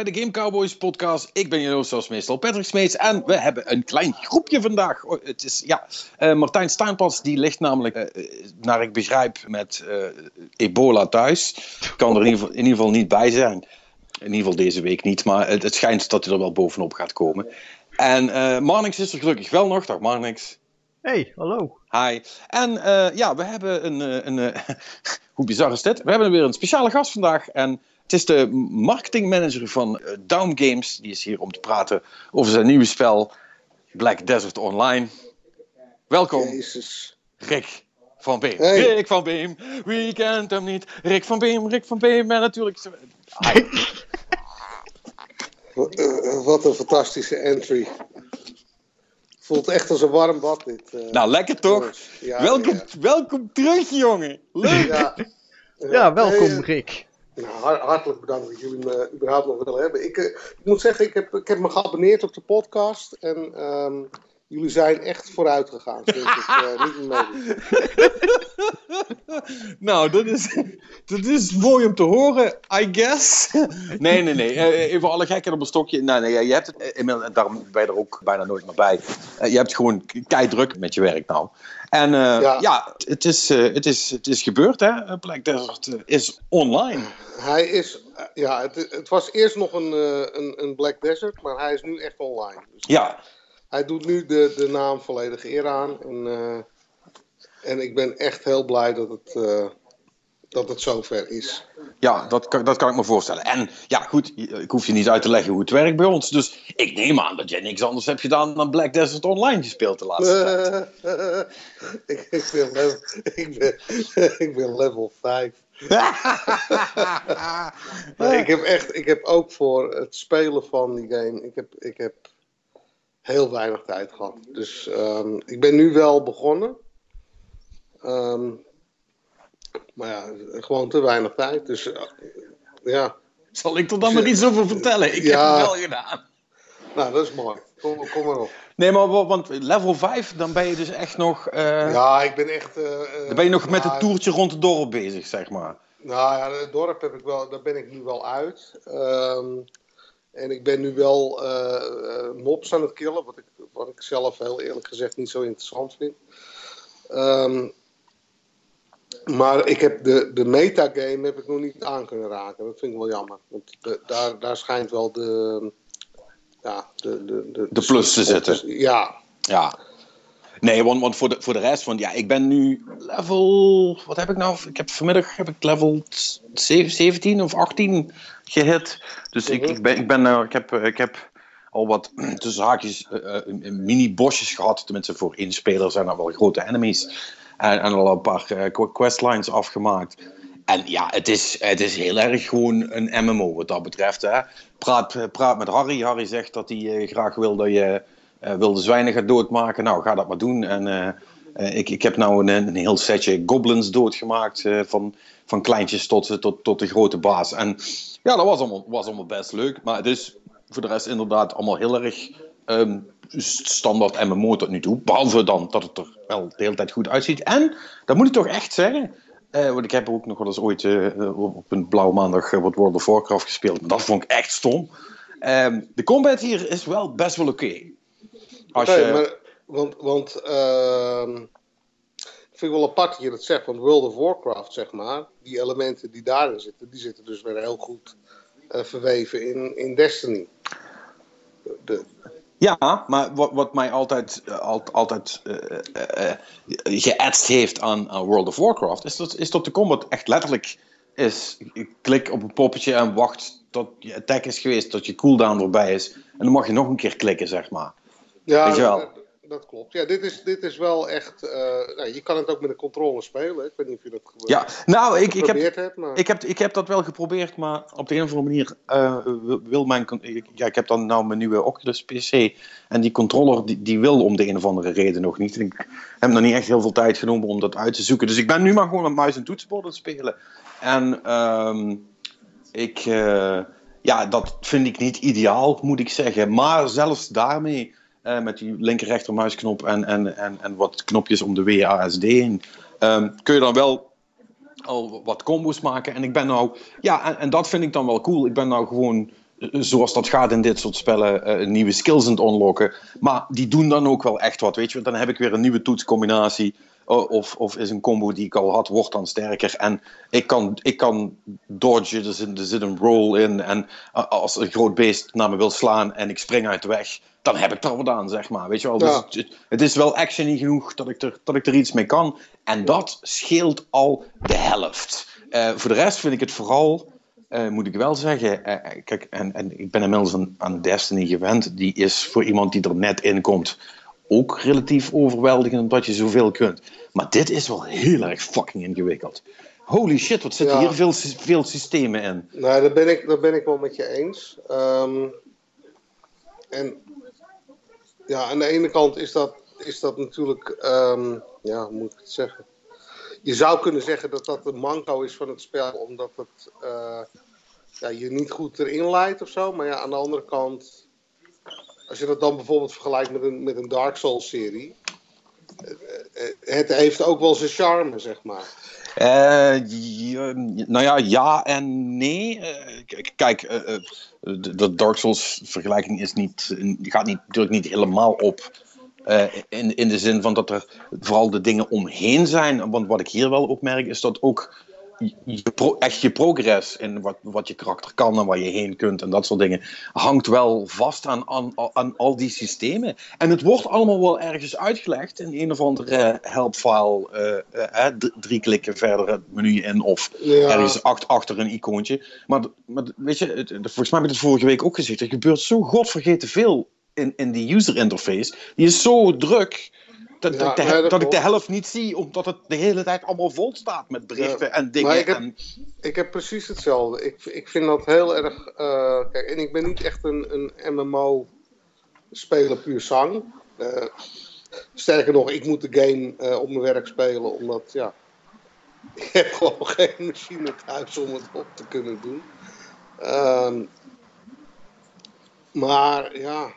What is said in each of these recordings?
Bij de Game Cowboys podcast. Ik ben jullie zoals meestal Patrick Smeets en we hebben een klein groepje vandaag. Oh, het is, ja, uh, Martijn Staanpas die ligt namelijk, uh, naar ik begrijp, met uh, ebola thuis. Kan er in ieder, geval, in ieder, geval, niet bij zijn. In ieder geval deze week niet, maar het, het schijnt dat hij er wel bovenop gaat komen. En Marnix is er gelukkig wel nog. Dag Marnix. Hey, hallo. Hi. En ja, we hebben een, een hoe bizar is dit? We hebben weer een speciale gast vandaag en... Het is de marketingmanager van uh, Down Games. Die is hier om te praten over zijn nieuwe spel Black Desert Online. Welkom, Jezus. Rick van Beem. Hey. Rick van Beem, wie kent hem niet? Rick van Beem, Rick van Beem en natuurlijk... Hi. Uh, wat een fantastische entry. Voelt echt als een warm bad dit. Uh, nou, lekker toch? Ja, welkom, ja. welkom terug, jongen. Leuk. Ja, Ja, welkom Rick. Nou, har- hartelijk bedankt dat jullie me überhaupt nog willen hebben. Ik, eh, ik moet zeggen, ik heb, ik heb me geabonneerd op de podcast. En ehm, jullie zijn echt vooruit gegaan. Sinds ik eh, niet meer nou, dat is, dat is mooi om te horen, I guess. Nee, nee, nee. Eh, Even alle gekken op een stokje. Nee, nee, je hebt het, en daarom ben je er ook bijna nooit meer bij. Je hebt gewoon kei druk met je werk nou. En eh, ja, Ja. het, is, eh, het, is, het is gebeurd, hè. Black Desert eh, is online. Hij is, ja, het, het was eerst nog een, een, een Black Desert, maar hij is nu echt online. Dus Ja, Hij doet nu de, de naam volledig eer aan. En, en ik ben echt heel blij dat het, dat het zover is. ja dat, kan, dat kan ik me voorstellen. En ja, goed, ik hoef je niet uit te leggen hoe het werkt bij ons. Dus ik neem aan dat jij niks anders hebt gedaan dan Black Desert Online gespeeld de laatste tijd. ik, ik, ben level, ik, ben, ik ben level 5. Nee, ik heb echt, ik heb ook voor het spelen van die game, ik heb, ik heb heel weinig tijd gehad. Dus ehm, ik ben nu wel begonnen. Ehm, maar ja, gewoon te weinig tijd. Dus eh, ja, Zal ik er dan maar iets over vertellen? Ik Ja. heb het wel gedaan. nou dat is mooi. Kom, kom maar op. Nee, maar wa- want level 5, dan ben je dus echt nog. eh, Ja, ik ben echt... eh, eh, Dan ben je nog met het toertje rond het dorp bezig, zeg maar. Nou ja, het dorp heb ik wel, daar ben ik nu wel uit. Ehm, en ik ben nu wel mobs aan het killen, wat ik, wat ik zelf heel eerlijk gezegd niet zo interessant vind. Ehm, maar ik heb de, de metagame heb ik nog niet aan kunnen raken. Dat vind ik wel jammer. Want de- daar, daar schijnt wel de, ja, de, de, de, De plus te zitten. Ja, Ja. Nee, want, want voor, de, voor de rest van. Ja, ik ben nu level. Wat heb ik nou? Ik heb vanmiddag heb ik level 7 17 of 18 gehit. Dus ik, ik, ben, ik, ben, eh, ik, heb, eh, ik heb al wat tussen haakjes eh, mini-bosjes gehad. Tenminste, voor één speler zijn er wel grote enemies. En, al een paar eh, qu- questlines afgemaakt. En ja, het is, het is heel erg gewoon een MMO wat dat betreft. Hè. Praat, eh, praat met Harry. Harry zegt dat hij eh, graag wil dat je eh, wilde zwijnen gaat doodmaken. Nou, ga dat maar doen. En eh, eh, ik, ik heb nou een, een heel setje goblins doodgemaakt. eh, van, van kleintjes tot, tot, tot de grote baas. En ja, dat was allemaal, was allemaal best leuk. Maar het is voor de rest inderdaad allemaal heel erg ehm, standaard MMO tot nu toe. Behalve dan dat het er wel de hele tijd goed uitziet. En, dat moet ik toch echt zeggen... eh, want ik heb ook nog wel eens ooit eh, op een blauwe maandag eh, wat World of Warcraft gespeeld. Dat vond ik echt stom. Ehm, de combat hier is wel best wel oké. Als je- maar, want, want ehm, ik vind het wel apart dat je dat zegt, want World of Warcraft, zeg maar, die elementen die daarin zitten, die zitten dus weer heel goed eh, verweven in, in Destiny. De, Ja, maar wat, wat mij altijd, eh, al- altijd eh, eh, geëtst heeft aan, aan World of Warcraft, is dat, is dat de combat echt letterlijk is. Ik klik op een poppetje en wacht tot je attack is geweest, tot je cooldown voorbij is. En dan mag je nog een keer klikken, zeg maar. ja, Weet je wel. Dat, klopt. Ja, dit is, dit is wel echt. eh, nou, je kan het ook met een controller spelen. Ik weet niet of je dat Ja, nou, ik, ik, heb, hebt. Maar... ik, heb, ik heb dat wel geprobeerd, maar op de een of andere manier eh, wil- mijn... Ja, ik heb dan nou mijn nieuwe Oculus PC en die controller die, die wil om de een of andere reden nog niet. En ik heb nog niet echt heel veel tijd genomen om dat uit te zoeken. Dus ik ben nu maar gewoon met muis en toetsenbord aan het spelen. En ehm, ik... eh, ja, dat vind ik niet ideaal, moet ik zeggen. Maar zelfs daarmee, eh, met die linker rechtermuisknop en, en, en, en wat knopjes om de WASD heen, ehm, kun je dan wel al wat combos maken. En ik ben nou, ja, en, dat vind ik dan wel cool. Ik ben nou gewoon zoals dat gaat in dit soort spellen, uh, nieuwe skills aan het unlocken. Maar die doen dan ook wel echt wat, weet je. Dan heb ik weer een nieuwe toetscombinatie. Of, of is een combo die ik al had, wordt dan sterker. En ik kan, ik kan dodgen, er zit, er zit een roll in. En als een groot beest naar me wil slaan en ik spring uit de weg, dan heb ik er wat aan, zeg maar. Weet je wel? Dus het, het, is wel actiony genoeg dat ik, er, dat ik er iets mee kan. En dat scheelt al de helft. Uh, voor de rest vind ik het vooral uh, moet ik wel zeggen, uh, kijk, en, en ik ben inmiddels aan, aan Destiny gewend. Die is voor iemand die er net in komt ook relatief overweldigend omdat je zoveel kunt. Maar dit is wel heel erg fucking ingewikkeld. Holy shit, wat zitten hier veel, veel systemen in. Nou, daar ben ik, daar ben ik wel met je eens. Um, en ja, aan de ene kant is dat, is dat natuurlijk, um, ja, hoe moet ik het zeggen? je zou kunnen zeggen dat dat een manco is van het spel, omdat het uh, ja, je niet goed erin leidt of zo. Maar ja, aan de andere kant, als je dat dan bijvoorbeeld vergelijkt met een, met een Dark Souls serie, eh, eh, het heeft ook wel zijn charme, zeg maar. Uh, nou ja, ja en nee. Uh, kijk, uh, de Dark Souls vergelijking is niet, gaat niet, natuurlijk niet helemaal op in, in de zin van dat er vooral de dingen omheen zijn. Want wat ik hier wel opmerk is dat ook je pro, echt je progress in wat, wat je karakter kan en waar je heen kunt en dat soort dingen, hangt wel vast aan, aan, aan al die systemen. En het wordt allemaal wel ergens uitgelegd in een of andere helpfile, uh, uh, drie klikken verder het menu in of ja. ergens acht, achter een icoontje. Maar, maar weet je, het, volgens mij heb ik het vorige week ook gezegd, er gebeurt zo godvergeten veel in, in die user interface, die is zo druk. Dat, ja, ik de, nee, dat, dat ik de helft niet zie, omdat het de hele tijd allemaal vol staat met berichten ja, en dingen. Ik heb, en... ik heb precies hetzelfde. Ik, ik vind dat heel erg. Uh, kijk, en ik ben niet echt een, een MMO-speler puur zang. Uh, sterker nog, ik moet de game uh, op mijn werk spelen, omdat ja. Ik heb gewoon geen machine thuis om het op te kunnen doen. Uh, maar ja,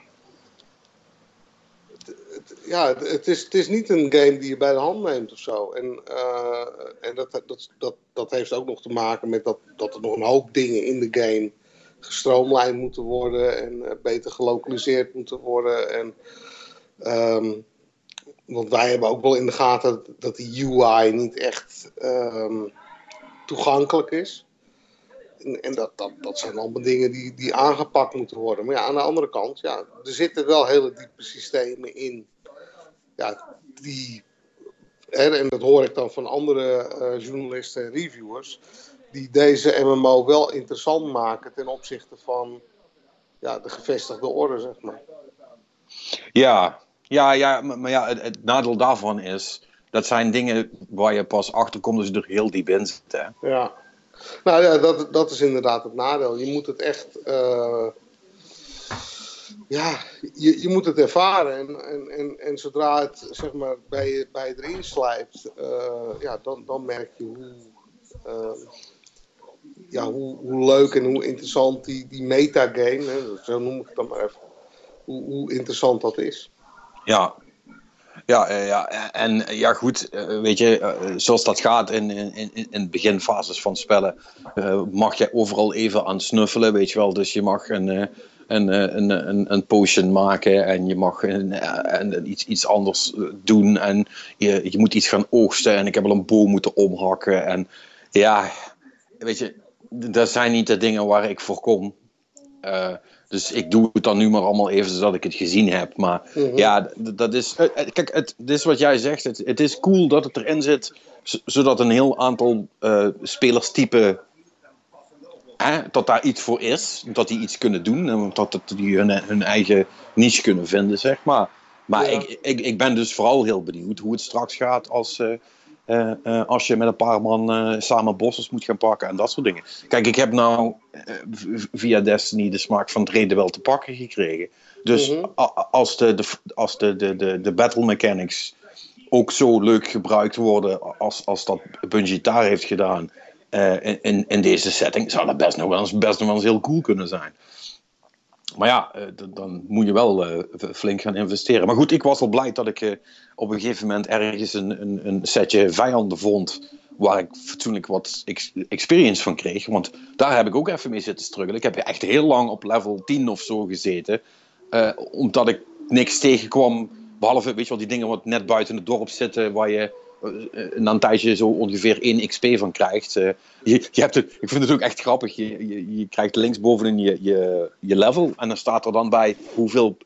ja, het is, het is niet een game die je bij de hand neemt of zo. En, uh, en dat, dat, dat, dat heeft ook nog te maken met dat, dat er nog een hoop dingen in de game gestroomlijnd moeten worden en uh, beter gelokaliseerd moeten worden. En, um, want wij hebben ook wel in de gaten dat de UI niet echt um, toegankelijk is. En, en, dat, dat, dat zijn allemaal dingen die, die aangepakt moeten worden. Maar ja, aan de andere kant, ja, er zitten wel hele diepe systemen in ja, die, hè, en dat hoor ik dan van andere uh, journalisten en reviewers, die deze MMO wel interessant maken ten opzichte van ja, de gevestigde orde, zeg maar. Ja, ja, ja maar ja, het, het nadeel daarvan is, dat zijn dingen waar je pas achter komt als je er heel diep in zit. Hè? Ja, nou ja, dat, dat is inderdaad het nadeel. Je moet het echt. Uh, ja, je, je moet het ervaren. En, en, en, en zodra het zeg maar, bij, je, bij je erin slijpt, uh, ja, dan, dan merk je hoe, uh, ja, hoe, leuk en hoe interessant die, die metagame, hè, zo noem ik het dan maar even, hoe, hoe interessant dat is. Ja, ja, ja, en ja, goed, weet je, zoals dat gaat in, in, in beginfases van spellen, mag je overal even aan snuffelen, weet je wel. Dus je mag een, een, eh, een, een, een potion maken en je mag een, een, iets, iets anders doen en je, je moet iets gaan oogsten en ik heb al een boom moeten omhakken en ja, weet je, dat zijn niet de dingen waar ik voor kom. Uh, dus ik doe het dan nu maar allemaal even zodat ik het gezien heb. Maar mm -hmm. ja, dat is. Kijk, het, dit is wat jij zegt. Het, het is cool dat het erin zit, zodat een heel aantal uh, spelerstypen hè, dat daar iets voor is, dat die iets kunnen doen, dat die hun, hun eigen niche kunnen vinden, zeg maar. Maar ja. ik, ik, ik ben dus vooral heel benieuwd hoe het straks gaat als, uh, uh, uh, als je met een paar man samen bossers moet gaan pakken en dat soort dingen. Kijk, ik heb nou via Destiny de smaak van het reden wel te pakken gekregen. Dus -hmm. als, de, de, als de, de, de, de battle mechanics ook zo leuk gebruikt worden als, als dat Bungie daar heeft gedaan uh, in, in deze setting zou dat best nog wel eens, best nog wel eens heel cool kunnen zijn. Maar ja, uh, dan moet je wel uh, flink gaan investeren. Maar goed, ik was al blij dat ik op een gegeven moment ergens een, een, een, setje vijanden vond. waar ik fatsoenlijk wat experience van kreeg. Want daar heb ik ook even mee zitten struggelen. Ik heb echt heel lang op level 10 of zo gezeten. Omdat ik niks tegenkwam. Behalve, weet je wel, die dingen wat net buiten het dorp zitten, waar je na een tijdje zo ongeveer 1 XP van krijgt. Uh, je, je hebt het, ik vind het ook echt grappig. Je, je, krijgt linksbovenin je, je, je level. En dan staat er dan bij hoeveel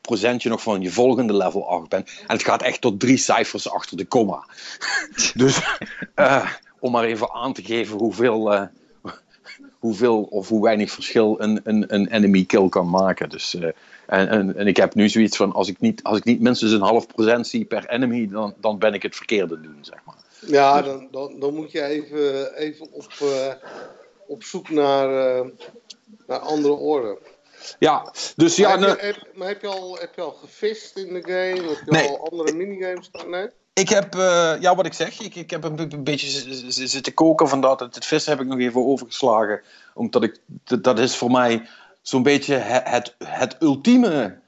procent je nog van je volgende level 8 bent. En het gaat echt tot drie cijfers achter de komma. dus om maar even aan te geven hoeveel hoeveel of hoe weinig verschil een, een, een enemy kill kan maken. Dus, uh, en, en, en, ik heb nu zoiets van: als ik niet, als ik niet minstens een half procent zie per enemy, dan, dan ben ik het verkeerde doen, zeg maar. Ja, dus- dan, dan, dan moet je even, even op, uh, op zoek naar, uh, naar andere orde. Ja, dus ja. Maar heb, je, heb, maar heb je, al, heb je al gevist in de game? Heb je nee. al andere minigames? Nee? Ik heb, uh, ja, wat ik zeg, ik, ik heb een, een beetje zitten koken van dat. Het vissen heb ik nog even overgeslagen. Omdat ik, dat is voor mij zo'n beetje het, het, het ultieme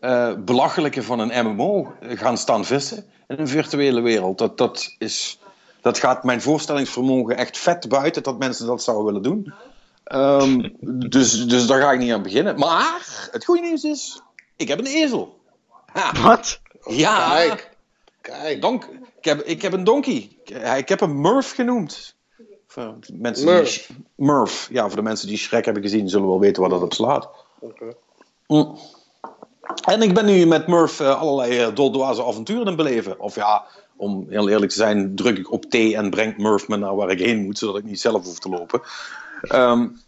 uh, belachelijke van een MMO. Gaan staan vissen in een virtuele wereld. Dat, dat, is, dat gaat mijn voorstellingsvermogen echt vet buiten dat mensen dat zouden willen doen. Um, dus, dus daar ga ik niet aan beginnen. Maar het goede nieuws is, ik heb een ezel. Wat? Ja. Kijk. Kijk. Donk, ik, heb, ik heb een donkey. Ik heb hem Murph genoemd. Voor mensen Murph. Die, Murph. Ja, voor de mensen die Shrek hebben gezien, zullen wel weten waar dat op slaat. Okay. Mm. En ik ben nu met Murph uh, allerlei uh, doldwaze avonturen in beleven. Of ja, om heel eerlijk te zijn, druk ik op T en brengt Murph me naar waar ik heen moet, zodat ik niet zelf hoef te lopen. Um,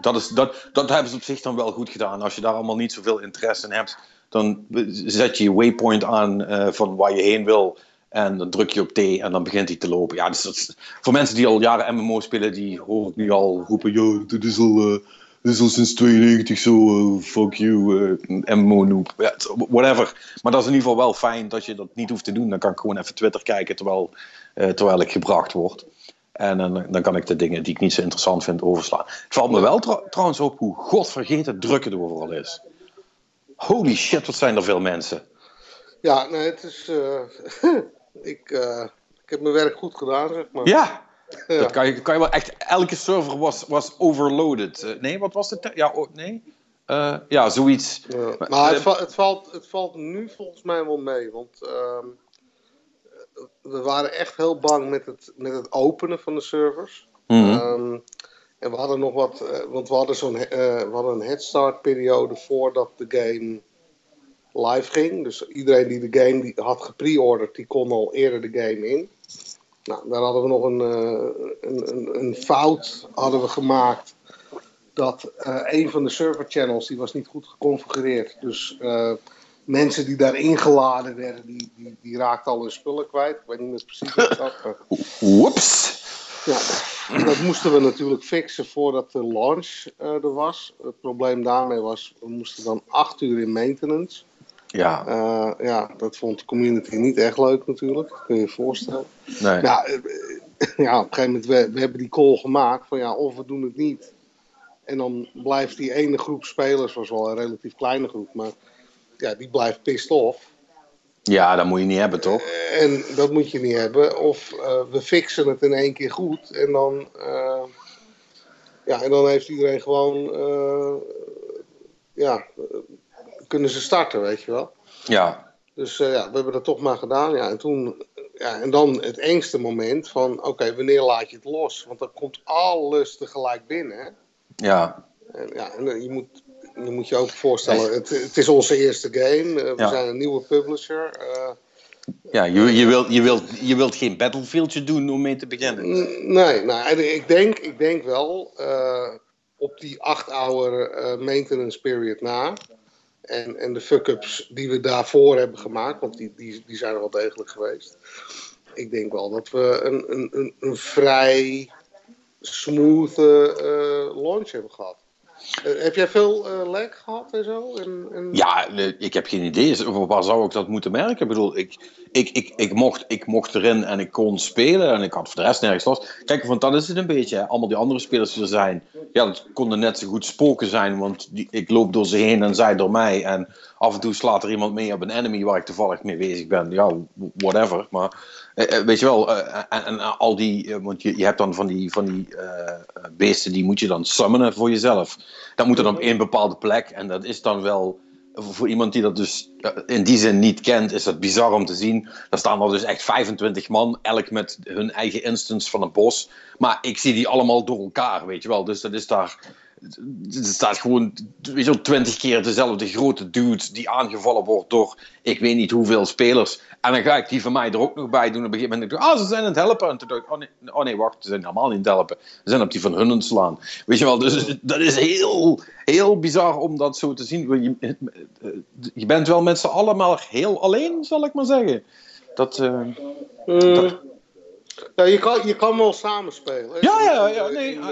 dat, is, dat, dat hebben ze op zich dan wel goed gedaan. Als je daar allemaal niet zoveel interesse in hebt, dan zet je je waypoint aan uh, van waar je heen wil. En dan druk je op T en dan begint hij te lopen. Ja, dus voor mensen die al jaren MMO spelen, die hoor ik nu al roepen: Ja, dit is al, uh, dit is al sinds 92 zo, uh, fuck you, MMO noob. Whatever. Maar dat is in ieder geval wel fijn dat je dat niet hoeft te doen. Dan kan ik gewoon even Twitter kijken terwijl, terwijl ik gebracht word. En dan, kan ik de dingen die ik niet zo interessant vind overslaan. Het valt me wel tr trouwens op hoe godvergeten druk het overal is. Holy shit, wat zijn er veel mensen. Ja, nee, het is. Ik, uh, ik heb mijn werk goed gedaan, zeg maar. Ja, ja. dat kan je, kan je wel echt. Elke server was, was overloaded. Uh, nee, wat was het? Ja, oh, nee. ja, zoiets. Ja. Maar het, va het, valt, het valt nu volgens mij wel mee. Want ehm, we waren echt heel bang met het, met het openen van de servers. Mm -hmm. um, en we hadden nog wat, want we hadden, zo'n, we hadden een headstart periode voordat de game live ging. Dus iedereen die de game die had gepreorderd, die kon al eerder de game in. Nou, daar hadden we nog een, uh, een, een, een, fout hadden we gemaakt. Dat een van de server channels, die was niet goed geconfigureerd. Dus mensen die daar ingeladen werden, die, die, die raakten al hun spullen kwijt. Ik weet niet meer precies wat dat Whoops! Ja, dat moesten we natuurlijk fixen voordat de launch er was. Het probleem daarmee was, we moesten dan acht uur in maintenance. Ja. Uh, ja, dat vond de community niet echt leuk natuurlijk, dat kun je je voorstellen. Nee. Ja, ja, op een gegeven moment, we, we hebben die call gemaakt van ja, of we doen het niet. En dan blijft die ene groep spelers, was wel een relatief kleine groep, maar ja, die blijft pissed off. Ja, dat moet je niet hebben, toch? En dat moet je niet hebben. Of uh, we fixen het in één keer goed. En dan, uh, ja, en dan heeft iedereen gewoon. Ja, kunnen ze starten, weet je wel. Ja. Dus ja, we hebben dat toch maar gedaan. Ja, en toen. Ja, en dan het engste moment van: oké, okay, wanneer laat je het los? Want dan komt alles tegelijk binnen. Hè? Ja. En, ja, en je moet je moet je ook voorstellen, het, het, is onze eerste game. Uh, we ja. zijn een nieuwe publisher. Uh, ja, je, je, wilt, je, wilt, je wilt geen Battlefieldje doen om mee te beginnen. Nee, nou, ik, denk, ik denk wel uh, op die acht hour maintenance period na. En, en de fuck-ups die we daarvoor hebben gemaakt, want die, die, die zijn er wel degelijk geweest. Ik denk wel dat we een, een, een, een vrij smooth launch hebben gehad. Uh, heb jij veel uh, gehad en zo? Ja, ik heb geen idee. Waar zou ik dat moeten merken? Ik bedoel, ik, ik, ik, ik, mocht, ik mocht erin en ik kon spelen en ik had voor de rest nergens last. Kijk, want dat is het een beetje. Allemaal die andere spelers die er zijn, ja, dat konden net zo goed spoken zijn, want die, ik loop door ze heen en zij door mij. En af en toe slaat er iemand mee op een enemy waar ik toevallig mee bezig ben. Ja, whatever. Maar eh, weet je wel, en, en, al die, want je, je hebt dan van die, van die beesten, die moet je dan summonen voor jezelf. Dat moet dan op één bepaalde plek en dat is dan wel voor iemand die dat dus in die zin niet kent, is dat bizar om te zien. Daar staan er dus echt 25 man, elk met hun eigen instance van een bos. Maar ik zie die allemaal door elkaar, weet je wel. Dus dat is daar. Er staat gewoon weet je, 20 keer dezelfde grote dude die aangevallen wordt door ik weet niet hoeveel spelers. En dan ga ik die van mij er ook nog bij doen. Op een gegeven moment denk ik, ah, ze zijn aan het helpen. En toen dacht ik, oh nee, oh nee, wacht, ze zijn helemaal niet aan het helpen. Ze zijn op die van hun slaan. Weet je wel, dus dat is heel, heel bizar om dat zo te zien. Je, je bent wel met z'n allen maar heel alleen, zal ik maar zeggen. Dat... Uh, dat ja, je kan, je kan wel samenspelen. Ja, ja, ja. Nee, in,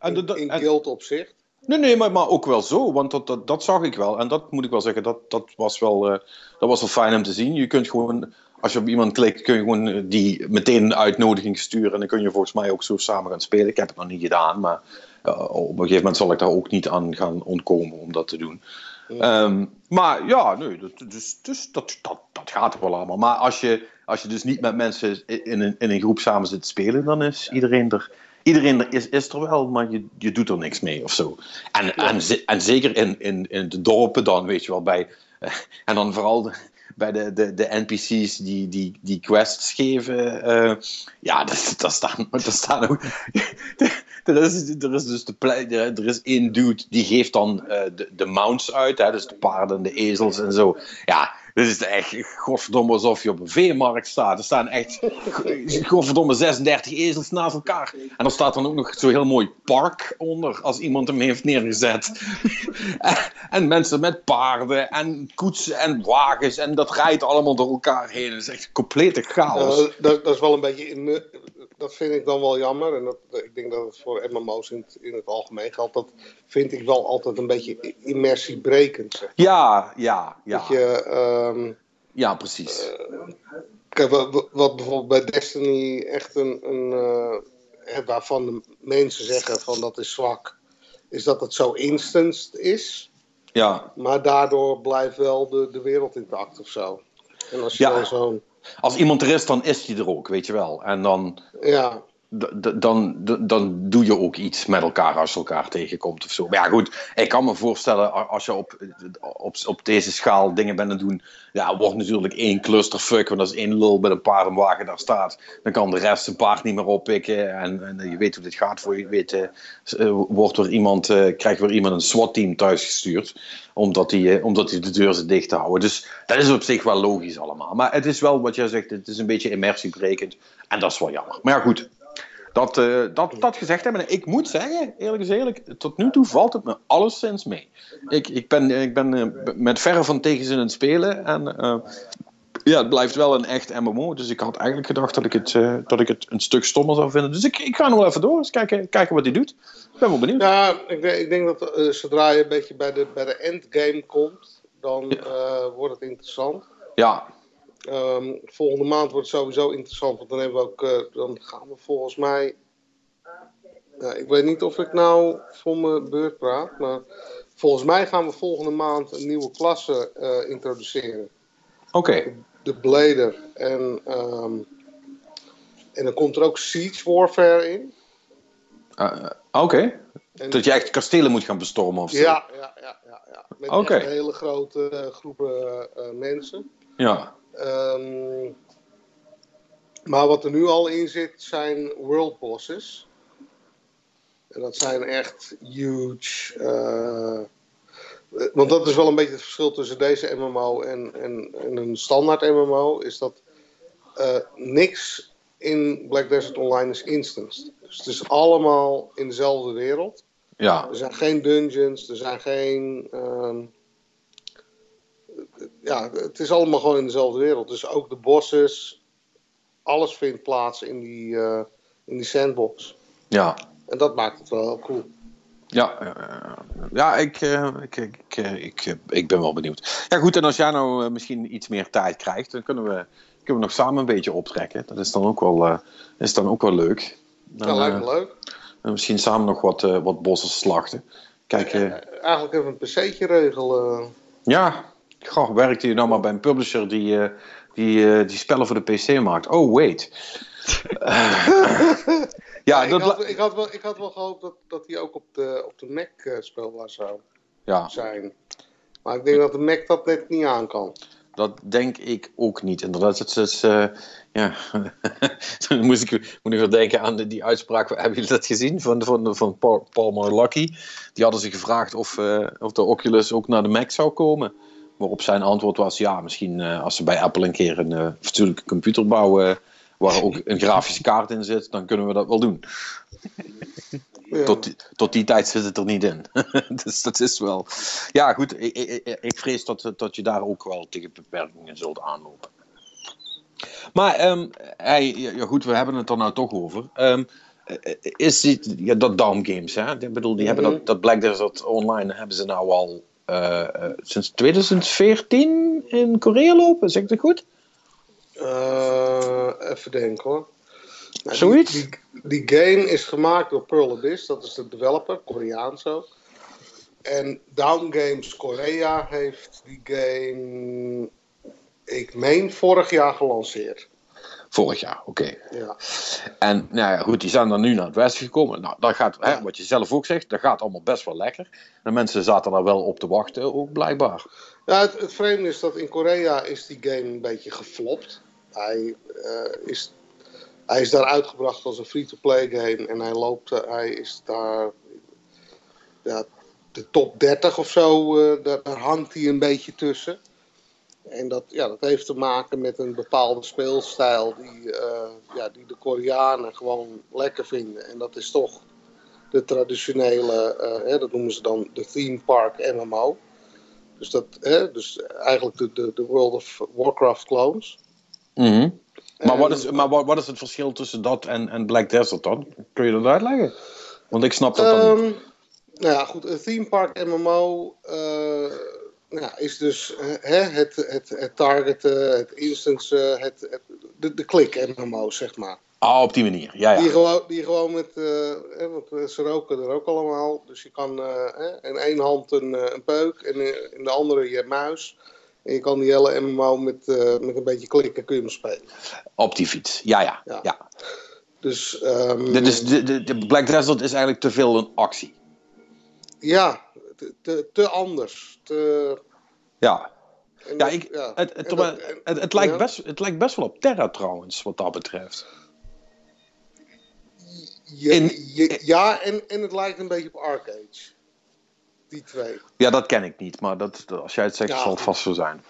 in, in, in guild opzicht. Nee, nee, maar, maar ook wel zo, want dat, dat, dat zag ik wel. En dat moet ik wel zeggen, dat, dat, was wel, uh, dat was wel fijn om te zien. Je kunt gewoon, als je op iemand klikt, kun je gewoon eh, die meteen een uitnodiging sturen. En dan kun je volgens mij ook zo samen gaan spelen. Ik heb het nog niet gedaan, maar uh, op een gegeven moment zal ik daar ook niet aan gaan ontkomen om dat te doen. Um, maar ja, nee, dat, dus, dus dat, dat, dat gaat wel allemaal. Maar als je, als je dus niet met mensen in een, in een groep samen zit te spelen, dan is iedereen er iedereen is, is er wel, maar je, je doet er niks mee of zo. En, en, en zeker in, in, in de dorpen dan, weet je wel, bij, en dan vooral de, bij de, de, de NPC's die, die, die quests geven. Uh, ja, daar staan, daar staan ook. er, is, er is dus de er is één dude die geeft dan uh, de, de mounts uit, hè, dus de paarden, de ezels en zo. Ja, dit is echt, godverdomme, alsof je op een veemarkt staat. Er staan echt, godverdomme, 36 ezels naast elkaar. En er staat dan ook nog zo heel mooi park onder, als iemand hem heeft neergezet. en, mensen met paarden en koetsen en wagens. En dat rijdt allemaal door elkaar heen. Het is echt complete chaos. Dat, dat, is wel een beetje in, dat vind ik dan wel jammer. En dat, ik denk dat het voor MMO's in het, in het algemeen geldt. Dat vind ik wel altijd een beetje immersiebrekend. Zeg. Ja, ja, ja. Dat je, ehm, ja, precies. Uh, kijk, wat, wat, bijvoorbeeld bij Destiny echt een... een uh, waarvan de mensen zeggen van dat is zwak. Is dat het zo instanced is. Ja. Maar daardoor blijft wel de, de wereld intact of zo. En als je ja. dan zo'n als iemand er is, dan is hij er ook, weet je wel. En dan, ja. Dan, dan doe je ook iets met elkaar als je elkaar tegenkomt of zo. Maar ja, goed, ik kan me voorstellen, als je op, op, op deze schaal dingen bent aan doen, ja, wordt natuurlijk één clusterfuck, want als één lul met een paardenwagen daar staat, dan kan de rest zijn paard niet meer oppikken. En, en je weet hoe dit gaat, voor je weet, uh, wordt er iemand, uh, krijgt weer iemand een SWAT-team thuisgestuurd omdat hij, omdat hij de deur zit dicht te houden. Dus dat is op zich wel logisch allemaal. Maar het is wel wat jij zegt, het is een beetje immersiebrekend. En dat is wel jammer. Maar ja, goed. Dat, uh, dat, dat gezegd hebben, ik moet zeggen, eerlijk is eerlijk, tot nu toe valt het me alleszins mee. Ik, ik ben, ik ben uh, met verre van tegenzin aan het spelen. En uh, ja, het blijft wel een echt MMO. Dus ik had eigenlijk gedacht dat ik het, dat ik het een stuk stommer zou vinden. Dus ik, ik ga nog wel even door. Eens kijken, kijken wat hij doet. Ik ben wel benieuwd. Ja, ik, ik denk dat zodra je een beetje bij de, bij de endgame komt, dan wordt het interessant. Ja, Um, volgende maand wordt het sowieso interessant, want dan, hebben we ook, uh, dan gaan we volgens mij. Uh, ik weet niet of ik nou voor mijn beurt praat, maar volgens mij gaan we volgende maand een nieuwe klasse uh, introduceren. Oké. Okay. De Blader. En, um, en dan komt er ook Siege Warfare in. Oké. Okay. Dat je echt kastelen moet gaan bestormen of zo? Ja, ja, ja. ja, ja. Met okay. hele grote groepen mensen. Ja. Um, maar wat er nu al in zit zijn world bosses. En dat zijn echt huge. Uh, want dat is wel een beetje het verschil tussen deze MMO en, en, en een standaard MMO. Is dat uh, niks in Black Desert Online is instanced. Dus het is allemaal in dezelfde wereld. Ja. Er zijn geen dungeons, er zijn geen. Um, ja, het is allemaal gewoon in dezelfde wereld. Dus ook de bosses, alles vindt plaats in die, uh, in die sandbox. Ja. En dat maakt het wel heel cool. Ja, uh, ja ik, uh, ik, ik, ik, ik ben wel benieuwd. Ja, goed, en als jij nou misschien iets meer tijd krijgt, dan kunnen we, kunnen we nog samen een beetje optrekken. Dat is dan ook wel, is dan ook wel leuk. Dan, ja, lijkt me leuk. En misschien samen nog wat, wat bossen slachten. Kijk, eigenlijk even een pc'tje regelen. Ja, Goh, werkte je nou maar bij een publisher die, eh, die, eh, die spellen voor de PC maakt? Oh, wait. ja, ik, had, ik, had wel, ik had wel gehoopt dat, dat die ook op de, op de Mac uh, speelbaar zou ja. zijn. Maar ik denk dat de Mac dat net niet aan kan. Dat denk ik ook niet. Inderdaad, het is, uh, ja. Dan moest ik, moet ik weer denken aan die uitspraak. Hebben jullie dat gezien? Van, van, van Paul, Paul Lucky. Die hadden zich gevraagd of, uh, of de Oculus ook naar de Mac zou komen. Waarop zijn antwoord was: ja, misschien uh, als ze bij Apple een keer een fatsoenlijke computer bouwen. waar ook een grafische kaart in zit, dan kunnen we dat wel doen. Ja. Tot, die, tot die tijd zit het er niet in. dus dat is wel. Ja, goed. Ik, ik, ik vrees dat, dat je daar ook wel tegen beperkingen zult aanlopen. Maar, um, hey, ja, goed, we hebben het er nou toch over. Um, is ja, dat Down Games, hè? Ik bedoel, die hebben dat, dat Black Desert Online hebben ze nou al uh, uh, sinds 2014 in Korea lopen, zeg ik dat goed? Uh, even denken hoor. Nou, Zoiets? Die, die, die, game is gemaakt door Pearl Abyss, dat is de developer, Koreaans ook. En Down Games Korea heeft die game, ik meen, vorig jaar gelanceerd. Vorig jaar, oké. Okay. Ja. En nou ja, goed, die zijn dan nu naar het westen gekomen. Nou, dat gaat, hè, wat je zelf ook zegt, dat gaat allemaal best wel lekker. De mensen zaten daar wel op te wachten, ook blijkbaar. Ja, het, het vreemde is dat in Korea is die game een beetje geflopt. Hij uh, is hij is daar uitgebracht als een free-to-play game en hij loopt, hij is daar, ja, de top 30 of zo, uh, daar, daar, hangt hij een beetje tussen. En dat, ja, dat heeft te maken met een bepaalde speelstijl die, uh, ja, die de Koreanen gewoon lekker vinden. En dat is toch de traditionele, uh, hè, dat noemen ze dan de theme park MMO. Dus, dat, hè, dus eigenlijk de, de, de World of Warcraft clones. Mm -hmm. Maar, wat is, maar wat, wat, is het verschil tussen dat en, en Black Desert dan? Kun je dat uitleggen? Want ik snap dat dan niet. Nou ja, goed. Een theme park MMO uh, nou, is dus hè, het, het, het targeten, het instance, het, het, de, de klik MMO, zeg maar. Ah, op die manier, ja, ja. Die gewoon, die gewoon met, uh, hè, want ze roken er ook allemaal. Dus je kan uh, in één hand een, een peuk en in de andere je muis. En je kan die hele MMO met, uh, met een beetje klikken kun je hem spelen. Op die fiets, ja, ja. ja. ja. Dus, um, de, dus de, de, de Black Desert is eigenlijk te veel een actie. Ja, te, te, te anders. Te... Ja. En ja, ik, ja. Het, het, dat, en, het, het, lijkt ja. best, het lijkt best wel op Terra trouwens, wat dat betreft. Ja, In, ja en, en het lijkt een beetje op Arcade. Die twee. Ja, dat ken ik niet, maar dat, als jij het zegt, ja, zal het vast zo zijn.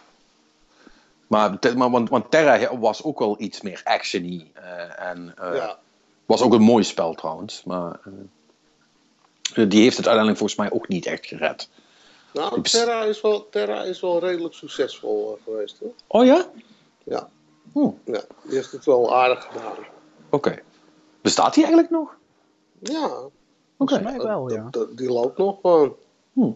Maar, maar want, want, Terra was ook wel iets meer actiony. Uh, en uh, ja. was ook een mooi spel trouwens. Maar uh, die heeft het uiteindelijk volgens mij ook niet echt gered. Nou, Terra is wel, Terra is wel redelijk succesvol geweest hoor. Oh ja? Ja. Hm. ja die heeft het wel aardig gedaan. Oké. Okay. Bestaat die eigenlijk nog? Ja. Oké. Okay. mij wel, ja. Die loopt nog gewoon. Hm.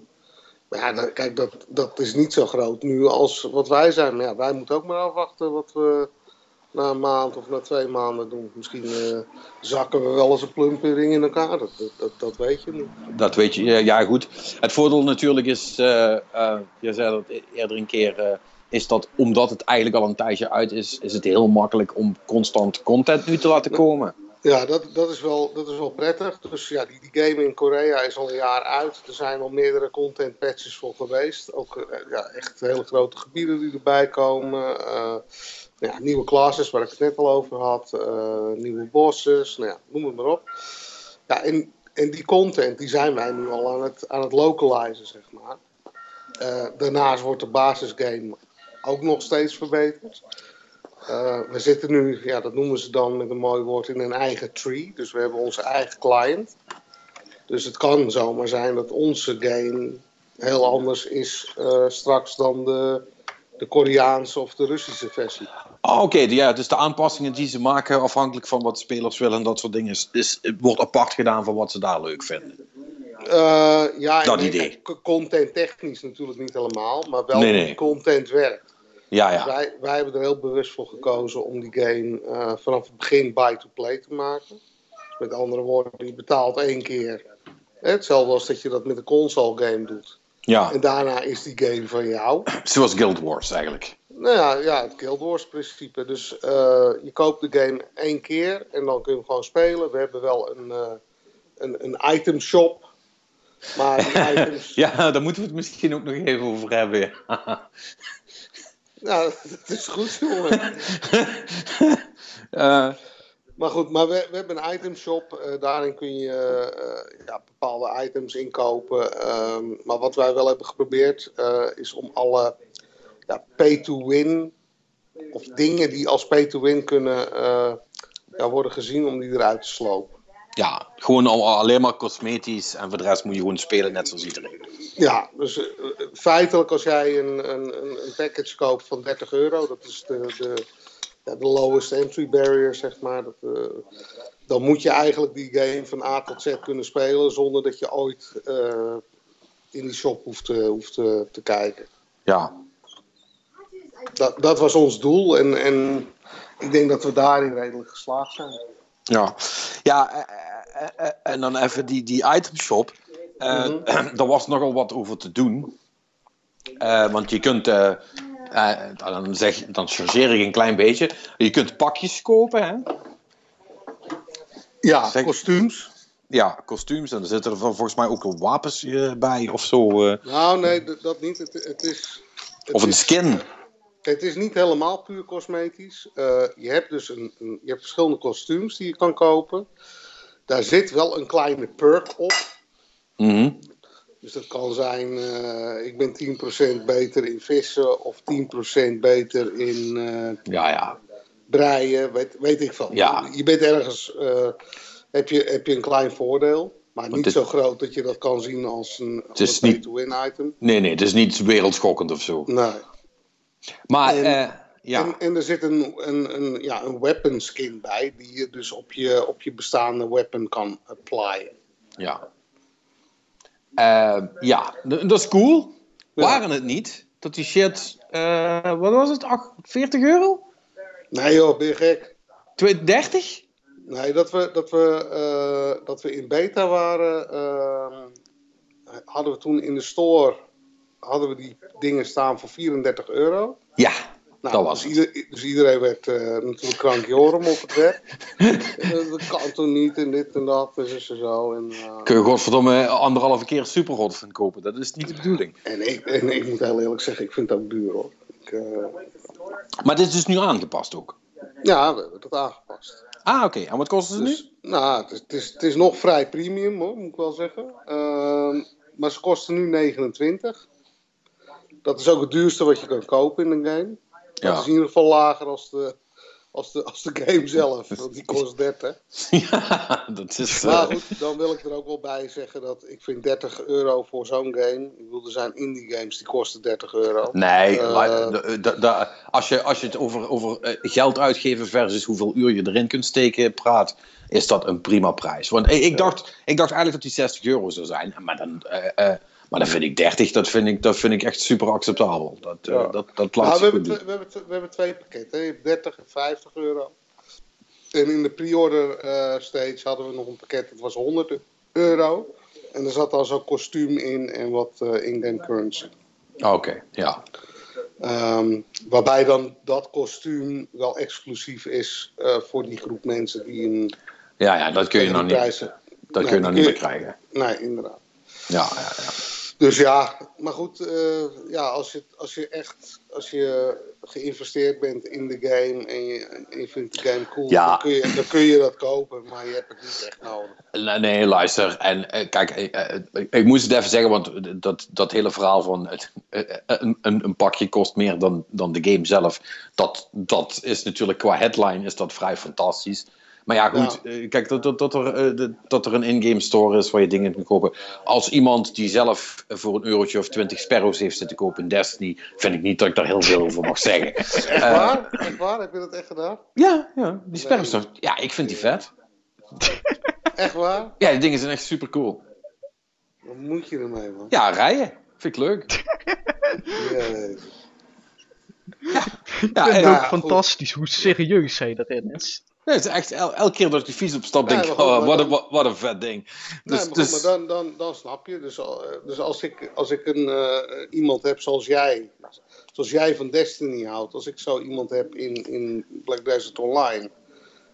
Maar ja, dan, kijk, dat, dat is niet zo groot nu als wat wij zijn. Maar ja, wij moeten ook maar afwachten wat we na een maand of na twee maanden doen. Misschien uh, zakken we wel eens een plumpering in elkaar. Dat, dat, dat, weet je niet. Dat weet je, ja goed. Het voordeel natuurlijk is, uh, uh, je zei dat eerder een keer, is dat omdat het eigenlijk al een tijdje uit is, is het heel makkelijk om constant content nu te laten komen. Ja, dat, dat, is wel, dat is wel prettig. Dus ja, die, die game in Korea is al een jaar uit. Er zijn al meerdere content patches voor geweest. Ook ja, echt hele grote gebieden die erbij komen. Ja, nieuwe classes waar ik het net al over had. Uh, nieuwe bosses, nou ja, noem het maar op. Ja, en, en die content die zijn wij nu al aan het, aan het localizen, zeg maar. Uh, daarnaast wordt de basisgame ook nog steeds verbeterd. Uh, we zitten nu, ja, dat noemen ze dan met een mooi woord, in een eigen tree. Dus we hebben onze eigen client. Dus het kan zomaar zijn dat onze game heel anders is straks dan de, de Koreaanse of de Russische versie. Oh, Oké, okay. ja, dus de aanpassingen die ze maken afhankelijk van wat spelers willen en dat soort dingen, is, is, wordt apart gedaan van wat ze daar leuk vinden. Uh, ja, dat idee. Content technisch natuurlijk niet helemaal, maar wel nee, nee. content werkt. Ja, ja. Wij, wij hebben er heel bewust voor gekozen om die game uh, vanaf het begin buy-to-play te maken. Dus met andere woorden, je betaalt één keer. Hetzelfde als dat je dat met een console game doet. Ja. En daarna is die game van jou. Zoals Guild Wars eigenlijk. Nou ja, ja het Guild Wars principe. Dus uh, je koopt de game één keer en dan kun je hem gewoon spelen. We hebben wel een, uh, een, een item shop. Maar items... ja, daar moeten we het misschien ook nog even over hebben. nou, dat is goed, jongen. uh, maar goed, maar we, we hebben een itemshop. Uh, daarin kun je uh, ja, bepaalde items inkopen. Um, maar wat wij wel hebben geprobeerd uh, is om alle ja, pay-to-win of dingen die als pay-to-win kunnen ja, worden gezien, om die eruit te slopen. Ja, gewoon alleen maar cosmetisch en voor de rest moet je gewoon spelen net zoals iedereen. Ja, dus feitelijk als jij een, een, een package koopt van 30 euro, dat is de, de de lowest entry barrier, zeg maar. Dat, uh, dan moet je eigenlijk die game van A tot Z kunnen spelen zonder dat je ooit uh, in die shop hoeft, te, hoeft te, kijken. Ja. Dat, dat was ons doel en, en ik denk dat we daarin redelijk geslaagd zijn. Ja, ja en dan even die, die itemshop. Uh, mm -hmm. Daar was nogal wat over te doen. want je kunt uh, dan, zeg, dan chargeer ik een klein beetje. Je kunt pakjes kopen, hè? Ja, zeg, kostuums. Ja, kostuums. En er zitten er volgens mij ook wapens uh, bij of zo. Uh. Nou, nee, dat niet. Het, het is, het of een is, skin. Het is niet helemaal puur cosmetisch. je hebt dus een, een, je hebt verschillende kostuums die je kan kopen. Daar zit wel een kleine perk op. Mm -hmm. Dus dat kan zijn, uh, ik ben 10% beter in vissen of 10% beter in uh, ja, ja. breien, weet, weet ik van. Ja. Je bent ergens, uh, heb, je, heb je een klein voordeel, maar niet dit, zo groot dat je dat kan zien als een, het is een niet, to-win item. Nee, nee, het is niet wereldschokkend of zo. Nee. Maar, en, ja. En, en, er zit een, een, een, ja, een weapon skin bij, die je dus op je, op je bestaande weapon kan applyen. Ja. Uh, ja, dat is cool. Waren het niet dat die shit, uh, wat was het, 40 euro? Nee joh, ben je gek? 30? Nee, dat we, dat we, uh, dat we in beta waren, hadden we toen in de store, hadden we die dingen staan voor 34 euro. Ja, nou, dat was dus, ieder, dus iedereen werd natuurlijk krankjorum op het werk. dat kan toch niet en dit en dat en zo. zo en, uh... Kun je godverdomme anderhalve keer superhot van kopen? Dat is niet de bedoeling. En ik, en ik moet heel eerlijk zeggen, ik vind ook duur hoor. Ik. Maar dit is dus nu aangepast ook? Ja, we hebben het aangepast. Ah, oké. Okay. En wat kost het dus, nu? Nou, het is, het, is, het is nog vrij premium hoor, moet ik wel zeggen. Uh, maar ze kosten nu 29. Dat is ook het duurste wat je kan kopen in een game. Dat ja. is in ieder geval lager als de, als de, als de game zelf, want die kost 30. Ja, dat is... Maar goed, dan wil ik er ook wel bij zeggen dat ik vind 30 euro voor zo'n game... Ik bedoel, er zijn indie games die kosten 30 euro. Nee, uh, maar de, als, je, als je het over, over geld uitgeven versus hoeveel uur je erin kunt steken praat... is dat een prima prijs. Want ik, ik, dacht, ik dacht eigenlijk dat die 60 euro zou zijn. Maar dan... Uh, uh, maar dan vind ik 30, dat vind ik, dat vind ik echt super acceptabel. Dat, ja. uh, dat, dat laat nou, we, hebben we, hebben we hebben twee pakketten. Je hebt 30 en 50 euro. En in de pre-order uh, stage hadden we nog een pakket, dat was 100 euro. En er zat dan zo'n kostuum in en wat uh, in-game currency. Oké, okay, ja. Um, waarbij dan dat kostuum wel exclusief is uh, voor die groep mensen die een. Ja, ja dat kun je nog niet. Dat nee, kun je nog niet meer krijgen. Nee, inderdaad. Ja, ja, ja. Dus ja, maar goed, uh, ja, als, je, als je echt als je geïnvesteerd bent in de game en je, en je vindt de game cool, Ja. dan, kun je, dan kun je dat kopen, maar je hebt het niet echt nodig. Nee, nee, luister. En eh, kijk, eh, eh, ik, ik moest het even zeggen, want dat, dat hele verhaal van het, eh, een, een, een pakje kost meer dan, dan de game zelf, dat, dat is natuurlijk qua headline is dat vrij fantastisch. Maar ja, goed, eh, kijk, dat, dat, dat, er, eh, de- dat er een in-game store is waar je dingen kunt kopen. Als iemand die zelf voor een eurotje of twintig sparrows heeft zitten kopen in Destiny, vind ik niet dat ik daar heel veel over mag zeggen. Echt Eh, waar? Echt waar? Heb je dat echt gedaan? Ja, ja, die sparrows, ja, ik vind die vet. Echt waar? Ja, die dingen zijn echt super cool. Wat moet je ermee, man? Ja, rijden. Vind ik leuk. Ja, Ik vind en, het ook ja, goed. fantastisch hoe serieus hij daarin is. Nee, het is echt elke keer dat ik die fiets opstap, denk ik, oh, wat, een, wat, een vet ding. Dus, nee, maar, dus... maar dan, dan, dan snap je. Dus, dus als ik, als ik een, uh, iemand heb zoals jij, zoals jij van Destiny houdt, als ik zo iemand heb in, in Black Desert Online,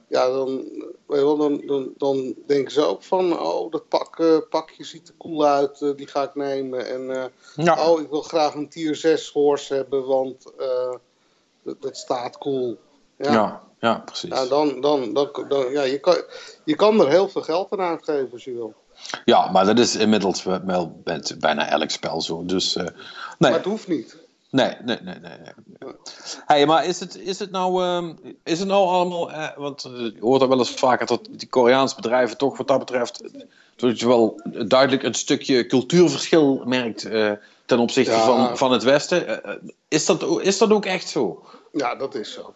ja, dan, dan, dan, dan denken ze ook van, oh, dat pak, uh, pakje ziet er cool uit, uh, die ga ik nemen. En uh, ja. oh, ik wil graag een tier 6 horse hebben, want dat, dat, staat cool. Ja, ja, ja precies. Ja, dan, dan, dan, dan, ja, je, kan, je kan er heel veel geld aan uitgeven als je wil. Ja, maar dat is inmiddels wel met bijna elk spel zo. Dus, nee. Maar het hoeft niet. Nee, nee, nee, nee. nee. Hey, maar is het, is het nou, uh, is het nou allemaal, eh, want je hoort er wel eens vaker dat die Koreaanse bedrijven toch wat dat betreft, dat je wel duidelijk een stukje cultuurverschil merkt uh, ten opzichte ja. van, van het Westen. Uh, is, dat, is dat ook echt zo? Ja, dat is zo.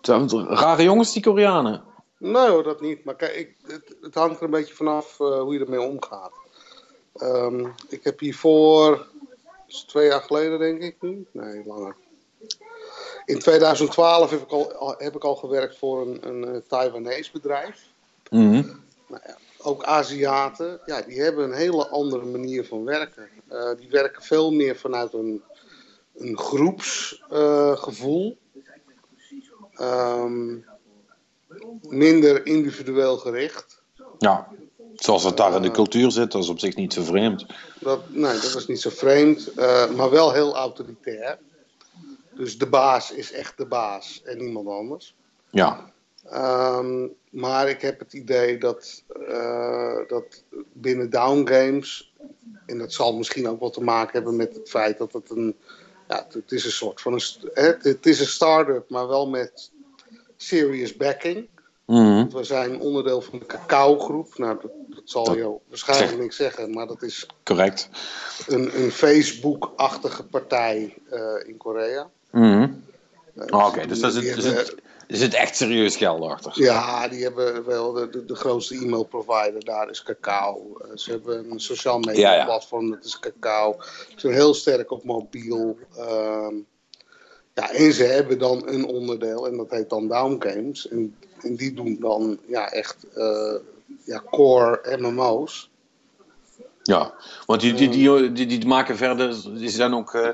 Rare jongens, die Koreanen. Nee hoor, dat niet. Maar kijk, ik, het, het, hangt er een beetje vanaf hoe je ermee omgaat. Um, ik heb hiervoor is twee jaar geleden, denk ik nu. Nee, langer. In 2012 heb ik al, heb ik al gewerkt voor een, een eh, Taiwanese bedrijf. Mm nou ja, ook Aziaten, ja, die hebben een hele andere manier van werken. Uh, die werken veel meer vanuit een, een groepsgevoel. Uh, um, minder individueel gericht. Ja. Zoals het daar in de cultuur zit, dat is op zich niet zo vreemd. Dat, nee, dat is niet zo vreemd, uh, maar wel heel autoritair. Dus de baas is echt de baas en niemand anders. Ja. Um, maar ik heb het idee dat, uh, dat binnen downgames, en dat zal misschien ook wat te maken hebben met het feit dat het een, ja, het is een soort van een, het is een start-up, maar wel met serious backing. Mm We zijn onderdeel van de cacao-groep. Nou, dat, dat zal dat je waarschijnlijk niks zeggen, maar dat is correct. een, een Facebook-achtige partij uh, in Korea. Mm uh, oh, Oké, okay. dus dat is, het, er zit echt serieus geld achter. Ja, die hebben wel de, de, de grootste e-mailprovider daar is Cacao. Uh, ze hebben een sociaal media ja, ja. platform, dat is Cacao. Ze zijn heel sterk op mobiel. Uh, ja, en ze hebben dan een onderdeel en dat heet dan Down Games. En, en die doen dan ja, echt uh, ja, core MMO's. Ja, want die, die, die, die, die maken verder, die zijn ook uh,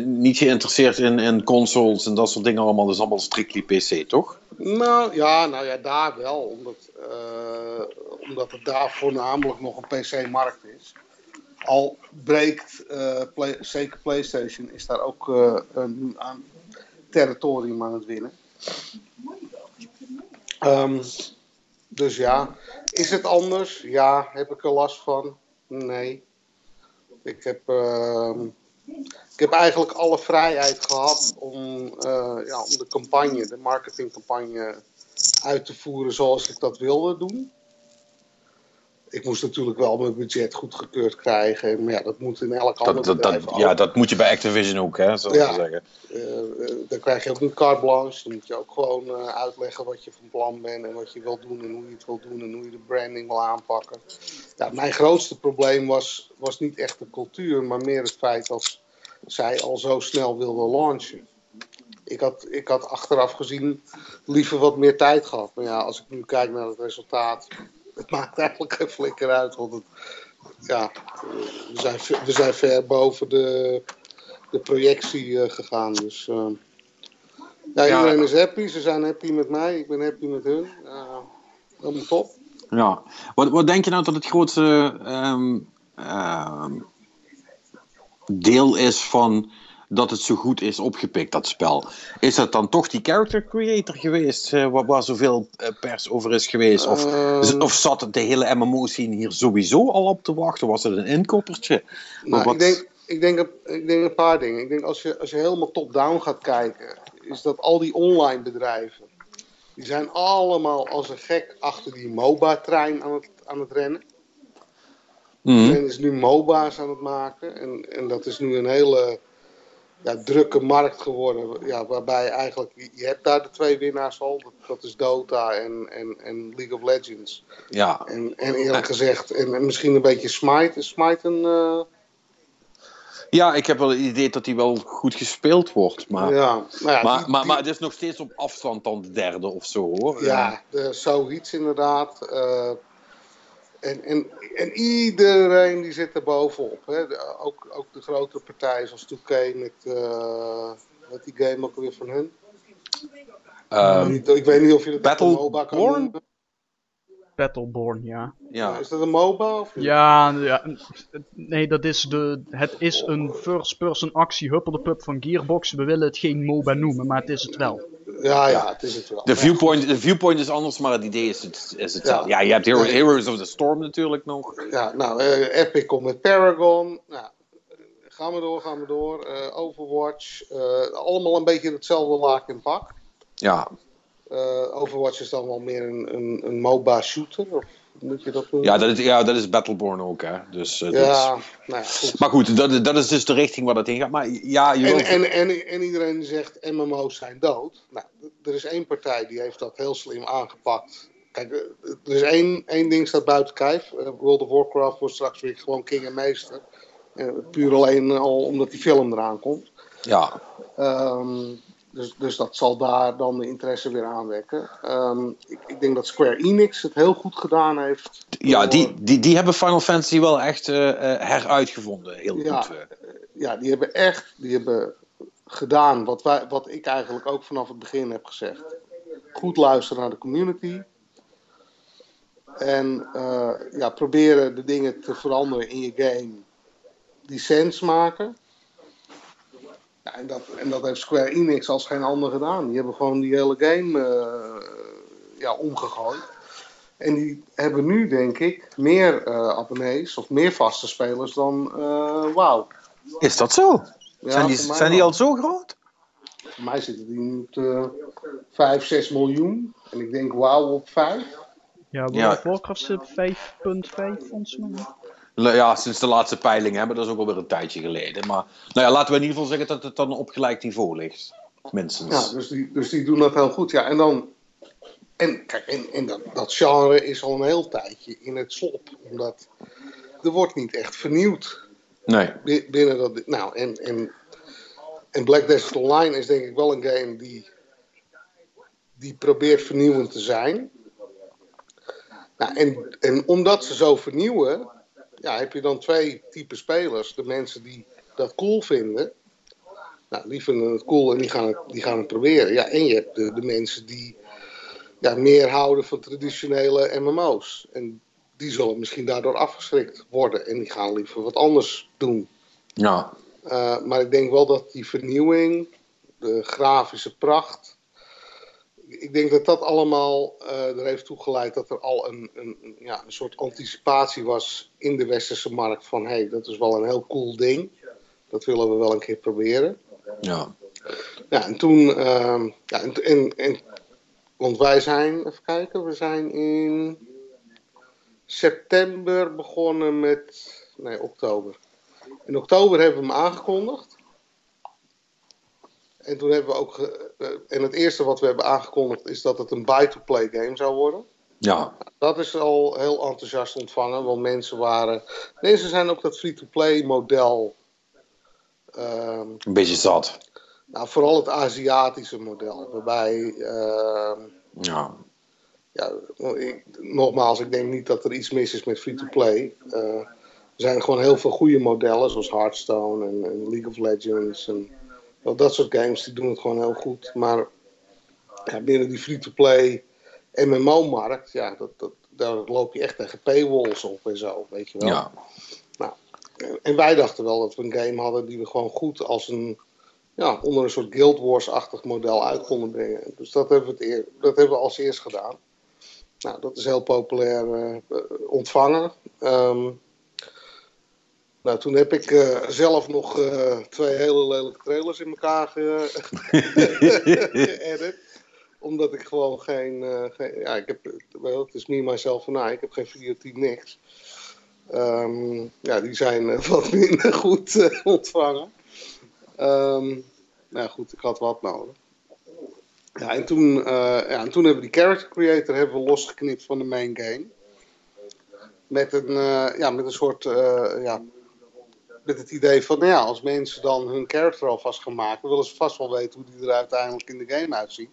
niet geïnteresseerd in, in consoles en dat soort dingen allemaal. Dat is allemaal strictly PC, toch? Nou ja, nou ja daar wel, omdat, uh, omdat het daar voornamelijk nog een PC-markt is. Al breekt play, zeker PlayStation, is daar ook uh, een, territorium aan het winnen. Um, dus ja, is het anders? Ja, heb ik er last van? Nee. Ik heb, uh, ik heb eigenlijk alle vrijheid gehad om, uh, ja, om de campagne, de marketingcampagne uit te voeren zoals ik dat wilde doen ik moest natuurlijk wel mijn budget goedgekeurd krijgen. Maar ja, dat moet in elk ander dat, bedrijf dat, Ja, dat moet je bij Activision ook, hè, zo ja, zeggen. Uh, dan krijg je ook een carte blanche. Dan moet je ook gewoon uh, uitleggen wat je van plan bent en wat je wil doen en hoe je het wil doen en hoe je de branding wil aanpakken. Ja, mijn grootste probleem was, was niet echt de cultuur, maar meer het feit dat zij al zo snel wilden launchen. Ik had, ik had achteraf gezien liever wat meer tijd gehad. Maar ja, als ik nu kijk naar het resultaat, het maakt eigenlijk geen flikker uit. Want het, ja, we, zijn, we zijn ver boven de, de projectie uh, gegaan. Dus uh, ja, iedereen ja. is happy. Ze zijn happy met mij. Ik ben happy met hun. Uh, helemaal top. Ja. Wat, wat denk je nou dat het grootste um, deel is van dat het zo goed is opgepikt, dat spel. Is dat dan toch die character creator geweest, uh, waar, waar, zoveel uh, pers over is geweest? Of, uh, of zat de hele MMO-scene hier sowieso al op te wachten? Was het een inkoppertje? Nou, wat... ik, denk, ik, denk, ik denk een paar dingen. Ik denk als je, als je helemaal top-down gaat kijken, is dat al die online bedrijven, die zijn allemaal als een gek achter die MOBA-trein aan het, aan het rennen. Mm. Iedereen is nu MOBA's aan het maken. En, en dat is nu een hele ja, drukke markt geworden. Ja, waarbij eigenlijk, je hebt daar de twee winnaars al. Dat, dat is Dota en, en, en League of Legends. Ja. En, en eerlijk gezegd, en, en misschien een beetje Smite. Is Smite een... Uh... Ja, ik heb wel het idee dat hij wel goed gespeeld wordt. Maar, Ja, nou ja, maar, die- maar, het is nog steeds op afstand dan de derde of zo hoor. Ja, eh, zoiets inderdaad. Eh, en, en, en iedereen die zit er bovenop. Hè. De- ook, ook de grotere partijen zoals 2K met, eh met die game ook weer van hun. Ehm, ik weet niet of je dat Battle een MOBA kan Born? noemen. Battleborn, ja. ja. Is dat een MOBA? Of? Ja, ja, nee, dat is de, het is een first-person actie huppelde pup van Gearbox. We willen het geen MOBA noemen, maar het is het wel. Ja, ja, het is het wel. De viewpoint, de viewpoint is anders, maar het idee is, het, is hetzelfde. Ja. Ja. je hebt Hero- Nee. Heroes of the Storm natuurlijk nog. Ja, nou, eh, Epic komt met Paragon. Nou, gaan we door, gaan we door. Eh, Overwatch. eh, allemaal een beetje hetzelfde laak in pak. Ja, Eh, Overwatch is dan wel meer een, een, een MOBA-shooter. Of hoe moet je dat ja, dat is, ja, dat is Battleborn ook, hè. Dus, eh, dat is- Ja, nou ja, goed. Maar goed, dat, is- dat is dus de richting waar dat heen gaat. Maar ja, je En, wilt- en, en, en iedereen zegt MMO's zijn dood. Nou, er is één partij die heeft dat heel slim aangepakt. Kijk, eh, er is één, één ding staat buiten kijf. Eh, World of Warcraft wordt straks weer gewoon king en meester. Puur alleen al omdat die film eraan komt. ja, Ehm, dus, dus dat zal daar dan de interesse weer aanwekken. Ehm, ik, ik denk dat Square Enix het heel goed gedaan heeft. ja door- die, die, die hebben Final Fantasy wel echt eh, eh, heruitgevonden. Heel Ja. goed. eh. ja, die hebben echt die hebben gedaan wat, wij, wat ik eigenlijk ook vanaf het begin heb gezegd. Goed luisteren naar de community. En eh, ja, proberen de dingen te veranderen in je game die sens maken. Ja, en, dat, en dat heeft Square Enix als geen ander gedaan. Die hebben gewoon die hele game eh, ja, omgegooid. En die hebben nu, denk ik, meer eh, abonnees of meer vaste spelers dan eh WoW. Is dat zo? Ja, zijn die, zijn die al zo groot? Voor mij zitten die nu op de 5, 6 miljoen. En ik denk WoW op 5. Ja, World Ja. of Warcraft zit op 5.5 volgens mij. Ja, sinds de laatste peiling hebben, dat is ook alweer een tijdje geleden. Maar nou ja, laten we in ieder geval zeggen dat het dan op gelijk niveau ligt. Minstens. Ja, dus die, dus die doen dat heel goed. Ja, en dan. En kijk, en, en dat, dat genre is al een heel tijdje in het slop. Omdat er wordt niet echt vernieuwd Nee. bi- binnen dat. Nou, en, en, en Black Desert Online is denk ik wel een game die. die probeert vernieuwend te zijn. Nou, en, en omdat ze zo vernieuwen, ja, heb je dan twee typen spelers. De mensen die dat cool vinden. Nou, die vinden het cool en die gaan het, die gaan het proberen. Ja, en je hebt de, de mensen die ja, meer houden van traditionele MMO's. En die zullen misschien daardoor afgeschrikt worden. En die gaan liever wat anders doen. Ja. Uh, maar ik denk wel dat die vernieuwing, de grafische pracht. Ik denk dat dat allemaal uh, er heeft toegeleid dat er al een, een, ja, een soort anticipatie was in de westerse markt. Van hé, hey, dat is wel een heel cool ding. Dat willen we wel een keer proberen. Ja. Ja, en toen. Uh, ja, en, en, en, want wij zijn, even kijken, we zijn in september begonnen met. Nee, oktober. In oktober hebben we hem aangekondigd. En toen hebben we ook. Uh, en het eerste wat we hebben aangekondigd is dat het een buy-to-play game zou worden. Ja. Dat is al heel enthousiast ontvangen, want mensen waren. Mensen zijn ook dat free-to-play model. Um, een beetje zat. Nou, vooral het Aziatische model, waarbij. Uh, ja. Ja, ik, nogmaals, ik denk niet dat er iets mis is met free-to-play. Uh, er zijn gewoon heel veel goede modellen, zoals Hearthstone en, en League of Legends. En wel, dat soort games die doen het gewoon heel goed. Maar ja, binnen die free-to-play MMO-markt, ja, dat, dat, daar loop je echt tegen paywalls op en zo, weet je wel. Ja. Nou, en wij dachten wel dat we een game hadden die we gewoon goed als een, ja, onder een soort Guild Wars-achtig model uit konden brengen. Dus dat hebben we, het eer, dat hebben we als eerst gedaan. Nou, dat is heel populair uh, ontvangen. Um, nou, toen heb ik uh, zelf nog uh, twee hele lelijke trailers in elkaar geëdit. Omdat ik gewoon geen, uh, geen, Ja, ik heb. Wel, het is me, myself en I. Ik heb geen videoteam niks. Um, ja, die zijn wat minder goed ontvangen. Um, nou goed, ik had wat nodig. Ja, en toen, ja, en toen hebben we die character creator hebben we losgeknipt van de main game. Met een, uh, ja, met een soort uh, ja, met het idee van, nou ja, als mensen dan hun character alvast gaan maken, willen ze vast wel weten hoe die er uiteindelijk in de game uitziet.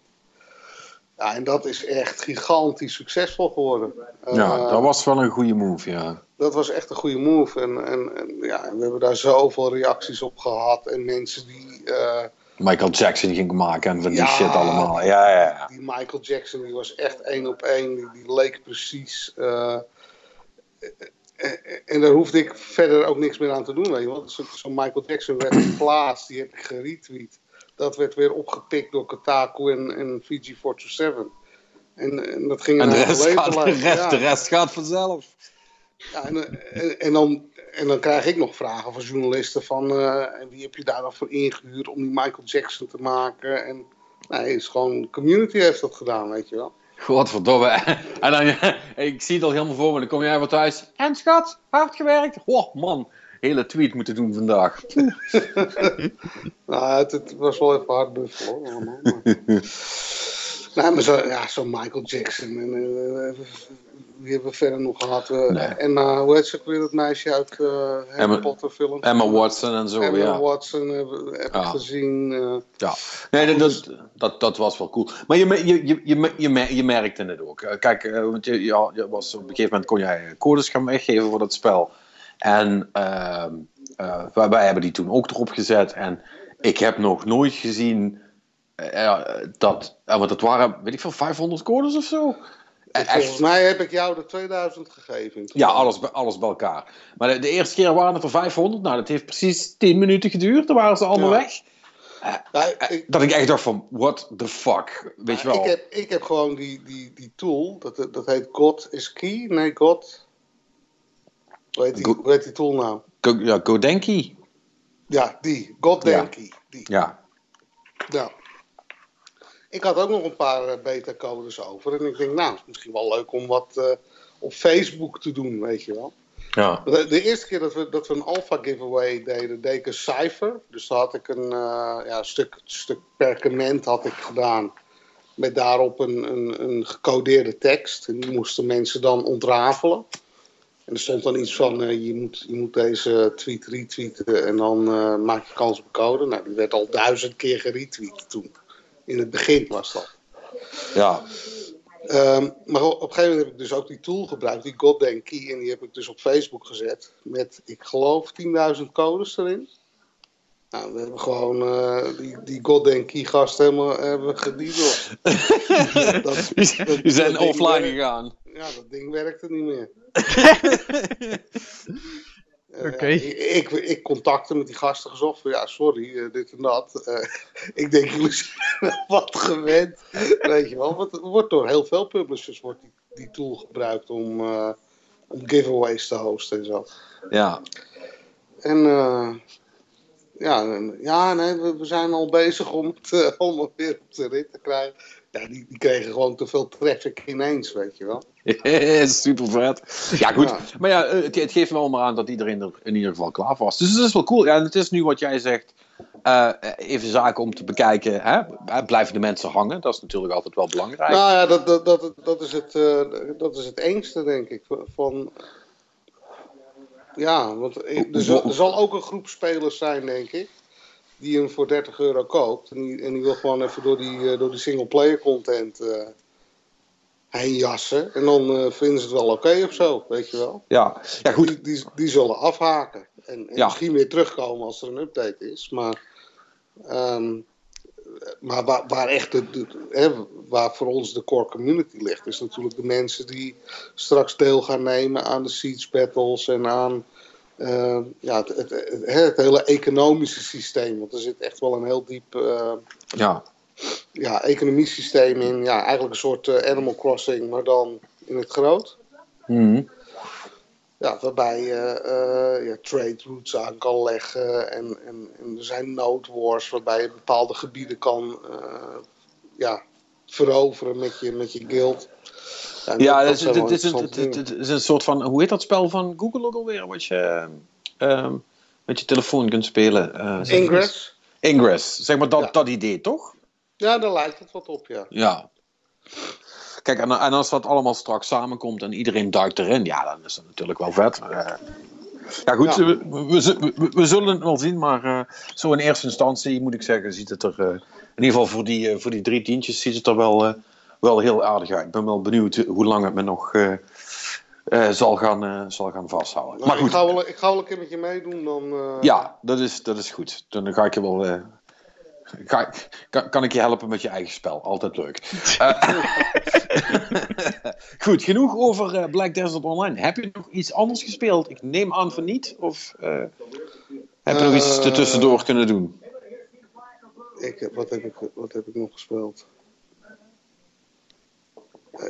Ja, en dat is echt gigantisch succesvol geworden. Ja, Eh, dat was wel een goede move, ja. dat was echt een goede move. En, en, en ja, we hebben daar zoveel reacties op gehad. En mensen die. eh, Michael Jackson ging maken en van die shit allemaal. Ja, ja, ja. die Michael Jackson, die was echt één op één. Die, die leek precies. eh, en, daar hoefde ik verder ook niks meer aan te doen. Weet je, wel. Zo- Zo'n Michael Jackson werd geplaatst, die heb ik geretweet. Dat werd weer opgepikt door Kotaku en, en Fiji 427. En, en dat ging En de naar rest, gaat, de, rest, Ja. de rest gaat vanzelf. Ja, en, en, en dan, en dan krijg ik nog vragen van journalisten van eh, wie heb je daar dan voor ingehuurd om die Michael Jackson te maken? En nee, het is gewoon community heeft dat gedaan, weet je wel. Godverdomme. En dan, ik zie het al helemaal voor me. Dan kom jij weer thuis. En schat, hard gewerkt. Oh man, hele tweet moeten doen vandaag. Nou, het, het was wel even hard buffelen hoor. allemaal, maar- nee, maar zo, ja, zo'n Michael Jackson. En, eh, wie hebben we verder nog gehad? Eh, Nee. Emma, hoe heet ze ook weer, dat meisje uit eh Harry Emma- Potter films? Emma Watson en zo, Emma ja. Watson heb, heb Ja. ik gezien. eh. Ja, nee, dat, dat, dat, dat was wel cool. Maar je, je, je, je, je, je merkte het ook. Kijk, want je, ja, je was, op een gegeven moment kon jij codes gaan weggeven voor dat spel. En eh, wij, hebben die toen ook erop gezet. En ik heb nog nooit gezien dat... want het waren, weet ik veel, 500 codes of zo? Eh, Volgens mij heb ik jou de 2000 gegeven. ja, alles, bij- alles bij elkaar. Maar de, de eerste keer waren het er 500. Nou, dat heeft precies 10 minuten geduurd. Dan waren ze allemaal Ja. weg. Ja, ik, Dat ik echt dacht van, what the fuck? Weet je wel? Ik heb, ik heb gewoon die, die, die tool, dat, dat heet God is Key. Nee, God. Hoe heet die, Go- hoe heet die tool nou? Go, ja, Godenki. Ja, die. God Ja. Die. Ja. Nou. Ik had ook nog een paar eh, beta-codes over. En ik denk, nou, het is misschien wel leuk om wat eh, op Facebook te doen, weet je wel. Ja. De, de eerste keer dat we, dat we een alpha giveaway deden, deed ik een cijfer. Dus daar had ik een eh, ja, stuk, stuk perkament had ik gedaan. Met daarop een, een, een gecodeerde tekst. En die moesten mensen dan ontrafelen. En er stond dan iets van, je, moet, je moet deze tweet retweeten en dan maak je kans op code. Nou, die werd al duizend keer geretweet toen. In het begin was dat. Ja. Ehm, maar op een gegeven moment heb ik dus ook die tool gebruikt, die Goddamn Key. En die heb ik dus op Facebook gezet. Met, ik geloof, 10.000 codes erin. Nou, we hebben gewoon eh, die, die Goddamn Key gast helemaal hebben gediedeld. Dat- Die dat- die zijn offline werkt. gegaan. Ja, dat ding werkte niet meer. Eh, ik, ik, ik contacte met die gasten gezocht van ja, sorry, eh, dit en dat. Eh, ik denk, jullie zijn wat gewend. Weet je wel, want het wordt door heel veel publishers wordt die, die tool gebruikt om, om giveaways te hosten en zo. Ja. En ja, ja nee, we, we zijn al bezig om het, het weer op de rit te krijgen. Ja, die, die kregen gewoon te veel traffic ineens, weet je wel. Super vet. Ja, goed. Ja. Maar ja, eh, het, het geeft wel maar aan dat iedereen er in ieder geval klaar voor was. Dus het is wel cool. Ja, en het is nu wat jij zegt. eh, even zaken om te bekijken. Hè? Blijven de mensen hangen? Dat is natuurlijk altijd wel belangrijk. Nou ja, dat, dat, dat, dat, is het, eh, dat is het engste, denk ik. Van, ja, want er, zal, er zal ook een groep spelers zijn, denk ik. Die hem voor 30 euro koopt. En die, en die wil gewoon even door die, door die single-player content eh, heen jassen. En dan eh, vinden ze het wel oké of zo, weet je wel. Ja, ja goed. Die, die, die zullen afhaken. En, en Ja. misschien weer terugkomen als er een update is. Maar, ehm, maar waar, waar echt de, de- hè, waar voor ons de core community ligt, is natuurlijk de mensen die straks deel gaan nemen aan de Siege Battles en aan ehm, ja, het, het, het, het hele economische systeem. Want er zit echt wel een heel diep eh, Ja. Ja, economiesysteem in. Ja, eigenlijk een soort eh, Animal Crossing, maar dan in het groot. Mhm. Ja, waarbij je eh, ja, trade routes aan kan leggen. En, en, en er zijn node wars waarbij je bepaalde gebieden kan eh, ja, veroveren met je, met je guild. Ja, dat is, het, is, het- het een soort van. Hoe heet dat spel van Google ook alweer? Wat je ehm, met je telefoon kunt spelen. Ingress? Ingress. Zeg maar dat, Ja. dat idee, toch? Ja, daar lijkt het wat op, ja. Ja. Kijk, en, en als dat allemaal straks samenkomt en iedereen duikt erin, ja, dan is dat natuurlijk wel vet. Eh, Ja, goed, Ja. We, we, we- we zullen het wel zien, maar eh, zo in eerste instantie moet ik zeggen, ziet het er eh, in ieder geval voor die, voor die drie tientjes ziet het er wel, wel heel aardig uit. Ik ben wel benieuwd hoe lang het me nog zal, gaan, zal gaan vasthouden. Nou, maar ik, goed, ga wel, ik ga wel een keer met je meedoen. Dan, ja, dat is, dat is goed. Dan ga ik je wel. Kan, kan ik je helpen met je eigen spel? Altijd leuk. Eh, goed, genoeg over eh, Black Desert Online. Heb je nog iets anders gespeeld? Ik neem aan van niet. Of eh, heb je nog iets ertussendoor kunnen doen? Ik, heb- wat, heb ik, wat heb ik nog gespeeld?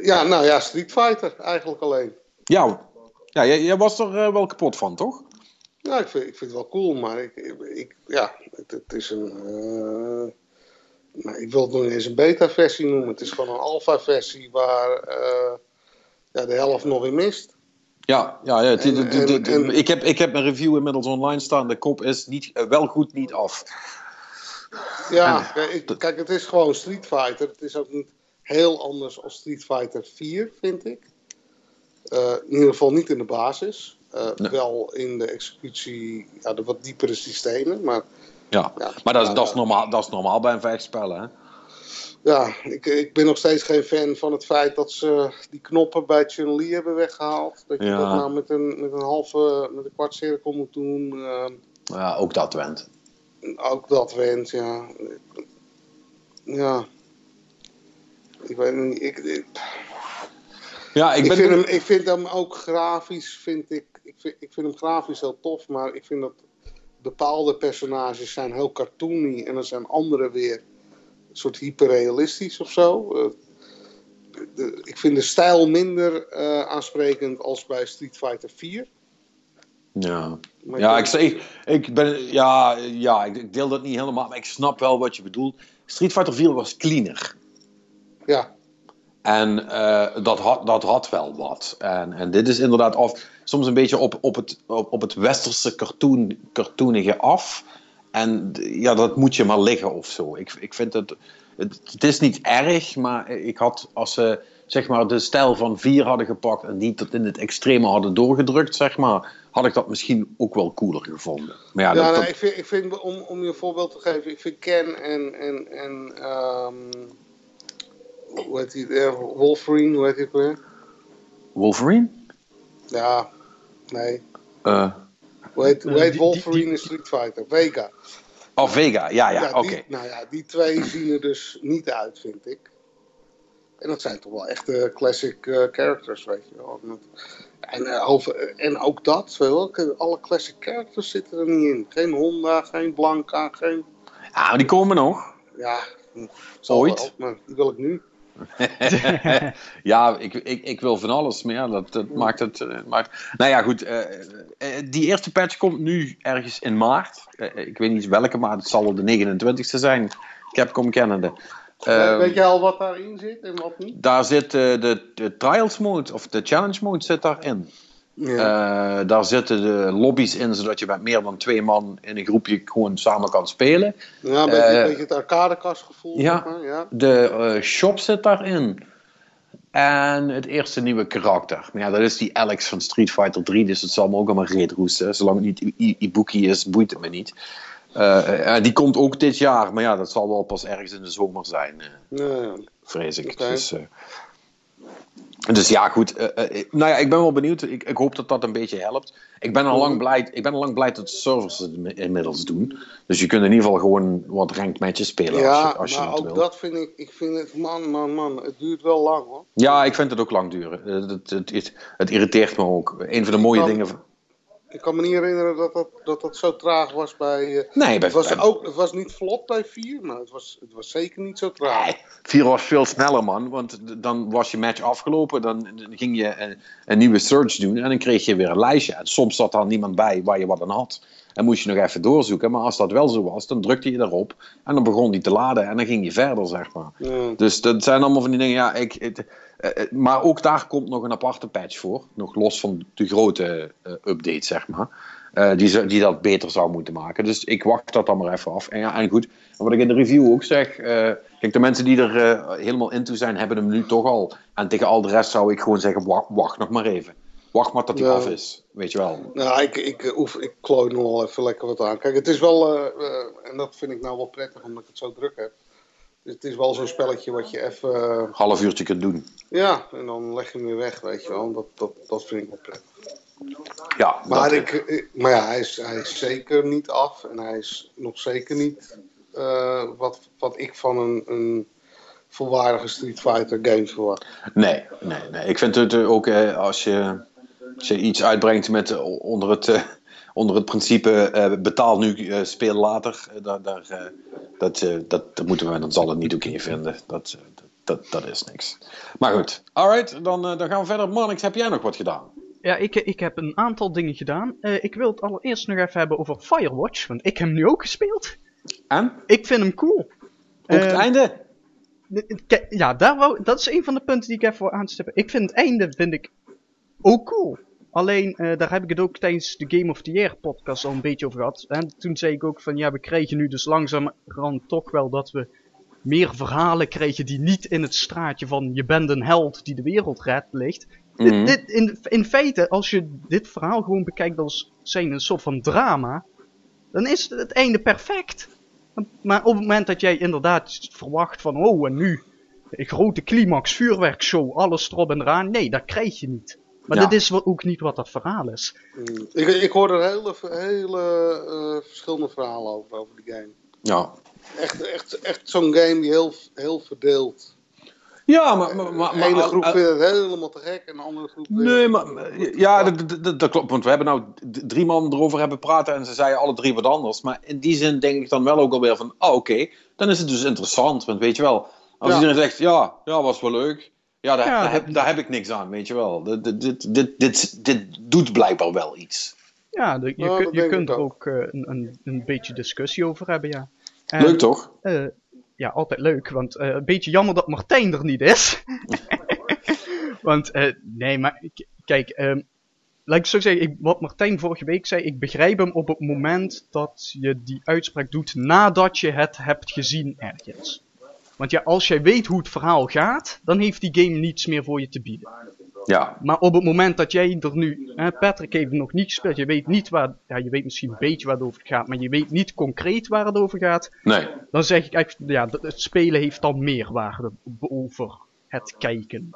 Ja, nou ja, Street Fighter eigenlijk alleen. Ja, ja jij, jij was er wel kapot van, toch? Ja, ik vind, ik vind het wel cool, maar ik, ik, ja, het, het is een. eh, nou, ik wil het nog niet eens een beta-versie noemen. Het is gewoon een alpha-versie waar eh, ja, de helft nog in mist. Ja, ja, ja het- En- het- het- en- en- ik, heb, ik heb mijn review inmiddels online staan. De kop is niet, eh, wel goed niet af. Ja, kijk, ik- kijk, het is gewoon Street Fighter. Het is ook niet heel anders als Street Fighter 4, vind ik. In ieder geval niet in de basis. Eh, Nee. Wel in de executie, ja, de wat diepere systemen. Maar Ja, Ja, maar dat, is- dat, is normaal, dat is normaal bij een vechtspel, hè? ja, ik, ik ben nog steeds geen fan van het feit dat ze die knoppen bij Chun-Li hebben weggehaald. Dat je Ja. dat nou met een, met een halve, met een kwart cirkel moet doen. Eh, Ja, ook dat went. ook dat wens, ja. Ja. Ik weet niet. Ik, ik, Ja, ik Ik, ben... vind hem, ik vind hem ook grafisch, vind ik, ik, vind, ik vind hem grafisch heel tof, maar ik vind dat bepaalde personages zijn heel cartoony en dan zijn andere weer een soort hyperrealistisch of zo. Eh, de- ik vind de stijl minder eh, aansprekend als bij Street Fighter 4. Ja, Maar ja ik, zeg, ik ben... Ja, ja ik, ik deel dat niet helemaal, maar ik snap wel wat je bedoelt. Street Fighter 4 was cleaner. Ja, En eh, dat, had, dat had wel wat. En, en dit is inderdaad af, soms een beetje op, op, het, op, op het westerse cartoon, cartoonige af. En ja, dat moet je maar liggen of zo. Ik, ik vind het, het... Het is niet erg, maar ik had als ze zeg maar, de stijl van 4 hadden gepakt en die tot in het extreme hadden doorgedrukt, zeg maar, had ik dat misschien ook wel cooler gevonden. Maar ja, ja, dat, dat- ik vind, ik vind om, om je een voorbeeld te geven, ik vind Ken en, en, en ehm, hoe heet die, eh, Wolverine, hoe heet die weer? Wolverine? Ja, nee. Eh, Hoe heet, hoe Eh, heet die- Wolverine die- die- in Street Fighter? Vega. oh, Vega, ja, ja, Ja, oké. nou ja, die twee zien er dus niet uit, vind ik. En dat zijn toch wel echte classic eh, characters, weet je wel. En, eh, over, en ook dat, wel, alle classic characters zitten er niet in. Geen Honda, geen Blanca, geen... Ja, maar die komen nog. Ja, Ooit? wel, maar die wil ik nu. ja, ik, ik, ik wil van alles, maar ja, dat, dat maakt het. eh, maakt... Nou ja, goed. eh, eh, die eerste patch komt nu ergens in maart. Ik weet niet welke, maar het zal de 29ste zijn. Capcom Canada. Eh, weet je al wat daarin zit en wat niet? daar zit de, de Trials mode, of de Challenge mode zit daarin. Ja. Eh, daar zitten de lobby's in, zodat je met meer dan twee man in een groepje gewoon samen kan spelen. ja, een beetje, een beetje het arcadekastgevoel. ja. zeg maar, ja. De eh, shop zit daarin. En het eerste nieuwe karakter. Maar ja, dat is die Alex van Street Fighter 3, dus het zal me ook allemaal reet roesten. Zolang het niet I- Ibuki is, boeit het me niet. Eh, die komt ook dit jaar, maar ja, dat zal wel pas ergens in de zomer zijn, Ja, vrees ik. Dus, dus ja, goed. eh, eh, nou ja, ik ben wel benieuwd. Ik, ik hoop dat dat een beetje helpt. Ik ben al lang blij, ik ben al lang blij dat de servers het inmi- inmiddels doen. Dus je kunt in ieder geval gewoon wat ranked matches spelen als ja je, als je maar ook wil. dat vind ik, ik vind het, man, man, man, het duurt wel lang hoor. Ja, ik vind het ook lang duren. Eh, Het, het, het, het irriteert me ook. Een van de mooie kan- dingen. Ik kan me niet herinneren dat dat, dat, dat zo traag was bij. eh, Nee, bij het, was bij- ook, het was niet vlot bij 4, maar het was, het was zeker niet zo traag. Nee, vier was veel sneller, man. Want dan was je match afgelopen. Dan, dan ging je een, een nieuwe search doen. En dan kreeg je weer een lijstje. En soms zat daar niemand bij waar je wat aan had. En moest je nog even doorzoeken. Maar als dat wel zo was, dan drukte je erop. En dan begon die te laden. En dan ging je verder, zeg maar. Ja. Dus dat zijn allemaal van die dingen. Ja, ik, het, eh, eh, maar ook daar komt nog een aparte patch voor. Nog los van de grote eh, update, zeg maar. Die, die dat beter zou moeten maken. Dus ik wacht dat dan maar even af. En, ja, en goed, en wat ik in de review ook zeg. kijk, de mensen die er helemaal into zijn, hebben hem nu toch al. En tegen al de rest zou ik gewoon zeggen: wacht, wacht nog maar even. Wacht maar tot hij Ja. af is, weet je wel. Nou, ik, ik, eh, oef, ik klooi nog wel even lekker wat aan. Kijk, het is wel, eh, eh, en dat vind ik nou wel prettig omdat ik het zo druk heb. Het is wel zo'n spelletje wat je even, Half uurtje kunt doen. ja, en dan leg je hem weer weg, weet je wel. Dat, dat, dat vind ik wel prettig. Ja, Maar, ik, ik- maar ja, hij is, hij is zeker niet af en hij is nog zeker niet wat, wat ik van een, een volwaardige Street Fighter game verwacht. Nee, nee, nee. Ik vind het ook eh, als, je, als je iets uitbrengt met, eh, onder, het, eh, onder het principe eh, betaal nu, speel later. daar, daar, dat, dat, dat moeten we dan zal het niet oké vinden. Dat, dat, dat, is niks. Maar goed, alright, dan, dan gaan we verder. Mannix, heb jij nog wat gedaan? Ja, ik, ik heb een aantal dingen gedaan. Ik wil het allereerst nog even hebben over Firewatch, want ik heb hem nu ook gespeeld. En? Ik vind hem cool. Ook het einde? Ja, daar wou, dat is een van de punten die ik even wil aanstippen. Ik vind het einde vind ik ook cool. Alleen, eh, daar heb ik het ook tijdens de Game of the Year podcast al een beetje over gehad. En toen zei ik ook van, ja, we krijgen nu dus langzamerhand toch wel dat we meer verhalen krijgen die niet in het straatje van je bent een held die de wereld redt ligt. Mhm. dit, in, in feite, als je dit verhaal gewoon bekijkt als zijn een soort van drama, dan is het einde perfect. Maar op het moment dat jij inderdaad verwacht van, oh en nu, een grote climax, vuurwerkshow, alles erop en eraan, nee, dat krijg je niet. Maar Ja. dat is ook niet wat dat verhaal is. Mm. Ik, ik hoor er hele, hele eh, verschillende verhalen over, over die game. Ja. Echt, echt, echt zo'n game die heel, heel verdeeld. Ja, maar... maar, maar, de maar- ene groep eh, vindt het helemaal te gek en de andere groep Nee, maar ja, dat, dat- dat, dat klopt. Want we hebben nou drie man erover hebben praten en ze zeiden alle drie wat anders. Maar in die zin denk ik dan wel ook alweer van, ah oké, dan is het dus interessant. Want weet je wel, als Ja. iedereen zegt, ja, ja, was wel leuk. Ja, daar, Ja, daar, heb, daar heb ik niks aan, weet je wel. Dit, dit, dit, dit, doet blijkbaar wel iets. Ja, de- je, kun- je kunt er ook. eh, een, een, een beetje discussie over hebben, ja. En, Leuk toch? eh, ja, altijd leuk, want eh, een beetje jammer dat Martijn er niet is. want, eh, nee, maar kijk, ehm laat ik zo zeggen, ik, wat Martijn vorige week zei, ik begrijp hem op het moment dat je die uitspraak doet nadat je het hebt gezien ergens. Want ja, als jij weet hoe het verhaal gaat, dan heeft die game niets meer voor je te bieden. Ja. Maar op het moment dat jij er nu, hè, Patrick heeft nog niet gespeeld, je weet niet waar, ja, je weet misschien een beetje waar het over gaat, maar je weet niet concreet waar het over gaat, Nee. dan zeg ik echt, ja, het spelen heeft dan meerwaarde over het kijken.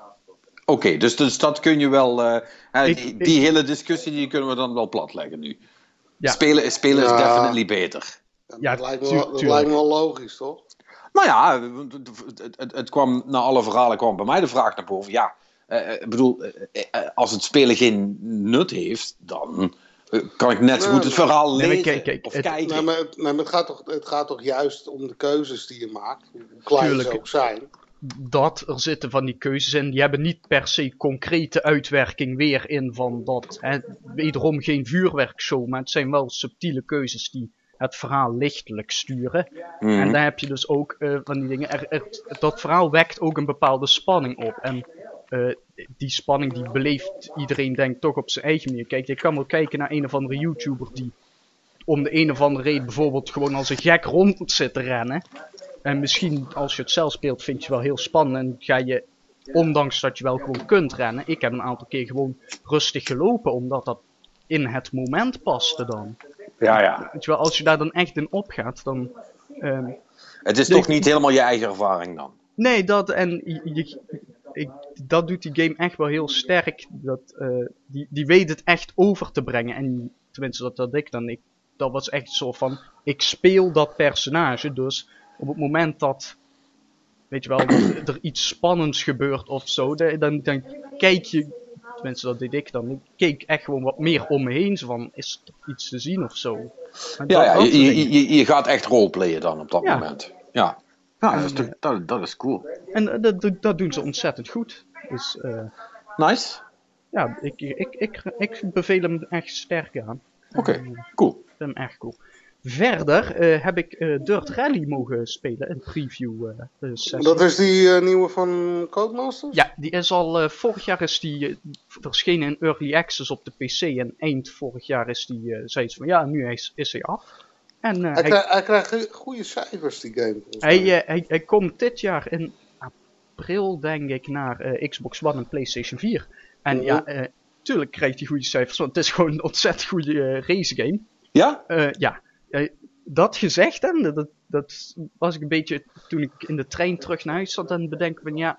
Oké, dus, dus dat kun je wel... eh, hè, Ik- die, ik- hele discussie die kunnen we dan wel platleggen nu. Ja. Spelen, spelen is definitely beter. Ja, dat lijkt me tu- wel, dat lijkt me wel logisch, toch? Nou ja, het, het, het, kwam na alle verhalen kwam bij mij de vraag naar boven. Ja, eh, ik bedoel, eh, eh, als het spelen geen nut heeft, dan eh, kan ik net zo goed het verhaal Nee, lezen kijk, kijk, of het- kijken. Nee, maar, het, nee, maar het, gaat toch, het gaat toch juist om de keuzes die je maakt, hoe klein Tuurlijk. ze ook zijn. Dat er zitten van die keuzes in, die hebben niet per se concrete uitwerking weer in van dat. Hè, wederom geen vuurwerkshow, maar het zijn wel subtiele keuzes die het verhaal lichtelijk sturen. Mhm. En daar heb je dus ook eh, van die dingen. Er, er- dat verhaal wekt ook een bepaalde spanning op. En eh, die spanning die beleeft iedereen denk ik toch op zijn eigen manier. Kijk, je kan wel kijken naar een of andere YouTuber die om de een of andere reden bijvoorbeeld gewoon als een gek rond zit te rennen. En misschien als je het zelf speelt vind je het wel heel spannend en ga je, ondanks dat je wel gewoon kunt rennen. Ik heb een aantal keer gewoon rustig gelopen omdat dat in het moment paste dan. Ja, ja. Weet je wel, als je daar dan echt in opgaat, dan... ehm, Het is toch niet helemaal je eigen ervaring dan. Nee, dat en je, je- ik, dat doet die game echt wel heel sterk. Dat, eh, die, die weet het echt over te brengen. En tenminste, dat had ik dan. Ik, dat was echt zo van: ik speel dat personage. Dus op het moment dat, weet je wel, er iets spannends gebeurt of zo, dan, dan kijk je. Tenminste, dat deed ik dan. Ik keek echt gewoon wat meer om me heen. Zo van: is er iets te zien of zo? En Ja, dat- ja dat je, je, je, je gaat echt roleplayen dan op dat Ja. moment. Ja. Ja, dat is, toch- dat, dat is cool. En eh, dat, dat, doen ze ontzettend goed. Dus. eh Nice. Ja, ik, ik, ik, ik beveel hem echt sterk aan. Oké, Eh, ik cool. vind hem echt cool. Verder eh, heb ik eh, Dirt Rally mogen spelen, een preview eh, sessie. Dat is die eh, nieuwe van Codemasters? Ja, die is al, eh, vorig jaar is die verschenen in Early Access op de PC en eind vorig jaar is die, eh zei ze van ja, nu is, is hij af. En eh, Hij, hij, krijgt, hij krijgt goede cijfers, die game. hij, eh, hij, hij komt dit jaar in april, denk ik, naar eh, Xbox One en PlayStation 4. En ja, eh, tuurlijk krijgt hij goede cijfers, want het is gewoon een ontzettend goede race game. Ja? Eh, ja, dat gezegd en dat, dat was ik een beetje toen ik in de trein terug naar huis zat en bedenken van ja,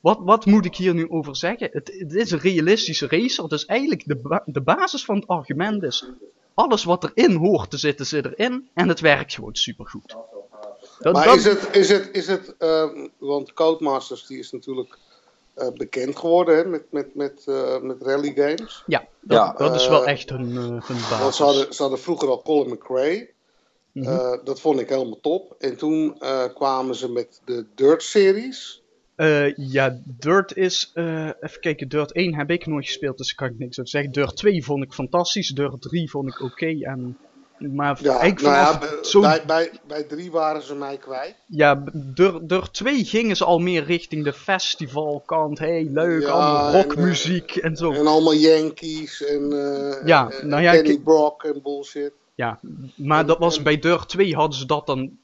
wat, wat moet ik hier nu over zeggen? Het, het is een realistische racer, dus eigenlijk de, ba- de basis van het argument is alles wat erin hoort te zitten zit erin en het werkt gewoon supergoed. Dat, Maar dat- is het, is het, is het ehm, want Codemasters die is natuurlijk eh, bekend geworden hè, met, met, met, eh, met rally games. Ja, dat, Ja, dat is wel eh, echt hun, eh, hun Want basis. ze hadden, ze hadden vroeger al Colin McRae. Mhm. Eh, dat vond ik helemaal top. En toen eh, kwamen ze met de Dirt-series. Eh, ja, Dirt is. eh, even kijken, Dirt 1 heb ik nooit gespeeld, dus daar kan ik niks over zeggen. Dirt 2 vond ik fantastisch, Dirt 3 vond ik oké. en maar Ja, eigenlijk nou ja, zo. bij, bij, bij drie waren ze mij kwijt. Ja, Dirt, Dirt 2 gingen ze al meer richting de festivalkant. Hey, leuk, Ja, allemaal rockmuziek en, zo. En allemaal Yankees en, eh Ja, en, nou ja, Kenny ik- Brock en bullshit. Ja, maar dat was bij Dirt 2 hadden ze dat dan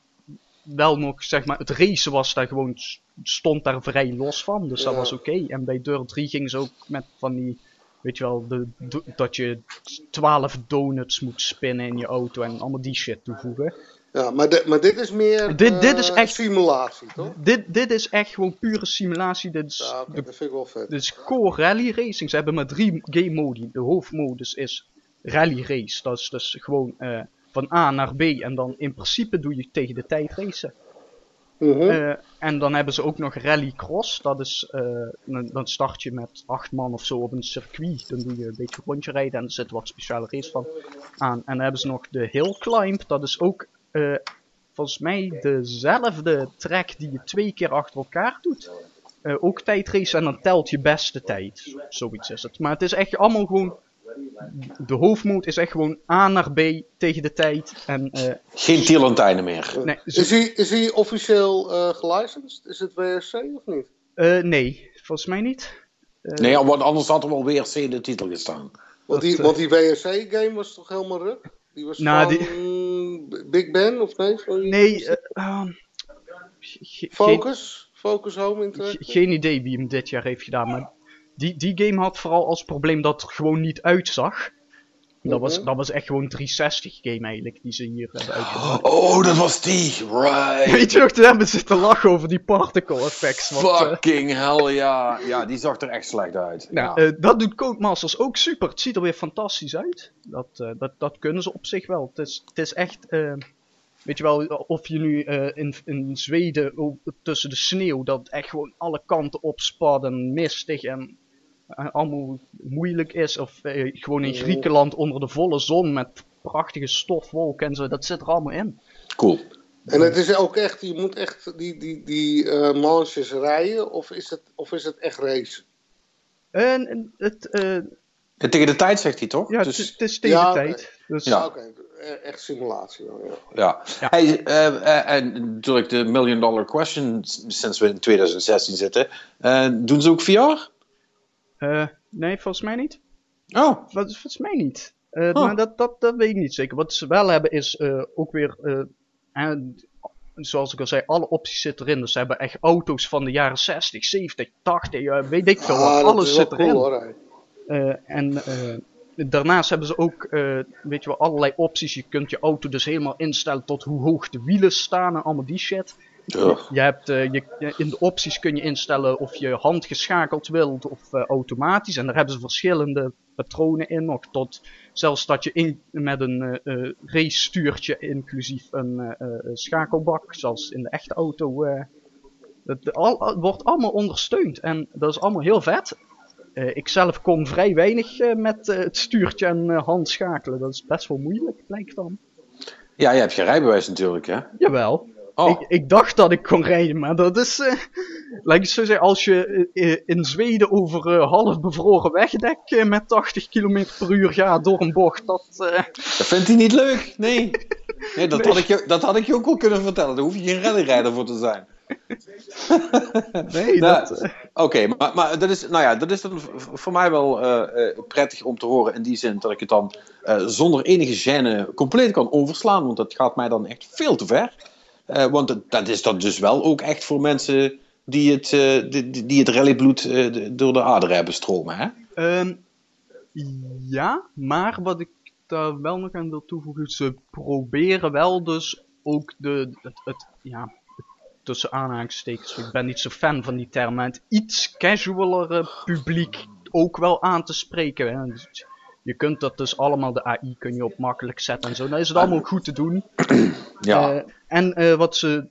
wel nog, zeg maar, het racen was daar gewoon, stond daar vrij los van, dus dat was oké. En bij Dirt 3 gingen ze ook met van die, weet je wel, de, dat je 12 donuts moet spinnen in je auto en allemaal die shit toevoegen. Ja, maar, de- maar dit is meer Dit- dit is eh, echt- simulatie, toch? Dit, dit is echt gewoon pure simulatie, dit is, Ja, dat vind ik wel vet. dit is core rally racing. Ze hebben maar drie game modi. De hoofdmodus is rally race, dat is dus gewoon eh, van A naar B en dan in principe doe je tegen de tijd racen. Mhm. Eh, en dan hebben ze ook nog rallycross. Dat is, eh, dan start je met acht man of zo op een circuit. Dan doe je een beetje rondje rijden en er zit wat speciale race van aan. En dan hebben ze nog de hill climb. Dat is ook eh, volgens mij dezelfde track die je twee keer achter elkaar doet. Ook tijdrace en dan telt je beste tijd. Zoiets is het. Maar het is echt allemaal gewoon... De hoofdmoot is echt gewoon A naar B tegen de tijd. En eh, Geen tierlantijnen meer. nee, Is hij, is hij officieel eh gelicensed? Is het WSC of niet? eh, nee, volgens mij niet. Eh, Nee, want anders had er wel weer C in de titel gestaan. Want die, want die WSC-game was toch helemaal ruk? Die was Nou, van Big Ben of nee? Sorry. Nee, eh, ehm, Focus? Focus Home Interactive? ge- geen idee wie hem dit jaar heeft gedaan, maar die, die game had vooral als probleem dat het er gewoon niet uitzag. Dat was, Mhm. dat was echt gewoon 360 game eigenlijk, die ze hier hebben uitgebracht. Oh, dat was die. Right. Weet je nog, toen hebben ze zitten lachen over die particle effects. eh, Fucking hell, ja. Ja, die zag er echt slecht uit. nou, ja. eh, dat doet Codemasters ook super. Het ziet er weer fantastisch uit. Dat, eh, dat, dat kunnen ze op zich wel. Het is, het is echt, weet je wel, of je nu in, in Zweden tussen de sneeuw, dat echt gewoon alle kanten opspat en mistig en allemaal moeilijk is. Of eh, gewoon in Mhm. Griekenland onder de volle zon met prachtige stofwolken en zo. Dat zit er allemaal in. Cool. En het is ook echt, je moet echt die, die, die eh manches rijden of is, het, of is het echt race? En, en het, eh, En tegen de tijd zegt hij toch? ja, het dus, is- het is tegen Ja, de tijd. Dus, Ja. Oké, echt simulatie. ja. ja. Ja. Hey, eh, eh, en natuurlijk de million dollar question, sinds we in 2016 zitten. Eh, doen ze ook VR? Eh, nee, volgens mij niet. Oh, Wat, volgens mij niet. Eh, Oh. Maar dat, dat, dat weet ik niet zeker. Wat ze wel hebben is eh, ook weer, eh, en, zoals ik al zei, alle opties zitten erin. Dus ze hebben echt auto's van de jaren 60, 70, 80, eh, weet ik veel Ah, Alles zit erin. cool, hoor, hey. Eh, en eh, daarnaast hebben ze ook, eh, weet je wel, allerlei opties. Je kunt je auto dus helemaal instellen tot hoe hoog de wielen staan en allemaal die shit. Ugh. Je hebt, eh, je, in de opties kun je instellen of je handgeschakeld wilt of eh, automatisch. En daar hebben ze verschillende patronen in. Nog tot zelfs dat je in, met een eh, eh, race stuurtje inclusief een schakelbak, zoals in de echte auto. het al, al- wordt allemaal ondersteund en dat is allemaal heel vet. Ik zelf kon vrij weinig met het stuurtje en handschakelen. Dat is best wel moeilijk, blijkt dan. Ja, je hebt je rijbewijs natuurlijk, hè? Jawel. Oh, Ik, ik dacht dat ik kon rijden, maar dat is. eh laat ik het zo zeggen, als je eh, in Zweden over eh, half bevroren wegdek met 80 km per uur gaat door een bocht, dat. eh, dat vindt hij niet leuk. Nee. nee, dat, Nee. Had ik je, dat had ik je ook wel kunnen vertellen. Daar hoef je geen rallyrijder voor te zijn. nee, Nou, dat. Oké, maar, maar dat is, nou ja, dat is dan voor mij wel eh, eh, prettig om te horen in die zin dat ik het dan eh, zonder enige gêne compleet kan overslaan, want dat gaat mij dan echt veel te ver. Eh, want dat, dat is dan dus wel ook echt voor mensen die het, eh, die, die- het rallybloed eh, door de aderen hebben stromen, hè? ehm, Ja, maar wat ik daar wel nog aan wil toevoegen, ze proberen wel dus ook de, het, ja, tussen aanhalingstekens, ik ben niet zo fan van die term, maar het iets casualere publiek ook wel aan te spreken. Hè. Je kunt dat dus allemaal, de AI kun je op makkelijk zetten en zo, dan is het allemaal goed te doen. Ja. Eh, en eh, wat ze,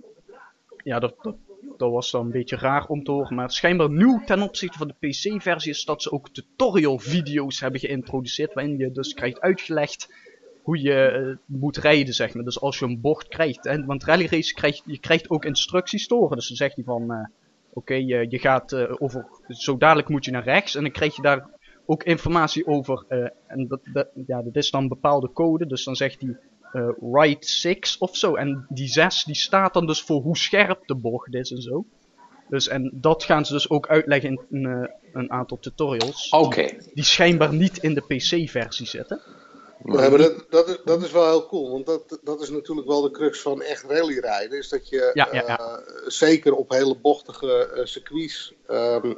ja dat, dat, dat was dan een beetje raar om te horen, maar schijnbaar nieuw ten opzichte van de PC-versie is dat ze ook tutorial video's hebben geïntroduceerd, waarin je dus krijgt uitgelegd hoe je eh, moet rijden, zeg maar. Dus als je een bocht krijgt, want rally race krijgt, je krijgt ook instructies te horen. Dus dan zegt hij van, oké, je, je gaat over, zo dadelijk moet je naar rechts en dan krijg je daar ook informatie over. eh, en dat, dat, ja, dat is dan een bepaalde code, dus dan zegt hij eh, right 6 of zo. En die 6 die staat dan dus voor hoe scherp de bocht is en zo. Dus en dat gaan ze dus ook uitleggen in een, eh, een aantal tutorials. Oké. Die schijnbaar niet in de PC-versie zitten. Nee, maar dat, dat, is, dat is wel heel cool, want dat, dat is natuurlijk wel de crux van echt rallyrijden. Is dat je Ja, ja, ja. eh, zeker op hele bochtige circuits, ehm,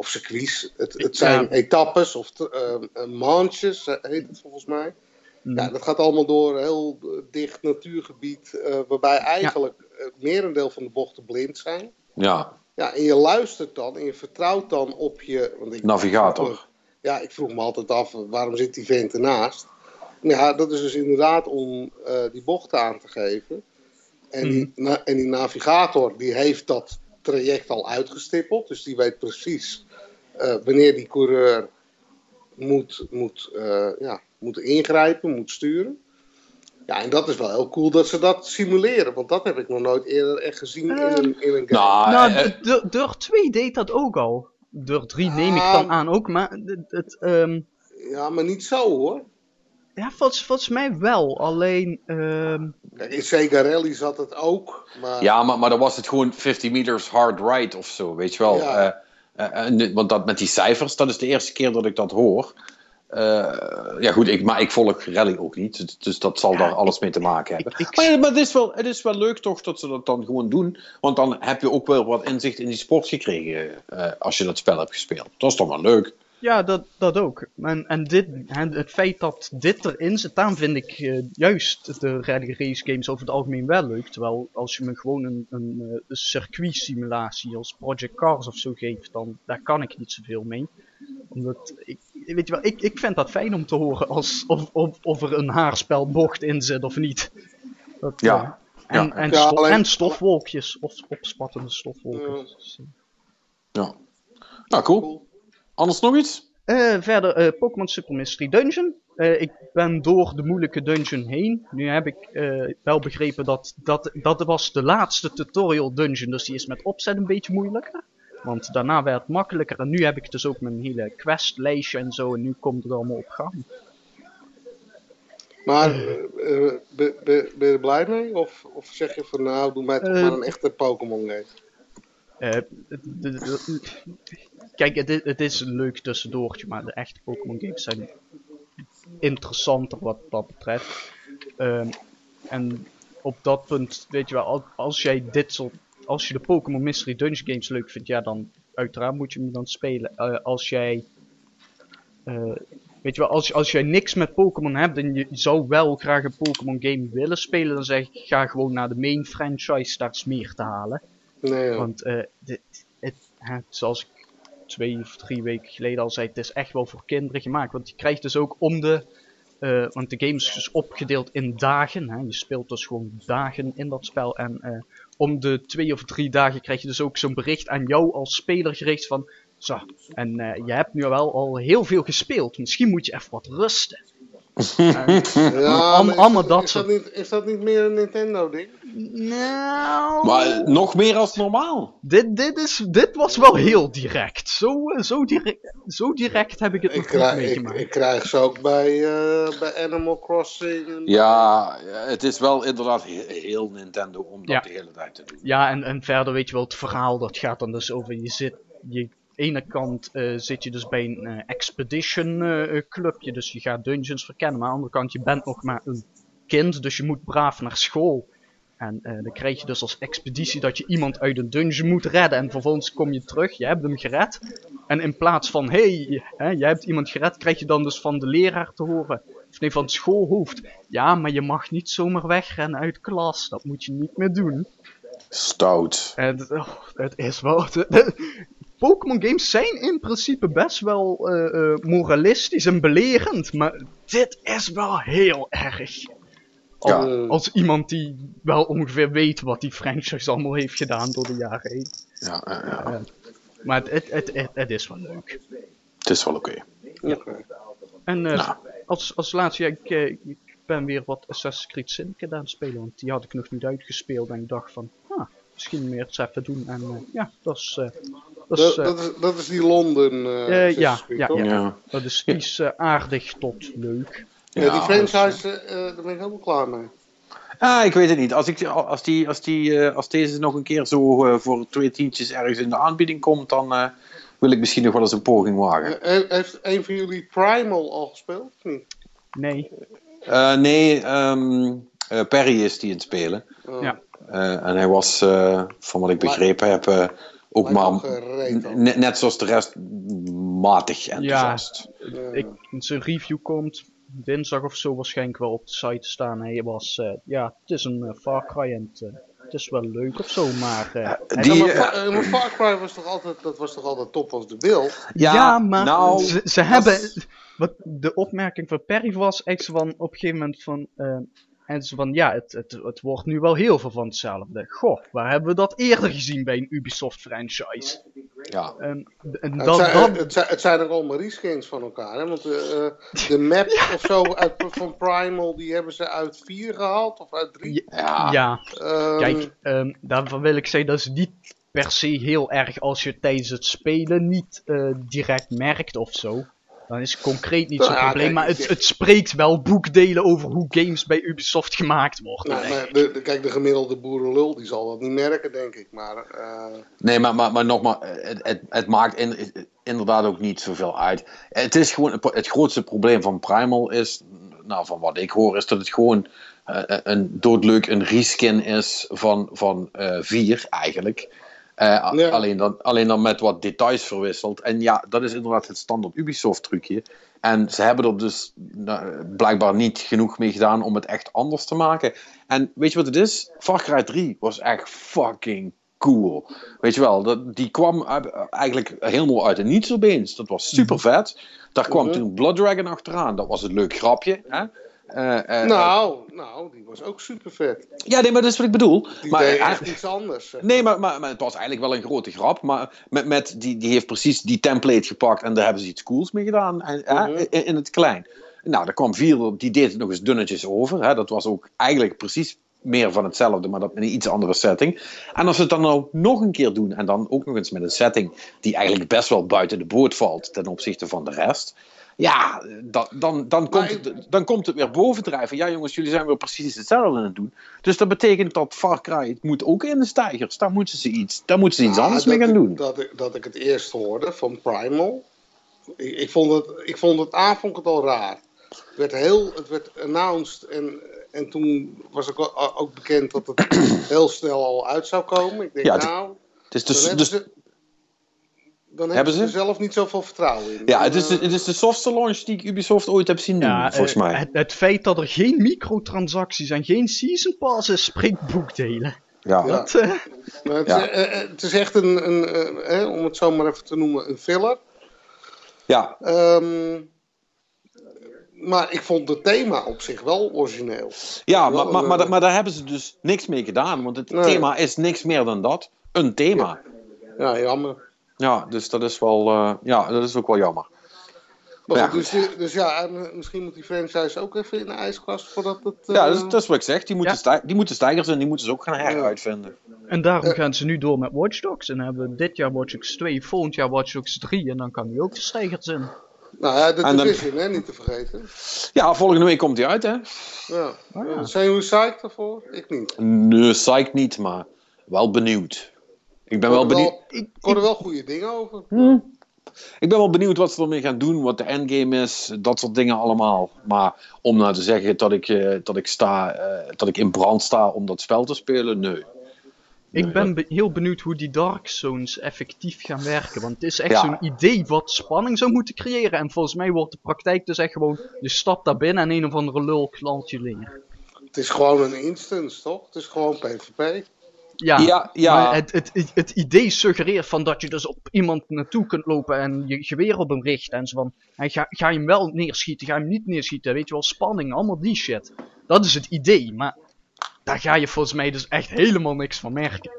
of circuits, het, het zijn Ja. etappes of t- ehm, eh, manches, eh, heet het volgens mij. Mm. Ja, dat gaat allemaal door een heel eh, dicht natuurgebied, eh, waarbij eigenlijk het merendeel van de bochten blind zijn. Ja. Ja, en je luistert dan en je vertrouwt dan op je... Want ik, Navigator. Ja, ik vroeg me altijd af, waarom zit die vent ernaast? Maar Ja, dat is dus inderdaad om eh, die bochten aan te geven. En, die, na- en die navigator, die heeft dat traject al uitgestippeld. Dus die weet precies eh, wanneer die coureur moet, moet, eh, ja, moet ingrijpen, moet sturen. Ja, en dat is wel heel cool dat ze dat simuleren. Want dat heb ik nog nooit eerder echt gezien in een, in een game. Nou, Nou, eh, d- d- Deur 2 deed dat ook al. Deur 3 neem ik dan aan ook, maar het, het, ehm, Ja, maar niet zo hoor. ja, volgens, volgens mij wel. Alleen, ehm, Kijk, in Sega Rally zat het ook. Maar Ja, maar, maar dan was het gewoon 50 meters hard ride of zo, weet je wel. Ja. Eh, eh, en want dat met die cijfers, dat is de eerste keer dat ik dat hoor. Eh, ja goed, ik, maar ik volg rally ook niet, dus- dus dat zal daar alles mee te maken hebben. ik- ik- maar ja, maar het, is wel, het is wel leuk toch dat ze dat dan gewoon doen, want dan heb je ook wel wat inzicht in die sport gekregen als je dat spel hebt gespeeld. Dat is toch wel leuk. Ja, dat, dat ook. En, en dit, en het feit dat dit erin zit, daarom vind ik eh, juist de rally race games over het algemeen wel leuk. Terwijl als je me gewoon een, een, eh, een circuit simulatie als Project Cars of zo geeft, dan daar kan ik niet zoveel mee. Omdat, ik, weet je wel, ik, ik vind dat fijn om te horen als, of, of, of er een haarspelbocht in zit of niet. Dat, Ja. eh, en, Ja. en, Ja, sto- alleen- en stofwolkjes, of opspattende stofwolken. Ja. Ja. Nou, cool. Anders nog iets? Eh, verder, eh, Pokémon Super Mystery Dungeon. Eh, ik ben door de moeilijke dungeon heen. Nu heb ik eh, wel begrepen dat, dat dat was de laatste tutorial dungeon, dus die is met opzet een beetje moeilijker. Want daarna werd het makkelijker en nu heb ik dus ook mijn hele questlijstje en zo en nu komt het allemaal op gang. Maar ben, ben, ben je er blij mee? Of, of zeg je van nou, doe mij toch maar een echte Pokémon game? Eh, het- de- de- kijk, het, het is een leuk tussendoortje, maar de echte Pokémon games zijn interessanter wat dat betreft. Ehm, en op dat punt, weet je wel, al- als jij dit soort, als je de Pokémon Mystery Dungeon games leuk vindt, ja dan uiteraard moet je hem dan spelen. Eh, als jij, eh, weet je wel, als, als jij niks met Pokémon hebt en je zou wel graag een Pokémon game willen spelen, dan zeg ik, ga gewoon naar de main franchise, daar meer te halen. Nee. Want eh, het, zoals ik twee of drie weken geleden al zei, het is echt wel voor kinderen gemaakt. Want je krijgt dus ook om de. eh, want de game is dus opgedeeld in dagen. Hè. Je speelt dus gewoon dagen in dat spel. En eh, om de twee of drie dagen krijg je dus ook zo'n bericht aan jou als speler gericht van. Zo, en je hebt nu wel al heel veel gespeeld. Misschien moet je even wat rusten. En- ja, am- maar is, allemaal dat, is, dat niet, is dat niet meer een Nintendo-ding? nou. Maar nog meer als normaal. Dit, dit, is, dit was wel heel direct. Zo, eh, zo, direct, zo direct heb ik het Ik nog niet krijg, meegemaakt. ik krijg ze ook bij, eh, bij Animal Crossing. Ja, het is wel inderdaad he- heel Nintendo om dat Ja. de hele tijd te doen. Ja, en, en verder weet je wel, het verhaal dat gaat dan dus over, je zit, je, ene kant eh, zit je dus bij een eh, expedition eh, clubje, dus je gaat dungeons verkennen, maar aan de andere kant, je bent nog maar een kind, dus je moet braaf naar school. En dan krijg je dus als expeditie dat je iemand uit een dungeon moet redden en vervolgens kom je terug, je hebt hem gered. En in plaats van, hé, hey, jij hebt iemand gered, krijg je dan dus van de leraar te horen. Of nee, van het schoolhoofd. Ja, maar je mag niet zomaar wegrennen uit klas. Dat moet je niet meer doen. Stout. En oh, het is wel. Pokémon games zijn in principe best wel eh, eh, moralistisch en belerend, maar dit is wel heel erg. Al- Ja. Als iemand die wel ongeveer weet wat die franchise allemaal heeft gedaan door de jaren heen. Ja, ja, ja. Maar het, het, het, het, het is wel leuk. het is wel oké. Oké. En eh, Nou. als, als laatste, ja, ik, eh, ik ben weer wat Assassin's Creed Syndicate aan het spelen, want die had ik nog niet uitgespeeld. En ik dacht van, ah, misschien meer even doen. En eh, ja, dat is, eh, dat is, Dat, eh, dat, is, dat is die Londen. eh Eh, ja, ja, ja. Ja. dat is, eh, aardig tot leuk. Ja, Ja, die franchise, eh, daar ben ik helemaal klaar mee. Ah, ik weet het niet. Als, ik, als, die, als, die, eh, als deze nog een keer zo eh, voor twee tientjes ergens in de aanbieding komt, dan eh, wil ik misschien nog wel eens een poging wagen. Eh, heeft een van jullie Primal al gespeeld? Nee, Eh, nee, ehm, eh, Perry is die in het spelen. Oh. Ja. Eh, en hij was, eh, van wat ik begrepen heb, eh, ook maar net, net zoals de rest matig enthousiast. Eh, ik, zijn review komt dinsdag of zo waarschijnlijk wel op de site staan. Hij was, eh, ja, het is een eh, Far Cry en het, eh, het is wel leuk of zo, maar... eh, die- Ja, maar, Fa- maar Far Cry was toch altijd, dat was toch altijd top als de bil? Ja, maar nou, ze, ze hebben. Wat de opmerking van Perry was echt van op een gegeven moment van. En ze van ja, het, het, het wordt nu wel heel veel van hetzelfde. Goh, waar hebben we dat eerder gezien bij een Ubisoft franchise? ja. En, en het, dat, zijn, dat, het, zijn, het zijn ook allemaal reskins van elkaar. Hè? Want eh, eh, de map of zo uit, van Primal, die hebben ze uit 4 gehaald of uit 3. ja. ja, Ehm, kijk, ehm, daarvan wil ik zeggen dat is niet per se heel erg als je tijdens het spelen niet eh, direct merkt of zo. Dan is concreet niet zo'n Nou ja, probleem, kijk, maar het, het spreekt wel boekdelen over hoe games bij Ubisoft gemaakt worden. nou, maar de, de- kijk, de gemiddelde boerenlul die zal dat niet merken, denk ik. Maar eh, Nee, maar, maar, maar nogmaals, het, het, het maakt in, inderdaad ook niet zoveel uit. Het is gewoon, het grootste probleem van Primal is, nou van wat ik hoor, is dat het gewoon eh, een doodleuk een reskin is van, van eh 4 eigenlijk. Eh, Ja. alleen, dan, alleen dan met wat details verwisseld. En ja, dat is inderdaad het standaard Ubisoft trucje. En ze hebben er dus nou, blijkbaar niet genoeg mee gedaan om het echt anders te maken. En weet je wat het is? Far Cry 3 was echt fucking cool. Weet je wel, dat, die kwam eigenlijk helemaal uit de niets opeens. Dat was super vet. Daar kwam Mhm. toen Blood Dragon achteraan. Dat was een leuk grapje. Hè? Eh, eh, nou, nou, die was ook super vet. ja, nee, maar dat is wat ik bedoel. Die maar, eh, echt iets anders. zeg. Nee, maar, maar, maar het was eigenlijk wel een grote grap. Maar met, met die, die heeft precies die template gepakt en daar hebben ze iets cools mee gedaan. En, Mhm. in, in het klein. Nou, daar kwam vier, die deed het nog eens dunnetjes over. Hè. Dat was ook eigenlijk precies meer van hetzelfde, maar dat in een iets andere setting. En als ze het dan nou nog een keer doen, en dan ook nog eens met een setting die eigenlijk best wel buiten de boot valt ten opzichte van de rest. Ja, dan, dan, dan, komt, het, dan komt het weer bovendrijven. Ja, jongens, jullie zijn weer precies hetzelfde aan het doen. Dus dat betekent dat Far Cry het moet ook in de stijgers. Daar moeten ze iets, daar moeten ze iets anders mee gaan ik- doen. Dat ik, dat ik het eerst hoorde van Primal. Ik, ik, vond het, ik vond het aan vond ik het al raar. Het werd, heel, het werd announced en, en toen was ook, ook bekend dat het heel snel al uit zou komen. Ik denk, Ja, het- nou, Dus, dan dus, dus, ze, dan Hebben ze er zelf niet zoveel vertrouwen in. ja, het is, de, eh, het is de softste launch die ik Ubisoft ooit heb zien doen, Ja, volgens eh, mij. Het, het feit dat er geen microtransacties en geen season pass is, spreekt boekdelen. ja. Ja. Dat, eh, maar het, ja. is, het is echt een, een om het zo maar even te noemen, een filler. ja, Ehm, maar ik vond het thema op zich wel origineel. ja Wel, maar, maar, maar, da- maar daar hebben ze dus niks mee gedaan. Want het Nee. thema is niks meer dan dat. Een thema. Ja, jammer. Ja, dus dat is wel, eh, ja, dat is ook wel jammer. Maar Ja, goed, dus, dus ja, en, eh, misschien moet die franchise ook even in de ijskast voordat het... eh, Ja, dat is, dat is wat ik zeg. Die moeten, Ja. stij- die moeten stijgers en die moeten ze ook gaan heruitvinden. en daarom gaan ze nu door met Watch Dogs. En hebben we dit jaar Watch Dogs 2, volgend jaar Watch Dogs 3. En dan kan die ook gestijgerd zijn. Nou ja, de En dan- Division, hè, niet te vergeten. Ja, volgende week komt die uit, hè? Ja. Ah, ja. Eh, Zijn jullie psyched daarvoor? Ik niet. Nee, psyched niet, maar wel benieuwd. Ik ben wel Ik hoorde benieuwd. wel- Ik hoorde wel goede dingen over. Ik ben wel benieuwd wat ze ermee gaan doen, wat de endgame is, dat soort dingen allemaal. Maar om nou te zeggen dat ik, eh, dat ik, sta, eh, dat ik in brand sta om dat spel te spelen, nee. Ik ben be- heel benieuwd hoe die Dark Zones effectief gaan werken. Want het is echt Ja. zo'n idee wat spanning zou moeten creëren. En volgens mij wordt de praktijk dus echt gewoon... Je stapt daar binnen en een of andere lul knalt je neer. Het is gewoon een instance, toch? Het is gewoon PvP. Ja, Ja, het, het, het, idee suggereert van dat je dus op iemand naartoe kunt lopen en je geweer op hem richt. En zo van, en ga, ga je hem wel neerschieten, ga je hem niet neerschieten, weet je wel, spanning, allemaal die shit. Dat is het idee, maar daar ga je volgens mij dus echt helemaal niks van merken.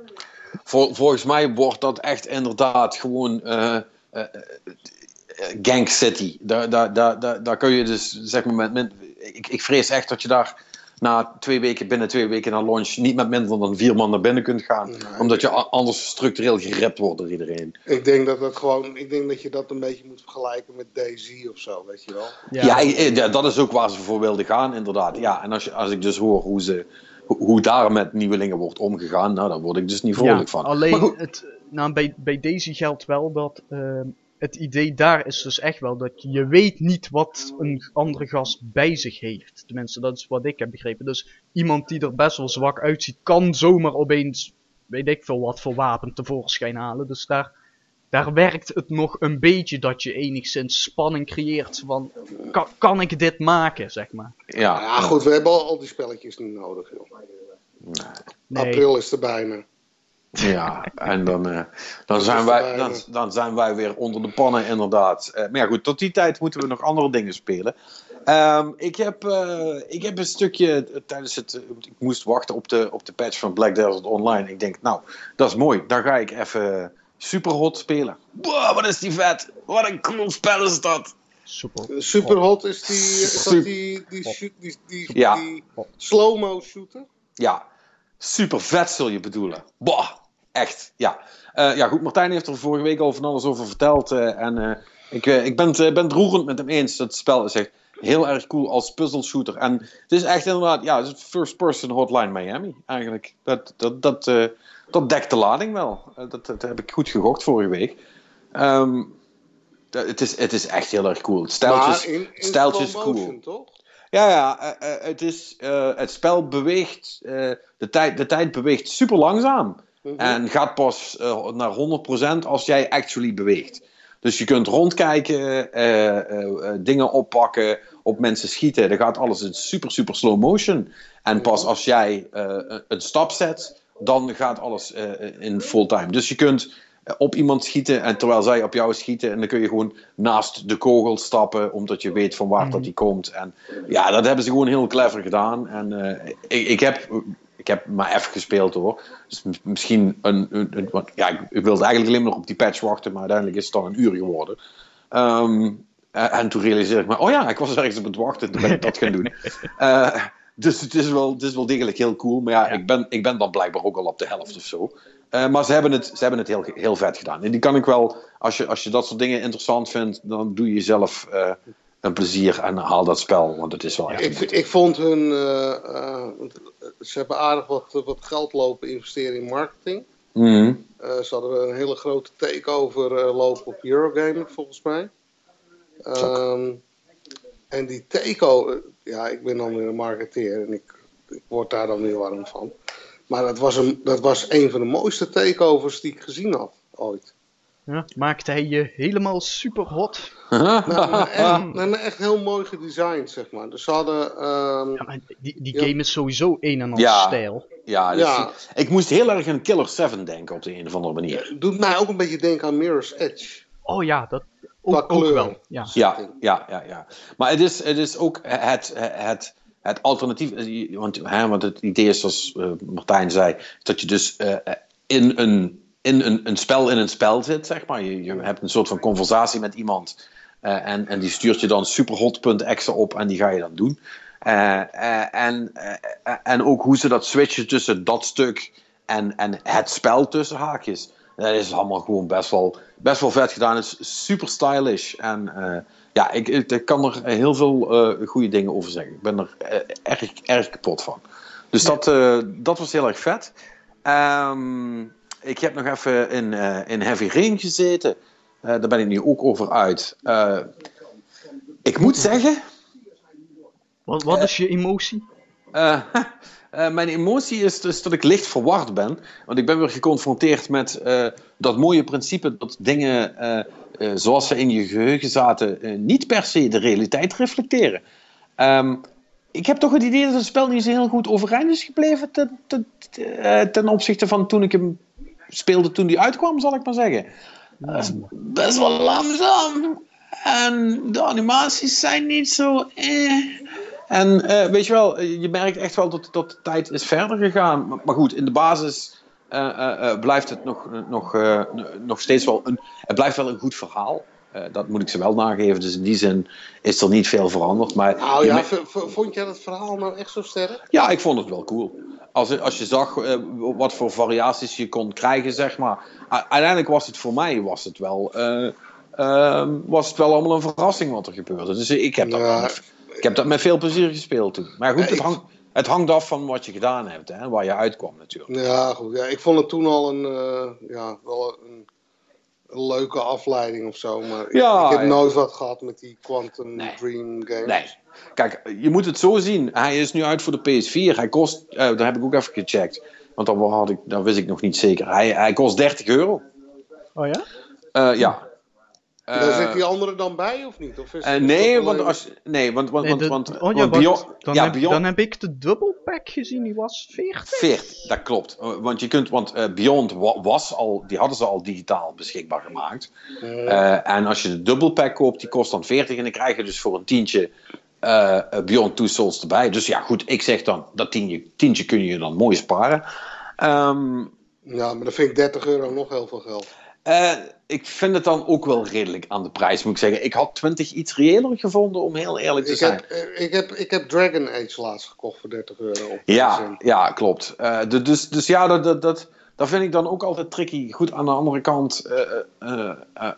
Vol- volgens mij wordt dat echt inderdaad gewoon eh, eh, eh, Gang City. Daar, daar, daar, daar, daar kun je dus, zeg maar, met, met, ik, ik vrees echt dat je daar na twee weken, binnen twee weken na launch, niet met minder dan vier man naar binnen kunt gaan. Nee. Omdat je anders structureel gerept wordt door iedereen. Ik denk dat dat gewoon, ik denk dat je dat een beetje moet vergelijken met DayZ of zo, weet je wel. Ja, ik- ja, dat is ook waar ze voor wilden gaan, inderdaad. Ja, en als, je, als ik dus hoor hoe, ze, hoe, daar met nieuwelingen wordt omgegaan, nou, daar word ik dus niet vrolijk van. Alleen, het, nou, bij, bij Daisy geldt wel dat ehm, het idee daar is dus echt wel dat je weet niet wat een andere gast bij zich heeft. Tenminste, dat is wat ik heb begrepen. Dus iemand die er best wel zwak uitziet, kan zomaar opeens, weet ik veel wat voor wapen tevoorschijn halen. Dus daar, daar werkt het nog een beetje dat je enigszins spanning creëert van, kan, kan ik dit maken, zeg maar. ja, ja, goed, we hebben al, al die spelletjes niet nodig, joh. Nee. April is er bijna. Ja, en dan, eh, dan, zijn wij, dan, dan zijn wij weer onder de pannen, inderdaad. Eh, maar ja, goed, tot die tijd moeten we nog andere dingen spelen. Ehm, ik, heb, eh, ik heb een stukje tijdens het. ik moest wachten op de, op de patch van Black Desert Online. Ik denk, nou, dat is mooi. Dan ga ik even Superhot spelen. Wow, wat is die vet! Wat een cool spel is dat! Super. Superhot is die, is dat die, die, shoot- die, die, Ja. die slow-mo shooter? Ja, super vet zul je bedoelen. Boah, echt, ja. Eh, ja, goed, Martijn heeft er vorige week al van alles over verteld. eh, en eh, ik, ik ben, het, ben het roerend met hem eens. Het spel is echt heel erg cool als puzzle shooter. En het is echt inderdaad, ja, het is first person Hotline Miami eigenlijk. Dat, dat, dat, dat dekt de lading wel. Dat, dat heb ik goed gegokt vorige week. Ehm, dat- het, is, het is echt heel erg cool. Het stijltjes, maar in, in stijltjes slow cool. toch? Ja, ja het, is, het spel beweegt, de, tijd, de tijd beweegt super langzaam. Mhm. En gaat pas eh, naar 100% als jij actually beweegt. Dus je kunt rondkijken, eh, eh, dingen oppakken, op mensen schieten. Dan gaat alles in super, super slow motion. En pas als jij een- stap zet, dan gaat alles in full time. Dus je kunt op iemand schieten en terwijl zij op jou schieten. En dan kun je gewoon naast de kogel stappen, omdat je weet van waar dat die komt. En ja, dat hebben ze gewoon heel clever gedaan. En ik, ik, heb, ik heb maar even gespeeld hoor. Dus misschien een. een, ja, ik, ik wilde eigenlijk alleen maar op die patch wachten, maar uiteindelijk is het dan een uur geworden. Ehm, eh, en toen realiseerde ik me, oh ja, ik was ergens op het wachten, toen ben ik dat gaan doen. Eh, dus het is, wel, het is wel degelijk heel cool. Maar ja, Ik, ben, ik ben dan blijkbaar ook al op de helft of zo. Eh, maar ze hebben het, ze hebben het heel, heel vet gedaan. En die kan ik wel, als je, als je dat soort dingen interessant vindt, dan doe je jezelf eh, een plezier en haal dat spel. Want het is wel echt. Ik, ik vond hun, eh, eh, ze hebben aardig wat, wat geld lopen investeren in marketing. Mhm. Eh, ze hadden een hele grote takeover eh, lopen op Eurogamer volgens mij. Ehm, en die takeover, ja, ik ben dan weer een marketeer en ik, ik word daar dan weer warm van. Maar dat was, een, dat was een van de mooiste takeovers die ik gezien had ooit. Ja, maakte hij je helemaal super hot. Nou, echt, nou, maar echt heel mooi gedesigned, zeg maar. Dus ze hadden. ehm, Ja, maar die, die Ja. game is sowieso een en al Ja. stijl. Ja, dus Ja. Ik moest heel erg aan Killer 7 denken op de een of andere manier. doet mij ook een beetje denken aan Mirror's Edge. Oh ja, dat ook, ook kleur. wel. Ja. Ja, ja, ja, ja. Maar het is, het is ook het, het, het alternatief. Want, hè, want het idee is, zoals eh, Martijn zei, dat je dus eh, in, een, in een, een spel in een spel zit, zeg maar. Je, je hebt een soort van conversatie met iemand. eh, en, en die stuurt je dan superhot.exe op en die ga je dan doen. Eh, eh, en, en ook hoe ze dat switchen tussen dat stuk en, en het spel tussen haakjes. Dat is allemaal gewoon best wel, best wel vet gedaan. Het is super stylish. En ja, ik, ik, kan er heel veel eh goede dingen over zeggen. Ik ben er erg, erg kapot van. Dus dat, dat was heel erg vet. Ehm, ik heb nog even in, eh, in Heavy Rain gezeten. Eh, daar ben ik nu ook over uit. Eh, ik moet zeggen, Wat, wat is je emotie? Mijn emotie is dus dat ik licht verward ben. Want ik ben weer geconfronteerd met dat mooie principe dat dingen zoals ze in je geheugen zaten, niet per se de realiteit reflecteren. Ehm, ik heb toch het idee dat het spel niet zo heel goed overeind is gebleven ten, ten, ten opzichte van toen ik hem speelde toen die uitkwam, zal ik maar zeggen. Dat is best wel langzaam. En de animaties zijn niet zo. Eh. En eh, weet je wel, je merkt echt wel dat, dat de tijd is verder gegaan. Maar, maar goed, in de basis eh, eh, eh, blijft het nog, nog, eh, nog steeds wel een. Het blijft wel een goed verhaal. Eh, dat moet ik ze wel nageven. Dus in die zin is er niet veel veranderd. Maar Nou ja, vond jij dat verhaal nou echt zo sterk? ja, ik vond het wel cool. Als, als je zag eh, wat voor variaties je kon krijgen, zeg maar. Uiteindelijk was het voor mij was het wel, eh, ehm, was het wel allemaal een verrassing wat er gebeurde. Dus ik heb dat, Ja. met, ik heb dat met veel plezier gespeeld toen. Maar goed, Ja, het, hangt, het hangt af van wat je gedaan hebt, hè, waar je uitkwam natuurlijk. Ja, goed. Ja, ik vond het toen al een, ja, wel een, een leuke afleiding of zo. Maar ik- Ja, ik, heb nooit wat gehad met die Quantum Nee. Dream games. Nee. Kijk, je moet het zo zien. Hij is nu uit voor de PS4. Hij kost, eh dat heb ik ook even gecheckt. Want dat, had ik, dat wist ik nog niet zeker. Hij, hij kost 30 euro. Oh ja? Eh, ja. Daar Eh, zit die andere dan bij of niet? Of is Eh, nee, want als, nee, want, want, Nee, want, de- want, oh ja, dan, ja, heb, dan heb ik de double pack gezien, die was 40. 40, dat klopt. Eh, Want je kunt, want eh, Beyond wa- was al, die hadden ze al digitaal beschikbaar gemaakt. Eh, en als je de double pack koopt, die kost dan 40 en dan krijg je dus voor een tientje Beyond Two Souls erbij. Dus ja, goed, ik zeg dan, dat tientje, tientje kun je dan mooi sparen. Ehm, Ja, maar dan vind ik 30 euro nog heel veel geld. Eh, ik vind het dan ook wel redelijk aan de prijs, moet ik zeggen. Ik had 20 iets reëler gevonden, om heel eerlijk te Ik zijn. heb, eh, ik, heb, ik heb Dragon Age laatst gekocht voor 30 euro. Op Ja, ja klopt. De- dus, dus ja, dat, dat, dat, dat vind ik dan ook altijd tricky. Goed, aan de andere kant,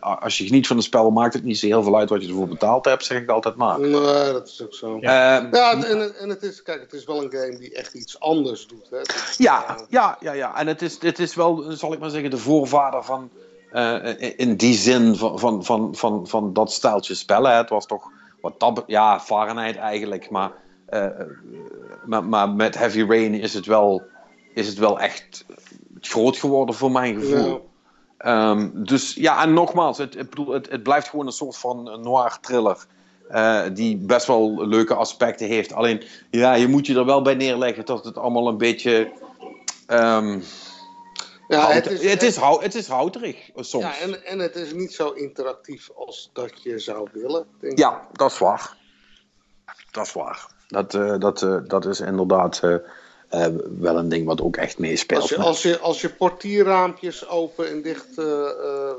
als je geniet van een spel, maakt het niet zo heel veel uit wat je ervoor betaald hebt, zeg ik altijd maar. Nee, dat is ook zo. Ja, Ja, en, en het is, kijk, het is wel een game die echt iets anders doet. Hè. Is, ja, ja, ja, ja. En het is, het is wel, zal ik maar zeggen, de voorvader van, in die zin van, van, van, van, van dat stijltje spellen. Het was toch, wat dat, ja, Fahrenheit eigenlijk, maar, eh, eh, maar, maar met Heavy Rain is het wel, is het wel echt groot geworden voor mijn gevoel. Ja. Ehm, dus ja, en nogmaals, het, het, het blijft gewoon een soort van noir thriller. eh, die best wel leuke aspecten heeft. Alleen, ja, je moet je er wel bij neerleggen dat het allemaal een beetje. ehm, ja, het is, het, is, hou- het is houterig eh, soms. ja, Ja, en, en het is niet zo interactief als dat je zou willen. Denk ik. dat is waar. Dat is waar. Dat, eh, dat, eh, dat is inderdaad wel een ding wat ook echt meespeelt. Als je, als, je, als je portierraampjes open en dicht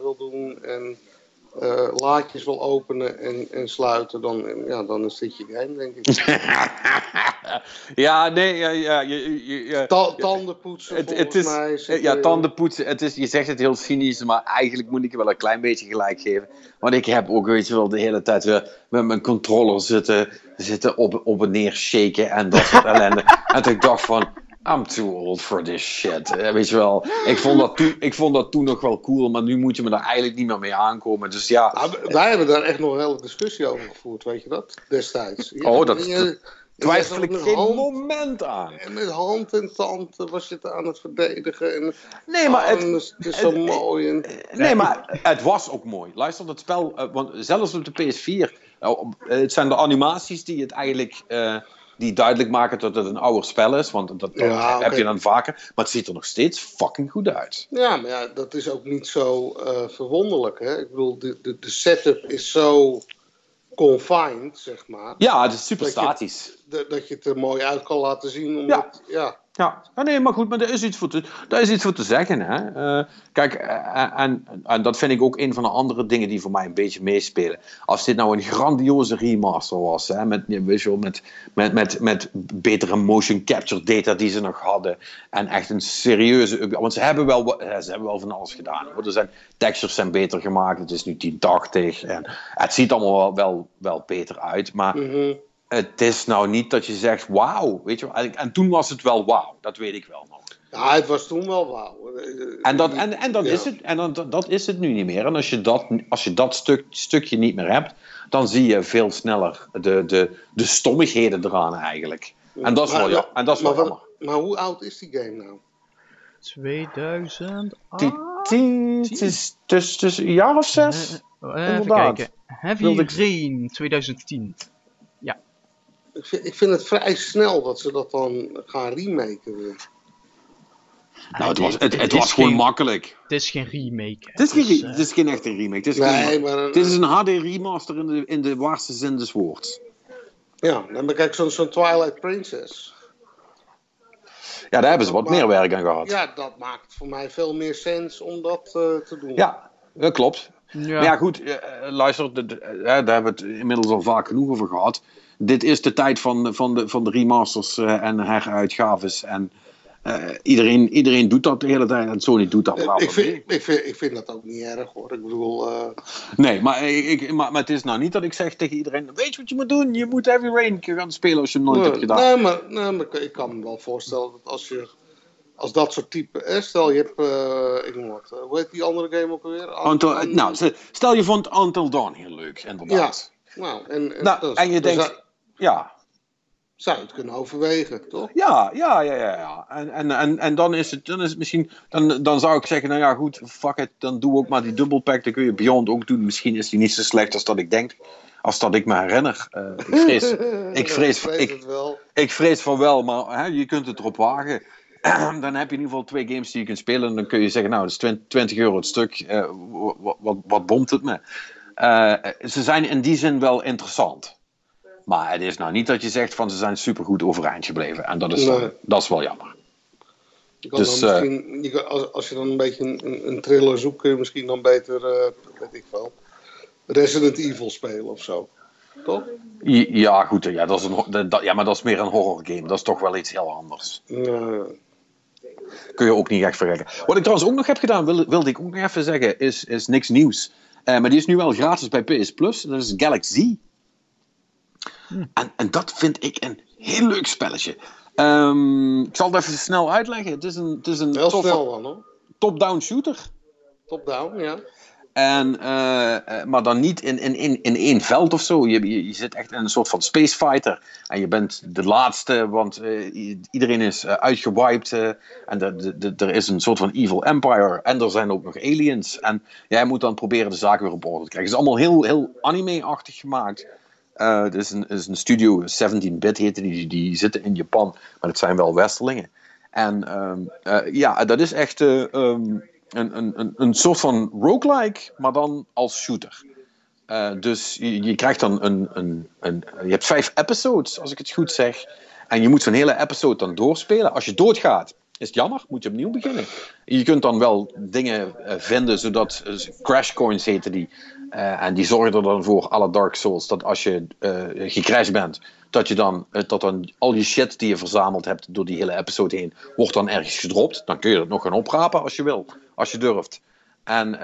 wil doen en eh, laadjes wil openen en, en sluiten, dan, ja, dan is dit je game, denk ik. ja, nee, ja, ja, je, je, je- Ta tanden poetsen, Het, is, mij. zit ja, tanden poetsen. Het is, je zegt het heel cynisch, maar eigenlijk moet ik je wel een klein beetje gelijk geven. Want ik heb ook, weet je wel, de hele tijd weer met mijn controller zitten, zitten op, op en neer shaken en dat soort ellende. en toen ik dacht van, I'm too old for this shit. Eh, weet je wel, ik vond, dat toen, ik vond dat toen nog wel cool, maar nu moet je me daar eigenlijk niet meer mee aankomen. Dus ja, Ah, wij hebben daar echt nog een hele discussie over gevoerd, weet je dat? Destijds. Je- Oh, dat- je- twijfel ik geen hand- moment aan. En met hand en tand was je het aan het verdedigen. En, Nee, maar het, het is zo het- mooi. En, Nee, maar het was ook mooi. Luister, dat spel, eh, want zelfs op de PS4, eh, het zijn de animaties die het eigenlijk, eh, die duidelijk maken dat het een ouder spel is, want dat, dat Ja, heb je dan vaker. Maar het ziet er nog steeds fucking goed uit. ja, maar ja, dat is ook niet zo eh, verwonderlijk. Hè? Ik bedoel, de, de, de setup is zo confined, zeg maar. Ja, het is super Dat statisch. Dat, dat je het er mooi uit kan laten zien. Omdat, ja. Ja, ja, nee, maar goed, maar daar is iets voor te, daar is iets voor te zeggen. Hè? Eh, kijk, eh, en, en dat vind ik ook een van de andere dingen die voor mij een beetje meespelen. Als dit nou een grandioze remaster was, hè, met, wel, met, met, met, met betere motion capture data die ze nog hadden, en echt een serieuze. Want ze hebben wel, eh, ze hebben wel van alles gedaan. Hoor. Er zijn, textures zijn beter gemaakt, het is nu 1080, en het ziet allemaal wel, wel, wel beter uit, maar mhm. Het is nou niet dat je zegt, wauw, weet je wel. En- En toen was het wel wauw, dat weet ik wel nog. ja, het was toen wel wauw. En dat, en, en dan Ja. is het, en dan, dat- dat is het nu niet meer. En als je dat, als je dat stuk, stukje niet meer hebt, dan zie je veel sneller de, de, de stommigheden eraan eigenlijk. En dat is Maar- wel, ja, en dat is wel maar, jammer. maar hoe oud is die game nou? 2000. Die tien, het is dus, dus een jaar of zes? even inderdaad. kijken. Heavy Wilde ik- Rain 2010. Ik vind, ik vind het vrij snel dat ze dat dan gaan remaken weer. Nou, het was, het, het was gewoon geen- makkelijk. Het is geen remake. Het is, geen, Dus, het is geen echte remake. Het is, Nee, geen, maar een, het is een HD remaster in de, in de waarste zin des woords. ja, dan kijk zo'n zo'n Twilight Princess. Ja, daar hebben ze wat Maar- meer werk aan gehad. Ja, Ja, dat maakt voor mij veel meer sens om dat eh, te doen. dat klopt. ja. Maar ja, goed, eh, eh, luister, de- de- daar hebben we het inmiddels al vaak genoeg over gehad. Dit is de tijd van, van, de, van de remasters eh, en heruitgaves. En eh, iedereen, iedereen doet dat de hele tijd en Sony doet dat wel. ik, vind, ik, vind, ik vind dat ook niet erg hoor. Ik bedoel, Nee, maar, ik, maar, maar het is nou niet dat ik zeg tegen iedereen: Weet je wat je moet doen? Je moet Heavy Rain gaan spelen als je hem nooit hebt gedaan. nee, maar, nee, maar ik- kan me wel voorstellen dat als je. Als dat soort type. Stel je hebt. ik noem wat. hoe heet die andere game ook alweer? Until- nou, stel je vond Until Dawn heel leuk, inderdaad. Nou, en, en, Nou, en je denkt- Ja, zou je het kunnen overwegen, toch? ja, ja, ja, ja. ja. En, en, en, en dan, is het, dan is het misschien. Dan, dan zou ik zeggen: Nou ja, goed, fuck it. Dan doe ook maar die dubbelpack. Dan kun je Beyond ook doen. Misschien is die niet zo slecht als dat ik denk. Als dat ik me herinner. Eh, ik vrees, ik vrees, ik. Ik vrees van wel, maar hè, je kunt het erop wagen. dan heb je in ieder geval twee games die je kunt spelen. En dan kun je zeggen, nou, dat is 20, 20 euro het stuk. eh, wat, wat, wat bomt het me? Eh, ze zijn in die zin wel interessant. Maar het is nou niet dat je zegt van ze zijn supergoed overeind gebleven. En dat is, dan- Nee. dat is wel jammer. Je kan Dus, dan misschien, je kan, als, als je dan een beetje een, een, thriller zoekt, kun je misschien dan beter, eh, weet ik veel, Resident Evil spelen of zo. Toch? Ja, goed. Ja, dat is een, dat- ja, maar dat is meer een horror game. Dat is toch wel iets heel anders. Kun je ook niet echt vergelijken. Wat ik trouwens ook nog heb gedaan, wilde, wilde ik ook nog even zeggen, is, is niks nieuws. Eh, maar die is nu wel gratis bij PS Plus. Dat is Galaxy. En, en dat vind ik een heel leuk spelletje. Ehm, ik zal het even snel uitleggen. Het is een, het is een top-down shooter. Top-down, ja. En, eh, eh, maar dan niet in, in, in, in één veld of zo. Je, je, je zit echt in een soort van space fighter. En je bent de laatste, want eh, iedereen is uitgewiped. en de, de, de- er is een soort van evil empire. En er zijn ook nog aliens. En jij moet dan proberen de zaken weer op orde te krijgen. Het is allemaal heel, heel anime-achtig gemaakt. Eh, het is een, studio, 17-bit heette die, die zitten in Japan. Maar het zijn wel westerlingen. En ehm, eh, ja, dat is echt eh, ehm, een, een, een, soort van roguelike, maar dan als shooter. Eh, dus je, krijgt dan een, een, een. Je hebt vijf episodes, als ik het goed zeg. En je moet zo'n hele episode dan doorspelen. Als je doodgaat, is het jammer, moet je opnieuw beginnen. Je kunt dan wel dingen eh, vinden, zodat. eh, crash coins heten die. Eh, en die zorgen er dan voor, alle Dark Souls, dat als je eh gecrashed bent, dat je dan, eh, dat dan al je shit die je verzameld hebt door die hele episode heen, wordt dan ergens gedropt. Dan kun je dat nog gaan oprapen als je wil, als je durft. En,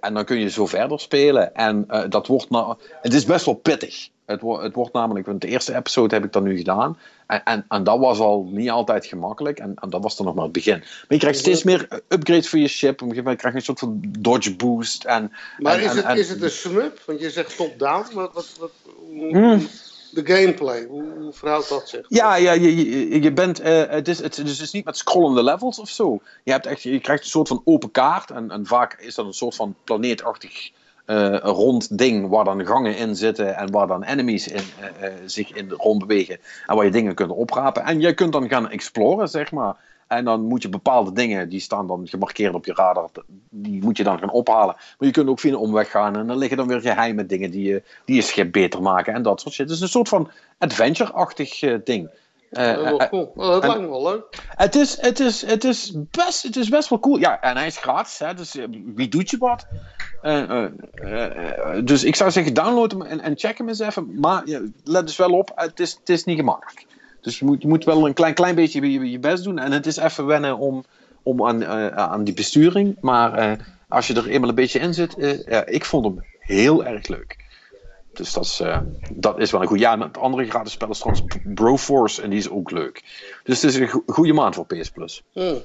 en dan kun je zo verder spelen. En dat wordt nou. Het is best wel pittig. Het, wo- het wordt namelijk, want de eerste episode heb ik dan nu gedaan. En, en, en dat was al niet altijd gemakkelijk. En, en dat was dan nog maar het begin. Maar je krijgt steeds meer upgrades voor je ship. Op een gegeven moment krijg je een soort van dodge boost. En, Maar is, het, is het een shmup? Want je zegt top-down. Wat, wat, wat, hoe- Hmm. De gameplay, hoe, hoe verhoudt dat zich? Ja, ja je, je, je bent, eh, het, is, het, is- het is niet met scrollende levels of zo. Je, hebt echt, je krijgt een soort van open kaart. En, en vaak is dat een soort van planeetachtig eh, rond ding waar dan gangen in zitten. En waar dan enemies in, eh, eh, zich in rond bewegen. En waar je dingen kunt oprapen. En je kunt dan gaan exploren, zeg maar. En dan moet je bepaalde dingen, die staan dan gemarkeerd op je radar, die moet je dan gaan ophalen. Maar je kunt ook via een omweg gaan en dan liggen dan weer geheime dingen die je, die je schip beter maken en dat soort shit. Het is een soort van adventure-achtig ding. Eh, wel eh, cool. Oh, dat lijkt me wel leuk. het is, het, is, het, is best, het is best wel cool. Ja, en hij is gratis, hè, dus eh, wie doet je wat? Dus ik zou zeggen, download hem en, en check hem eens even. Maar ja, let dus wel op, het is, het is niet gemakkelijk. Dus je moet, je moet wel een klein, klein beetje je, je best doen. En het is even wennen om, om aan, aan die besturing. Maar als je er eenmaal een beetje in zit, ja, ik vond hem heel erg leuk. Dus dat is, eh, dat is wel een goed. Ja, en het andere gratis spel is trouwens Broforce en die is ook leuk. Dus het is een go- goede maand voor PS Plus. Hmm.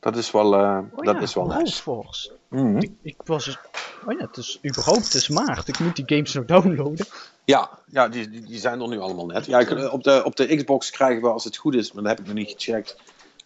Dat is wel, uh, oh, dat ja, is wel nice. Force. Mhm. Ik, ik was dus... Oh ja, het is überhaupt het is maart. Ik moet die games nog downloaden. Ja, ja die, die, die zijn er nu allemaal net. Ja, ik- op, de, op de Xbox krijgen we als het goed is, maar dat heb ik nog niet gecheckt.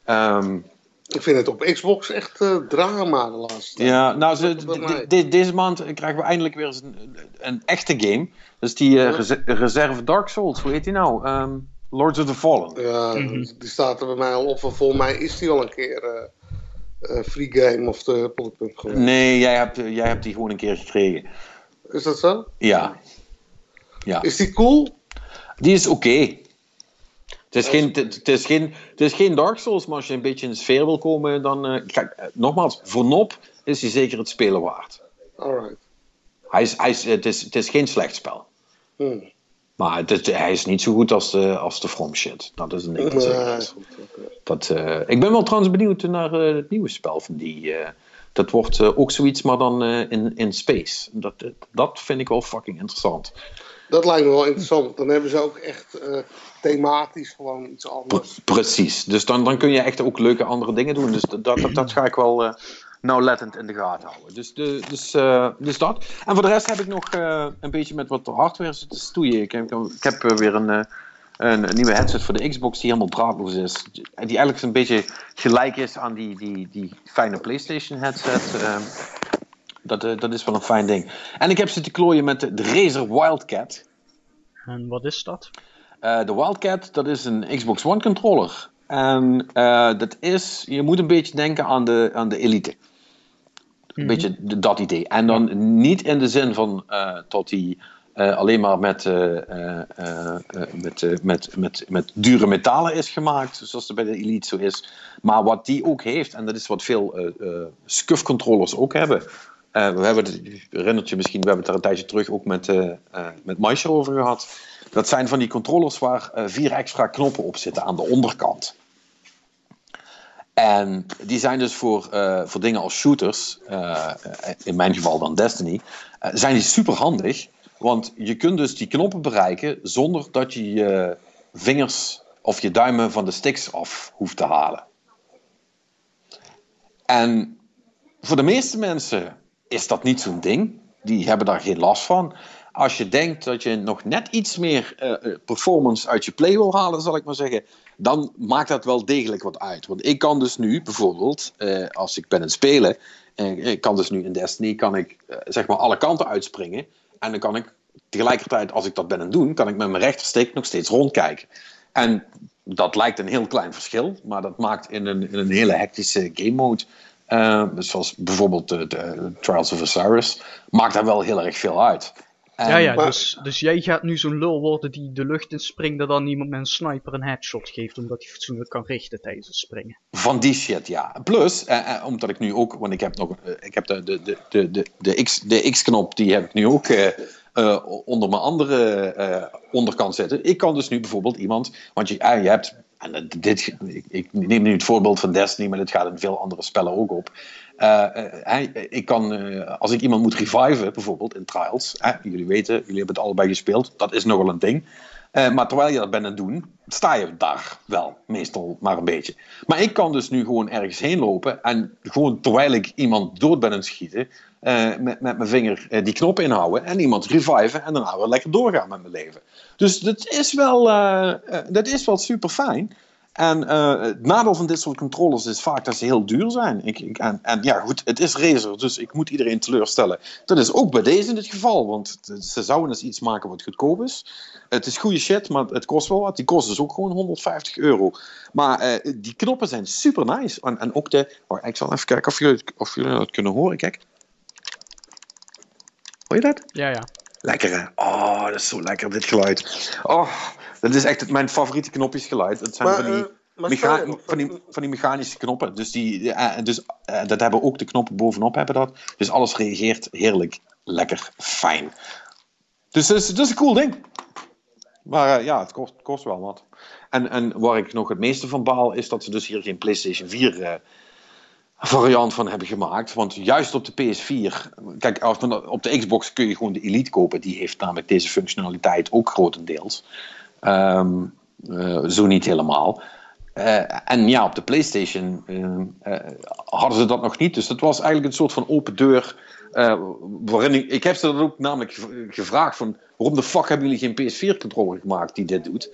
Ehm, Ik vind het op Xbox echt eh, drama de laatste tijd. ja, nou, ze, deze maand krijgen we eindelijk weer eens een, een echte game. Dat is die eh, reserve Dark Souls, hoe heet die nou? Ehm, Lords of the Fallen. Ja, Mhm. die staat er bij mij al op. En volgens mij is die al een keer eh, eh, free game of de geweest. Nee, jij hebt, jij hebt die gewoon een keer gekregen. Is dat zo? Ja. Ja. Is die cool? Die is oké. Is, geen, het, is geen, het is geen Dark Souls, maar als je een beetje in de sfeer wil komen, dan... eh, kijk, nogmaals, voor Nop is hij zeker het spelen waard. Alright. Hij is, hij is, het, is, het is geen slecht spel. Hm. Maar het is, hij is niet zo goed als de, als de From shit. Dat is een ding. dat is. goed, eh, ik ben wel trouwens benieuwd naar eh, het nieuwe spel van die. dat wordt ook zoiets, maar dan in, in space. Dat, dat vind ik wel fucking interessant. Dat lijkt me wel interessant. Dan hebben ze ook echt eh, thematisch gewoon iets anders. precies. Dus dan, dan kun je echt ook leuke andere dingen doen. Dus dat, dat, dat ga ik wel eh, nauwlettend in de gaten houden. Dus, de, dus, eh, dus dat. En voor de rest heb ik nog een beetje met wat hardware zitten stoeien. Ik heb, ik heb weer een, een, nieuwe headset voor de Xbox die helemaal draadloos is. Die eigenlijk een beetje gelijk is aan die, die, die fijne PlayStation headset. Dat, eh, dat is wel een fijn ding. En ik heb zitten klooien met de, de Razer Wildcat. En wat is dat? Eh, de Wildcat, dat is een Xbox One controller. En eh, dat is, je moet een beetje denken aan de, aan de Elite. Een Mhm. beetje dat idee. En dan niet in de zin van eh, dat hij alleen maar met, met, met, met, met dure metalen is gemaakt, zoals het bij de Elite zo is. Maar wat die ook heeft, en dat is wat veel SCUF controllers ook hebben. Eh, we hebben het, herinnert je misschien, we hebben het er een tijdje terug ook met, eh met Maisha over gehad. Dat zijn van die controllers waar vier extra knoppen op zitten aan de onderkant. En die zijn dus voor, voor dingen als shooters, in mijn geval dan Destiny, zijn die super handig. Want je kunt dus die knoppen bereiken zonder dat je je vingers of je duimen van de sticks af hoeft te halen. En voor de meeste mensen is dat niet zo'n ding. Die hebben daar geen last van. Als je denkt dat je nog net iets meer eh, eh, performance uit je play wil halen, zal ik maar zeggen, dan maakt dat wel degelijk wat uit. Want ik kan dus nu bijvoorbeeld, eh, als ik ben aan het spelen, ik kan dus nu in Destiny, kan ik zeg maar alle kanten uitspringen. En dan kan ik tegelijkertijd, als ik dat ben aan het doen, kan ik met mijn rechterstick nog steeds rondkijken. En dat lijkt een heel klein verschil, maar dat maakt in een, in een hele hectische game mode, eh, zoals bijvoorbeeld de, de Trials of Osiris, maakt daar wel heel erg veel uit. En- ja, ja, maar- dus, dus jij gaat nu zo'n lul worden die de lucht in springt en dan iemand met een sniper een headshot geeft omdat hij fatsoenlijk kan richten tijdens het springen. Van die shit, ja. Plus, eh, eh, omdat ik nu ook, want ik heb nog, eh, ik heb de, de, de, de, de, de X, de X-knop, die heb ik nu ook eh, eh, onder mijn andere onderkant zitten. Ik kan dus nu bijvoorbeeld iemand, want je, je hebt, en eh, dit, ik, neem nu het voorbeeld van Destiny, maar dit gaat in veel andere spellen ook op. Eh, eh, ik kan, als ik iemand moet reviven, bijvoorbeeld in Trials, jullie weten, jullie hebben het allebei gespeeld, dat is nogal een ding. Maar terwijl je dat bent aan het doen, sta je daar wel, meestal maar een beetje. Maar ik kan dus nu gewoon ergens heen lopen en gewoon terwijl ik iemand dood ben aan het schieten, eh, met, met mijn vinger eh, die knop inhouden en iemand reviven en daarna weer lekker doorgaan met mijn leven. Dus dat is wel, eh, dat is wel super fijn. En het nadeel van dit soort controllers is vaak dat ze heel duur zijn. Ik, ik- en, ja, goed, het is Razer, dus ik moet iedereen teleurstellen. Dat is ook bij deze in het geval, want ze zouden eens iets maken wat goedkoop is. Het is goede shit, maar het kost wel wat. Die kost dus ook gewoon 150 euro. Maar die knoppen zijn super nice. En, en ook de. Oh, ik zal even kijken of jullie, of jullie dat kunnen horen. Kijk. Hoor je dat? Ja, ja. Lekker hè? Oh, dat is zo lekker, dit geluid. Oh, dat is echt het, mijn favoriete knopjesgeluid. Het zijn Maar, van, die eh, van, die, van die mechanische knoppen. Dus, die, eh, dus eh, dat hebben ook de knoppen bovenop hebben dat. Dus alles reageert heerlijk, lekker, fijn. Dus dat is, dat is een cool ding. Maar ja, het kost, kost wel wat. En, en waar ik nog het meeste van baal, is dat ze dus hier geen PlayStation 4 eh, variant van hebben gemaakt. Want juist op de PS4, kijk, op de Xbox kun je gewoon de Elite kopen. Die heeft namelijk deze functionaliteit ook grotendeels. Ehm, eh, zo niet helemaal. en ja, op de PlayStation hadden ze dat nog niet. Dus dat was eigenlijk een soort van open deur. waarin ik, ik heb ze dat ook namelijk gevraagd van waarom de fuck hebben jullie geen PS4-controller gemaakt die dit doet?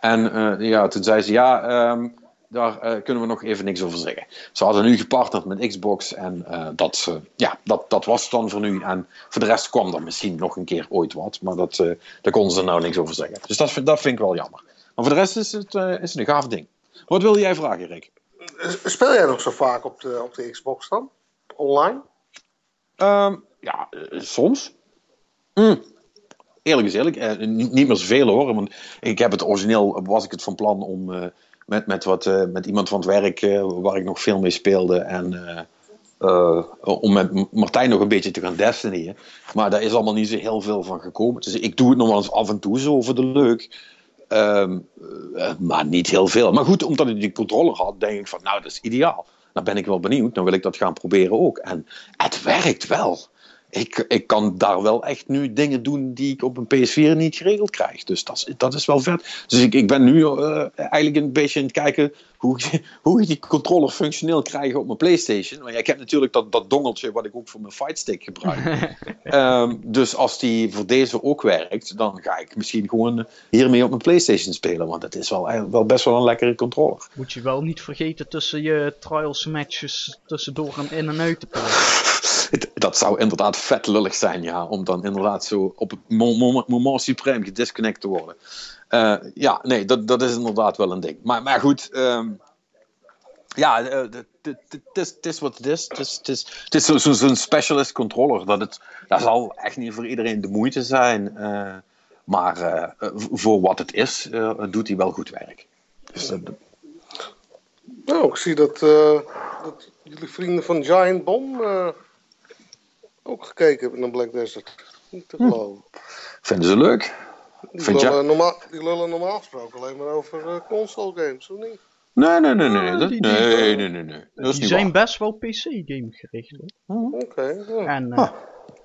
En ja, toen zei ze ja, ehm, daar uh, kunnen we nog even niks over zeggen. Ze hadden nu gepartnerd met Xbox en uh, dat, uh, ja, dat, dat was het dan voor nu. En voor de rest kwam er misschien nog een keer ooit wat, maar dat, daar konden ze nou niks over zeggen. Dus dat, dat vind ik wel jammer. Maar voor de rest is het, is het een gaaf ding. Wat wil jij vragen, Rick? Speel jij nog zo vaak op de, op de Xbox dan? Online? Um, ja, soms. Mm. Eerlijk is eerlijk, niet, niet meer zoveel hoor. Want ik heb het origineel, was ik het van plan om met, met, wat, uh, met iemand van het werk uh, waar ik nog veel mee speelde. En uh, om met Martijn nog een beetje te gaan destineren. Maar daar is allemaal niet zo heel veel van gekomen. Dus ik doe het nog wel eens af en toe zo voor de leuk. Um, maar niet heel veel. Maar goed, omdat ik die controller had, denk ik van nou, dat is ideaal. Dan ben ik wel benieuwd. Dan wil ik dat gaan proberen ook. En het werkt wel ik, ik kan daar wel echt nu dingen doen die ik op een PS4 niet geregeld krijg. Dus dat, dat is wel vet. Dus ik, ik ben nu uh, eigenlijk een beetje aan het kijken hoe, hoe ik die controller functioneel krijg op mijn PlayStation. Want ja, ik heb natuurlijk dat, dat dongeltje wat ik ook voor mijn fightstick gebruik. um, dus als die voor deze ook werkt, dan ga ik misschien gewoon hiermee op mijn PlayStation spelen. Want het is wel, wel best wel een lekkere controller. Moet je wel niet vergeten tussen je trials matches tussendoor en in en uit te dat zou inderdaad vet lullig zijn, ja. Om dan inderdaad zo op het moment, supreme gedisconnect te worden. Uh, ja, nee, dat, dat is inderdaad wel een ding. Maar, maar goed, um, ja, het is wat het is. Het is zo'n zo, specialist controller. Dat, het, dat zal echt niet voor iedereen de moeite zijn. Uh, maar voor wat het is, doet hij wel goed werk. Dus, nou, ik zie dat, dat jullie vrienden van Giant Bomb ook gekeken hebben naar Black Desert. Niet te hm. geloven. Vinden ze leuk? Die lullen, normaal, die lullen normaal gesproken alleen maar over uh, console games, of niet? Nee, nee, nee, nee. Dat, nee, nee, nee, nee. Dat die zijn waar. best wel PC-game gericht hoor. Oké. Okay, ja. En uh, ah.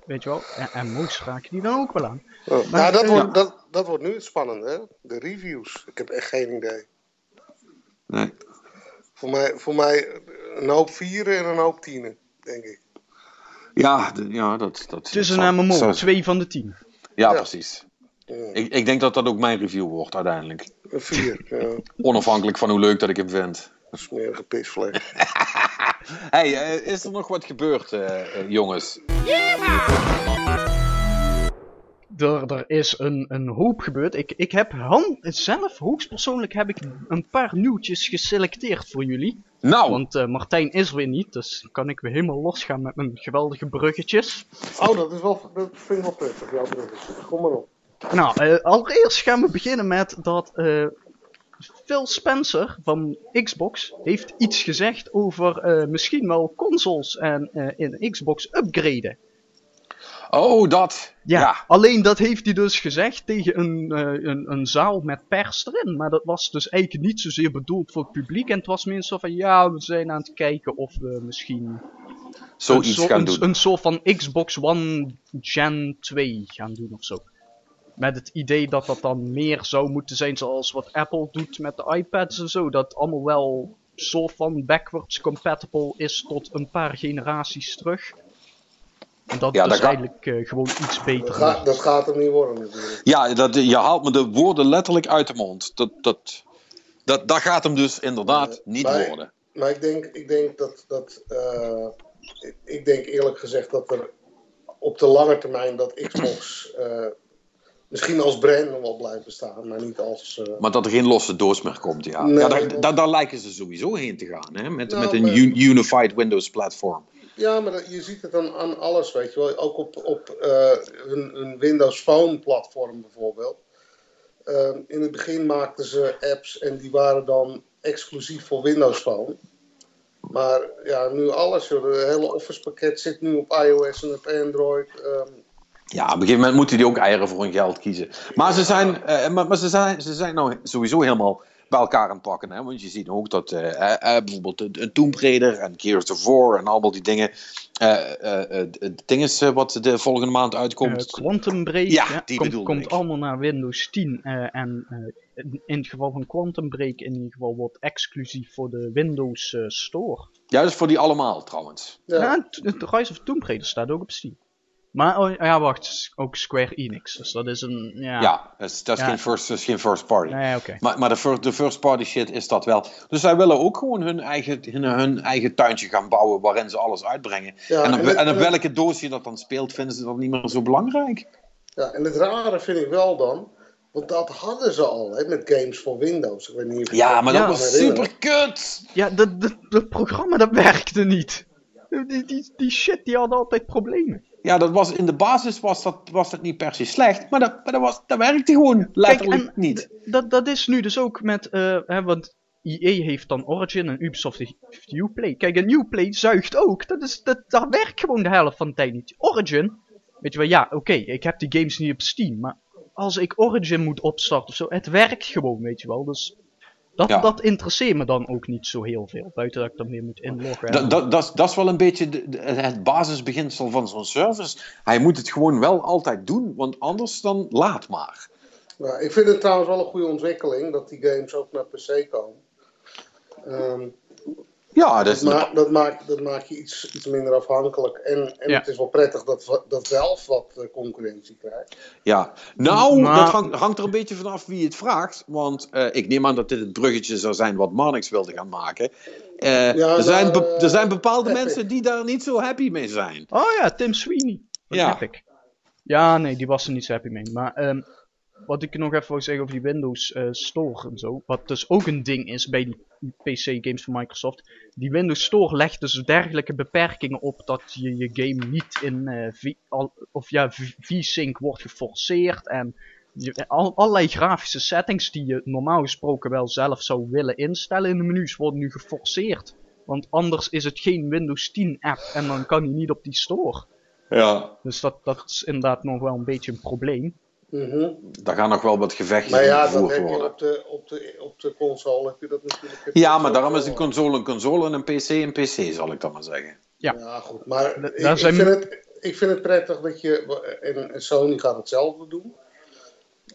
weet je wel, en, en Moos raken die dan ook wel aan. Oh. Maar, nou, dat, uh, wordt, dat, dat wordt nu het spannende, hè? De reviews. Ik heb echt geen idee. Nee. Voor mij, voor mij een hoop vieren en een hoop tienen, denk ik. Ja, ja dat, dat Tussen een MMO, twee van de tien. Ja, ja. precies. Ik, ik denk dat dat ook mijn review wordt uiteindelijk. Een vier, ja. Onafhankelijk van hoe leuk dat ik hem vind. Een smerige pisvlees. hey, uh, is er nog wat gebeurd, uh, uh, jongens? Er, is een, een hoop gebeurd. Ik, ik heb hand, zelf, hoogstpersoonlijk, heb ik een paar nieuwtjes geselecteerd voor jullie. Nou. Want uh, Martijn is weer niet, dus kan ik weer helemaal losgaan met mijn geweldige bruggetjes. Oh, dat, is wel, dat vind ik wel prettig, jouw bruggetjes. Kom maar op. Nou, uh, allereerst gaan we beginnen met dat uh, Phil Spencer van Xbox heeft iets gezegd over misschien wel consoles en in Xbox upgraden. Oh, dat. Ja, alleen dat heeft hij dus gezegd tegen een, uh, een, een zaal met pers erin. Maar dat was dus eigenlijk niet zozeer bedoeld voor het publiek. En het was meer zo van, ja, we zijn aan het kijken of we misschien... Zoiets een, gaan een, doen. Een soort van Xbox One Gen 2 gaan doen of zo. Met het idee dat dat dan meer zou moeten zijn zoals wat Apple doet met de iPads en zo. Dat allemaal wel soort van backwards compatible is tot een paar generaties terug. En dat ja, is eigenlijk uh, gewoon iets beter. Dat gaat, dat gaat hem niet worden natuurlijk. Ja, dat, je haalt me de woorden letterlijk uit de mond. Dat, dat, dat, dat gaat hem dus inderdaad niet maar, worden. Maar ik denk, ik denk dat... dat uh, ik, ik denk eerlijk gezegd dat er op de lange termijn dat Xbox... Uh, misschien als brand nog wel blijft bestaan, maar niet als... Uh... Maar dat er geen losse doos meer komt, ja. Nee, ja daar, daar, daar, lijken ze sowieso heen te gaan, hè? Met, nou, met een maar... unified Windows platform. Ja, maar je ziet het dan aan alles, weet je wel. Ook op, op uh, een, een, Windows Phone platform bijvoorbeeld. Uh, in het begin maakten ze apps en die waren dan exclusief voor Windows Phone. Maar ja, nu alles. Het hele Office pakket zit nu op iOS en op Android. Um... Ja, op een gegeven moment moeten die ook eieren voor hun geld kiezen. Maar ze zijn, uh, maar, maar, ze zijn, ze zijn nou sowieso helemaal bij elkaar aan het pakken. Hè? Want je ziet ook dat eh, eh, eh, bijvoorbeeld een Tomb Raider en Gears of War en allemaal die dingen. het ding is wat de volgende maand uitkomt. Quantum Break ja, die komt, komt allemaal naar Windows 10. en in het geval van Quantum Break in ieder geval wordt exclusief voor de Windows Store. Ja, dus voor die allemaal trouwens. Ja, ja de Rise of Tomb Raider staat ook op Steam. Maar, oh, ja, wacht, ook Square Enix. Dus dat is een. Ja, ja dat is, dat is, Geen, first, dat is geen first party. Nee, okay. Maar, maar de, first, de first party shit is dat wel. Dus zij willen ook gewoon hun eigen, hun, hun eigen tuintje gaan bouwen waarin ze alles uitbrengen. Ja, en, op, en, op welke doos je dat dan speelt, vinden ze dat niet meer zo belangrijk. Ja, en het rare vind ik wel dan. Want dat hadden ze al hè, met games voor Windows. Ik weet niet of ja, maar dat was super kut! Ja, dat programma dat werkte niet. Die, die, die shit die hadden altijd problemen. Ja, dat was, in de basis was dat, was dat niet per se slecht, maar dat, maar dat, was, dat werkte gewoon letterlijk Kijk, niet. Dat, dat is nu dus ook met, uh, hè, want EA heeft dan Origin en Ubisoft heeft Uplay. Kijk, een Uplay zuigt ook. Dat, is, dat, dat werkt gewoon de helft van de tijd niet. Origin, weet je wel, ja, oké, ik heb die games niet op Steam, maar als ik Origin moet opstarten of zo, het werkt gewoon, weet je wel. Dus dat, dat interesseert me dan ook niet zo heel veel. Buiten dat ik dan meer moet inloggen. Dat, dat, dat, dat is wel een beetje de, het basisbeginsel van zo'n service. Hij moet het gewoon wel altijd doen, want anders dan laat maar. Ja, ik vind het trouwens wel een goede ontwikkeling dat die games ook naar PC komen. Um, ja, dat, ma dat, maakt, dat maakt je iets, iets minder afhankelijk. En, en het is wel prettig dat, dat zelf wat uh, concurrentie krijgt. Ja, nou, dat hangt, hangt, er een beetje vanaf wie het vraagt. Want uh, ik neem aan dat dit het bruggetje zou zijn wat Marnix wilde gaan maken. Uh, ja, er, zijn er zijn bepaalde mensen die daar niet zo happy mee zijn. Oh ja, Tim Sweeney. ja. Epic. Ja, nee, die was er niet zo happy mee. Maar um, wat ik nog even wil zeggen over die Windows uh, Store en zo. Wat dus ook een ding is bij die PC-games van Microsoft. Die Windows Store legt dus dergelijke beperkingen op dat je je game niet in uh, v of ja, V-Sync wordt geforceerd. En je, al, allerlei grafische settings die je normaal gesproken wel zelf zou willen instellen in de menus worden nu geforceerd. Want anders is het geen Windows 10 app en dan kan hij niet op die store. Ja. Dus dat, dat is inderdaad nog wel een beetje een probleem. Mm Daar gaan nog wel wat gevechten maar ja, gevoerd worden. Maar op de, op, de, op de console heb je dat natuurlijk... Ja, maar daarom is een console een console en een PC een PC, zal ik dan maar zeggen. Ja, ja goed. Maar ik, ik, vind het, ik vind het prettig dat je... En Sony gaat hetzelfde doen.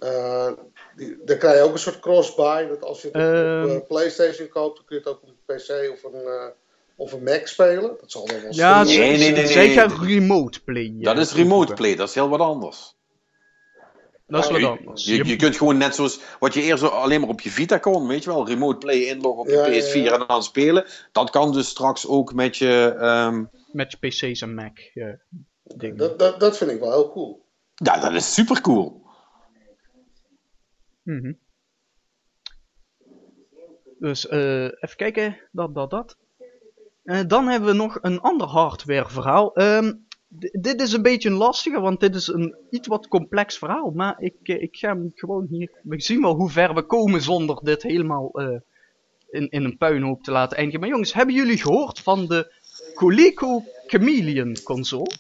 Uh, die, dan krijg je ook een soort cross-buy. Dat als je het uh, op uh, PlayStation koopt, dan kun je het ook op een PC of een, uh, of een Mac spelen. Dat zal dan wel Ja, nee, nee, nee, nee, zeker remote play. Dat is remote play, dat is heel wat anders. Dat is wat anders. Je, je, kunt gewoon net zoals wat je eerst alleen maar op je Vita kon, weet je wel, remote play inloggen op je PS4 en dan spelen. Dat kan dus straks ook met je. Um... Met je PC's en Mac. Ja, dat, dat, dat vind ik wel heel cool. Ja, dat is super cool. Mm -hmm. Dus uh, even kijken, dat, dat, dat. Uh, dan hebben we nog een ander hardware verhaal. Um, dit is een beetje een lastige, want dit is een iets wat complex verhaal. Maar ik, eh, ik ga hem gewoon hier. We zien wel hoe ver we komen zonder dit helemaal uh, in, in een puinhoop te laten eindigen. Maar jongens, hebben jullie gehoord van de Coleco Chameleon console?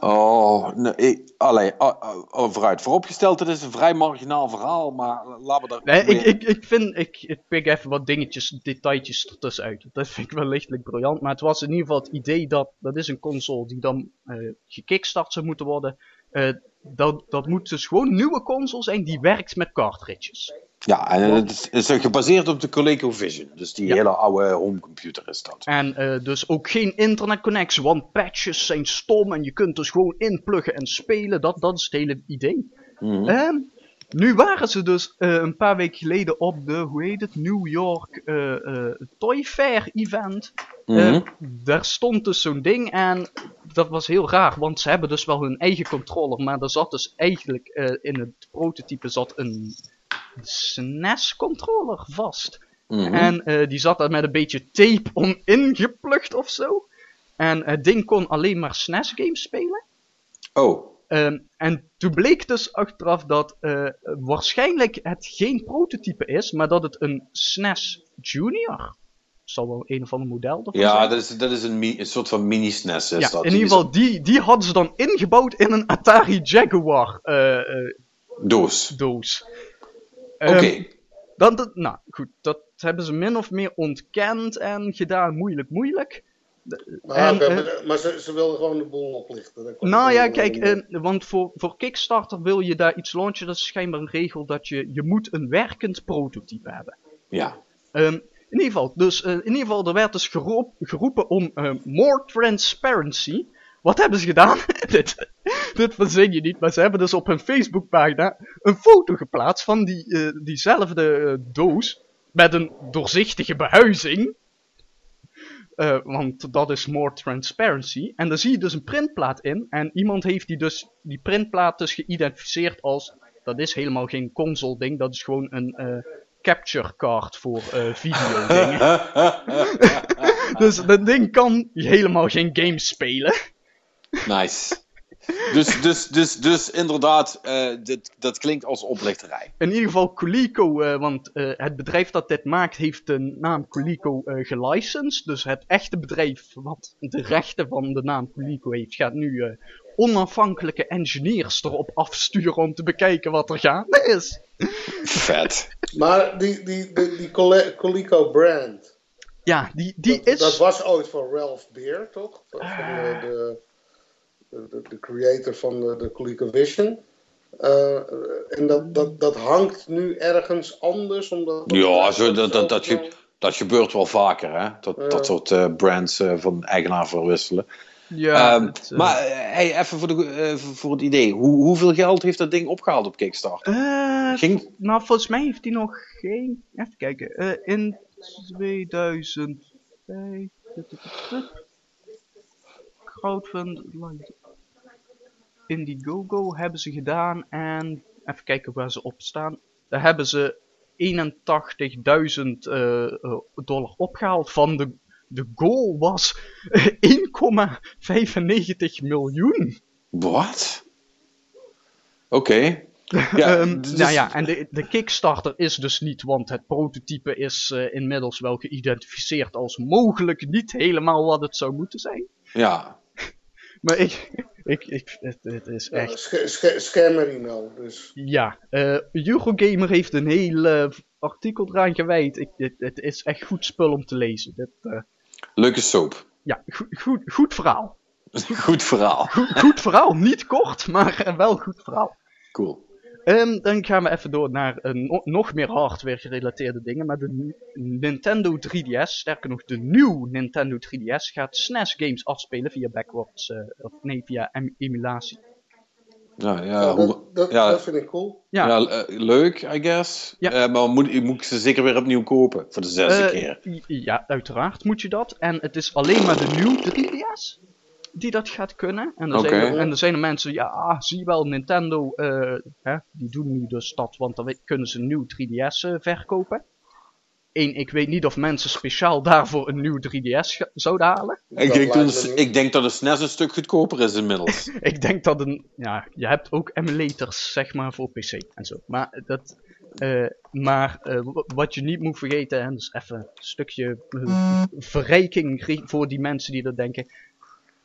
Oh, nee, ik, allee, oh, oh, oh, vooruit. Vooropgesteld, het is een vrij marginaal verhaal, maar laten we daar... Nee, ik, ik, ik vind, ik, ik pik even wat dingetjes, detailtjes ertussenuit. Dat vind ik wel lichtelijk briljant, maar het was in ieder geval het idee dat, dat is een console die dan uh, gekickstart zou moeten worden. Uh, dat, dat moet dus gewoon een nieuwe console zijn die werkt met cartridges. Ja, en het is gebaseerd op de ColecoVision. Dus die hele oude homecomputer is dat. En uh, dus ook geen internetconnectie, want patches zijn stom en je kunt dus gewoon inpluggen en spelen. Dat, dat is het hele idee. Mm nu waren ze dus uh, een paar weken geleden op de, hoe heet het, New York uh, Toy Fair event. Mm -hmm. daar stond dus zo'n ding en dat was heel raar, want ze hebben dus wel hun eigen controller, maar er zat dus eigenlijk in het prototype zat een SNES-controller vast. Mm -hmm. En uh, die zat daar met een beetje tape om ingeplucht of zo. En het ding kon alleen maar SNES-games spelen. Oh. Um, en toen bleek dus achteraf dat uh, waarschijnlijk het geen prototype is, maar dat het een SNES Junior zal wel een of ander model ja, zijn. dat is, dat is een, een soort van mini-SNES. Ja, in ieder geval, die, die hadden ze dan ingebouwd in een Atari Jaguar uh, doos. doos. Oké. Okay. Um, Dan, dat, nou goed, dat hebben ze min of meer ontkend en gedaan moeilijk moeilijk. Maar, En, eh, maar, maar ze, ze wilden gewoon de boel oplichten. Nou ja, kijk, eh, want voor, voor Kickstarter wil je daar iets launchen. Dat is schijnbaar een regel dat je, je moet een werkend prototype hebben. Ja. Ehm, in ieder geval, dus eh, in ieder geval, er werd dus geroep- geroepen om eh, more transparency. Wat hebben ze gedaan? dit, dit verzin je niet, maar ze hebben dus op hun Facebookpagina een foto geplaatst van die, eh, diezelfde eh, doos met een doorzichtige behuizing. Eh, want dat is more transparency. En daar zie je dus een printplaat in. En iemand heeft die, dus, die printplaat dus geïdentificeerd als. Dat is helemaal geen console ding, dat is gewoon een capture card voor eh video dingen. dus dat ding kan helemaal geen games spelen. Nice. Dus, dus, dus, dus inderdaad, eh, dit, dat klinkt als oplichterij. In ieder geval Coleco, eh, want eh, het bedrijf dat dit maakt heeft de naam Coleco eh gelicensed. Dus het echte bedrijf wat de rechten van de naam Coleco heeft, gaat nu eh, onafhankelijke engineers erop afsturen om te bekijken wat er gaande is. Vet. Maar die, die, die, die Cole- Coleco brand, Ja, die, die dat, is... dat was ooit van Ralph Beer, toch? Van de, de, de, creator van de, de ColecoVision. Eh, en dat, dat, dat hangt nu ergens anders, omdat... Ja, zo, dat, dat, dat, ge- dat gebeurt wel vaker, hè? Dat, Ja. dat soort eh, brands eh, van eigenaar verwisselen. ja, Ehm, het, eh, maar hey, even voor, de, eh, voor het idee. Hoe, hoeveel geld heeft dat ding opgehaald op Kickstarter? eh, Ging, Nou, volgens mij heeft hij nog geen. Even kijken. eh, in 2005. Crowdfund. Indiegogo hebben ze gedaan. En even kijken waar ze op staan. Daar hebben ze 81.000 eh, eh, dollar opgehaald. Van de, de goal was 1,95 miljoen. wat? Oké. Ja, Ehm, dus- Nou ja, en de, de Kickstarter is dus niet, want het prototype is eh, inmiddels wel geïdentificeerd als mogelijk niet helemaal wat het zou moeten zijn. Ja. Maar ik, ik, ik het, het is Ja, echt, sc- sc- Scammerino, dus... ja. eh Eurogamer heeft een heel eh, artikel eraan gewijd. Ik, het, het is echt goed spul om te lezen. Dit, eh, Leuke soap. ja, goed, goed, goed verhaal. Goed verhaal. Goed, goed verhaal, niet kort, maar wel goed verhaal. Cool. Ehm, dan gaan we even door naar eh, no- nog meer hardware gerelateerde dingen. Maar de Ni- Nintendo 3DS, sterker nog de nieuwe Nintendo 3DS, gaat SNES games afspelen via backwards, eh, of nee, via em- emulatie. Ja, ja, Ja, hoe- dat, dat, ja. dat vind ik cool. Ja, ja, eh, leuk, I guess. Ja. Eh, maar moet, moet ik ze zeker weer opnieuw kopen? Voor de zesde keer. ja, uiteraard moet je dat. En het is alleen maar de nieuwe 3DS die dat gaat kunnen. En er, zijn, er, en er zijn er mensen, ja, ah, zie je wel, Nintendo, eh, hè, die doen nu dus dat, want dan kunnen ze een nieuw 3DS eh, verkopen. Eén, ik weet niet of mensen speciaal daarvoor een nieuw 3DS ga- zouden halen. Ik denk, dat, ik denk dat een SNES een stuk goedkoper is inmiddels. Ik denk dat een, ja, je hebt ook emulators, zeg maar, voor PC en zo. Maar dat, eh, maar eh, wat je niet moet vergeten, en dus even een stukje verrijking ri- voor die mensen die dat denken.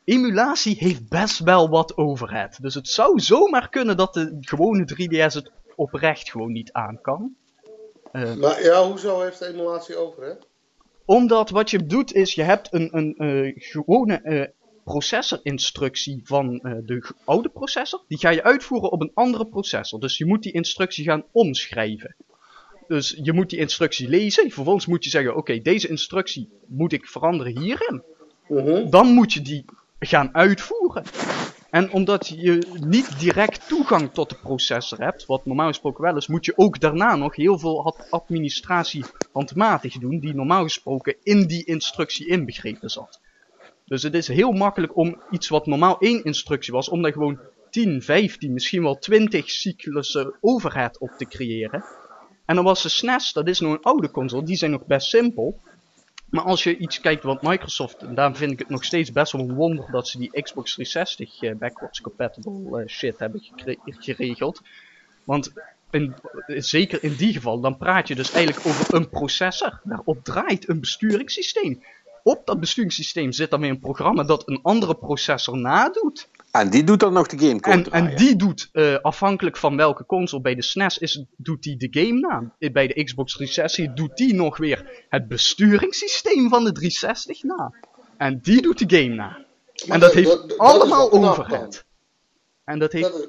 Emulatie heeft best wel wat overhead. Dus het zou zomaar kunnen dat de gewone 3DS het oprecht gewoon niet aan kan. Eh, Maar ja, hoezo heeft de emulatie over, hè? omdat wat je doet is, je hebt een, een eh, gewone eh, processorinstructie van de oude processor. Die ga je uitvoeren op een andere processor. Dus je moet die instructie gaan omschrijven. Dus je moet die instructie lezen. Vervolgens moet je zeggen, oké, deze instructie moet ik veranderen hierin. Mhm. Dan moet je die gaan uitvoeren. En omdat je niet direct toegang tot de processor hebt, wat normaal gesproken wel is, moet je ook daarna nog heel veel ad- administratie handmatig doen, die normaal gesproken in die instructie inbegrepen zat. Dus het is heel makkelijk om iets wat normaal één instructie was, om daar gewoon 10, 15, misschien wel 20 cyclussen overhead op te creëren. En dan was de SNES, dat is nog een oude console, die zijn nog best simpel. Maar als je iets kijkt wat Microsoft, en daarom vind ik het nog steeds best wel een wonder dat ze die Xbox 360 eh, backwards compatible eh, shit hebben gere- geregeld. Want in, zeker in die geval, dan praat je dus eigenlijk over een processor. Daarop draait een besturingssysteem. Op dat besturingssysteem zit dan weer een programma dat een andere processor nadoet. En die doet dan nog de gamecode En, draaien. en die doet, eh, afhankelijk van welke console, bij de SNES is, doet die de game na. Eh, Bij de Xbox 360 doet die nog weer het besturingssysteem van de 360 na. En die doet de game na. Maar en dat dat- heeft dat- dat allemaal knap overhead. En dat heeft... Dat is,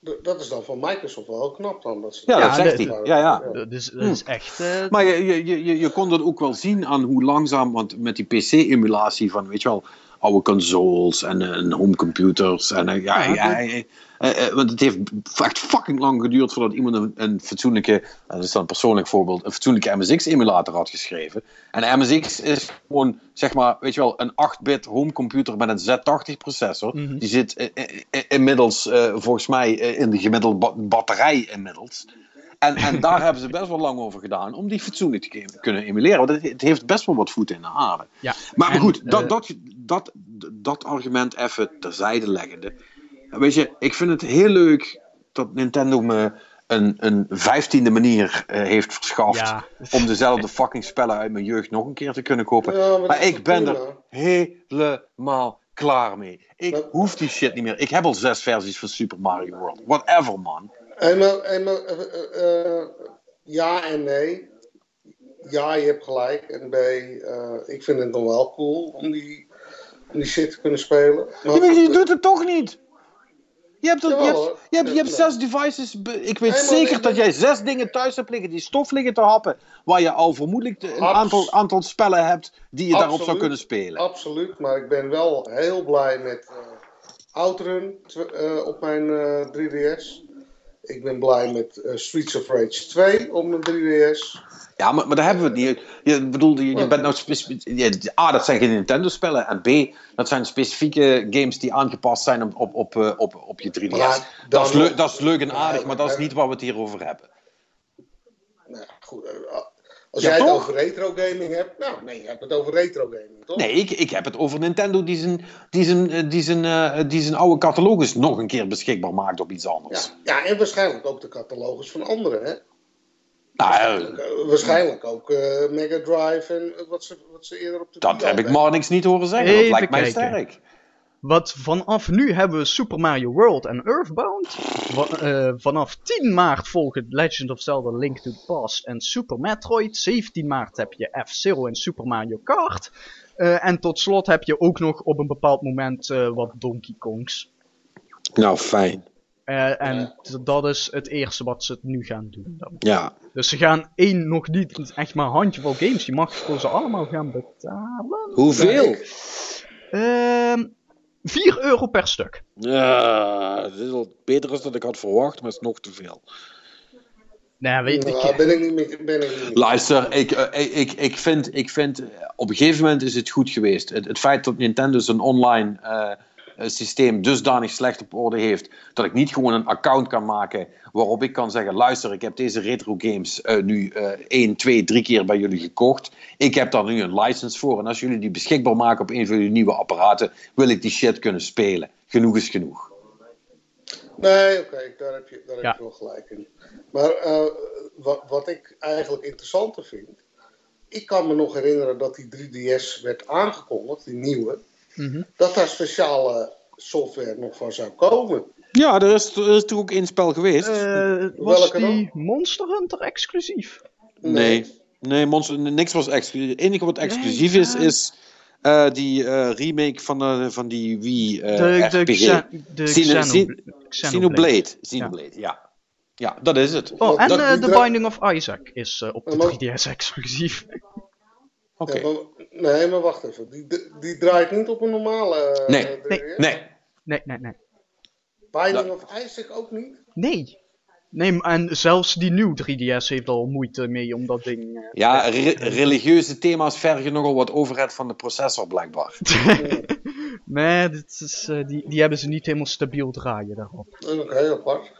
dat- dat dan van Microsoft wel knap dan. Dat ze Ja, Ja, dat zegt hij. Ja, ja. dat is, dat is echt... eh, Maar je, je, je, je kon dat ook wel zien aan hoe langzaam, want met die PC-emulatie van, weet je wel, oude consoles en, eh, en homecomputers. En, eh, ja, Ja, ja, eh, want het heeft echt fucking lang geduurd voordat iemand een, een fatsoenlijke, dat is dan een persoonlijk voorbeeld, een fatsoenlijke MSX-emulator had geschreven. En MSX is gewoon, zeg maar, weet je wel, een 8-bit homecomputer met een Z80-processor. Mhm. Die zit inmiddels, volgens mij, in de gemiddelde ba- batterij inmiddels. En, en daar hebben ze best wel lang over gedaan om die fatsoenlijk te kunnen emuleren. Want het, heeft best wel wat voeten in de aarde. ja. Maar, maar En, goed, dat, eh, dat, dat, dat argument even terzijde leggende. Weet je, ik vind het heel leuk dat Nintendo me een, een vijftiende manier eh, heeft verschaft. Ja. om dezelfde fucking spellen uit mijn jeugd nog een keer te kunnen kopen. Ja, maar ik ben prima? er helemaal klaar mee. Ik hoef die shit niet meer. Ik heb al zes versies van Super Mario World. Whatever, man. Eenmaal, eenmaal, eh, eh, eh, ja en nee. Ja, je hebt gelijk. En B, ik vind het nog wel cool om die, om die shit te kunnen spelen. Maar, Ja, maar je doet het toch niet? Je hebt, je hebt, je hebt, je hebt Ja, zes devices. Ik weet zeker dat jij zes dingen thuis hebt liggen die stof liggen te happen. Waar je al vermoedelijk de- een aantal, aantal spellen hebt die je daarop zou kunnen spelen. Absoluut, maar ik ben wel heel blij met Outrun op mijn eh, 3DS. Ik ben blij met eh, Streets of Rage 2 op mijn 3DS. Ja, maar, maar daar hebben we het niet. Je, bedoel, je, je bent nou speci- je- A, dat zijn geen Nintendo-spellen. En B, dat zijn specifieke games die aangepast zijn op, op, op, eh, op, op je 3DS. Maar dan dat, is leuk, dat is leuk en aardig, Ja, maar dat is ja. niet waar we het hier over hebben. Nou, ja, goed, eh, als Ja, jij het over retro gaming hebt, nou nee, je hebt het over retro gaming, toch? Nee, ik, ik heb het over Nintendo die zijn, die, zijn, eh, die, zijn, eh, die zijn oude catalogus nog een keer beschikbaar maakt op iets anders. Ja, ja, en waarschijnlijk ook de catalogus van anderen, hè? Nou, eh, waarschijnlijk ook eh, Mega Drive en wat ze, wat ze eerder op de dat heb ik maar niks niet horen zeggen. Even dat lijkt mij kijken. sterk. Wat vanaf nu hebben we Super Mario World en Earthbound. Eh, vanaf 10 maart volgen Legend of Zelda Link to the Past en Super Metroid. 17 maart heb je F-Zero en Super Mario Kart. Eh, en tot slot heb je ook nog op een bepaald moment eh, wat Donkey Kongs. Nou, fijn. En dat is het eerste wat ze nu gaan doen. Dan. Ja. Dus ze gaan één nog niet, echt maar een handjevol games. Je mag voor ze allemaal gaan betalen. Hoeveel? Ehm 4 euro per stuk. Ja, dat is al beter dan dat ik had verwacht, maar het is nog te veel. Nee, weet ik. Nou, ben ik niet. Ben ik niet. Luister, ik, eh, ik, ik, ik vind, ik vind eh, op een gegeven moment is het goed geweest. Het, het feit dat Nintendo zijn online eh, systeem dusdanig slecht op orde heeft, dat ik niet gewoon een account kan maken waarop ik kan zeggen, luister, ik heb deze retro games eh, nu eh 1, 2, 3 keer bij jullie gekocht. Ik heb daar nu een license voor en als jullie die beschikbaar maken op een van jullie nieuwe apparaten, wil ik die shit kunnen spelen. Genoeg is genoeg. Nee, oké, daar heb je, daar Ja. heb je wel gelijk in. Maar eh, wat, wat ik eigenlijk interessanter vind. Ik kan me nog herinneren dat die 3DS werd aangekondigd, die nieuwe. Mhm. Dat daar speciale software nog van zou komen. Ja, er is, er is toch ook één spel geweest? Eh, was Welke die Monster Hunter exclusief? Nee, nee Monster, niks was exclusief. Het enige wat exclusief Nee, is, ja. is eh, die eh, remake van, de, van die Wii eh, de, de, RPG. De Xeno- Xeno- Xenoblade. Xenoblade. Xenoblade, ja. ja. dat is het. Oh, en eh, The Binding of Isaac is eh, op de Ja, maar- 3DS exclusief. Oké. Ja, maar- nee, maar wacht even. Die, die draait niet op een normale eh, Nee. 3DS? Nee, Nee, nee, nee. Binding of Isaac ook niet? Nee. Nee, en zelfs die nieuw 3DS heeft al moeite mee om dat ding... eh, ja, re- religieuze thema's vergen nogal wat overhead van de processor, blijkbaar. nee, dit is, eh, die, die hebben ze niet helemaal stabiel draaien daarop. Oké, apart.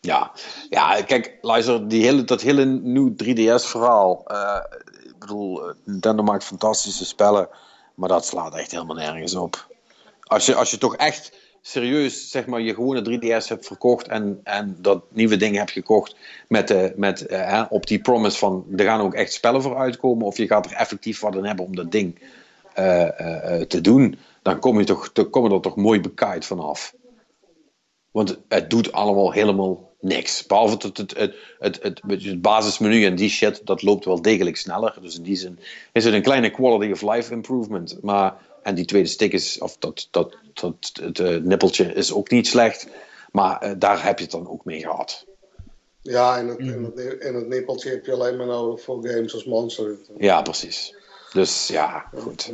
Ja, ja kijk, luister, die hele, dat hele nieuw 3DS-verhaal. eh, ik bedoel, eh, Nintendo maakt fantastische spellen, maar dat slaat echt helemaal nergens op. Als je, als je toch echt serieus, zeg maar, je gewone 3DS hebt verkocht en, en dat nieuwe ding hebt gekocht met, de, met, eh, op die promise van er gaan ook echt spellen voor uitkomen, of je gaat er effectief wat in hebben om dat ding te doen, dan kom je, toch, dan kom er toch mooi bekaaid vanaf. Want het doet allemaal helemaal niks. Behalve het, het, het, het, het, basismenu en die shit, dat loopt wel degelijk sneller. Dus in die zin is het een kleine quality of life improvement. Maar, en die tweede stick is, of dat, dat, dat het uh, nippeltje is ook niet slecht. Maar uh, daar heb je het dan ook mee gehad. Ja, en het, en, het, en het nippeltje heb je alleen maar nodig voor games als Monster. Ja, precies. Dus ja, goed.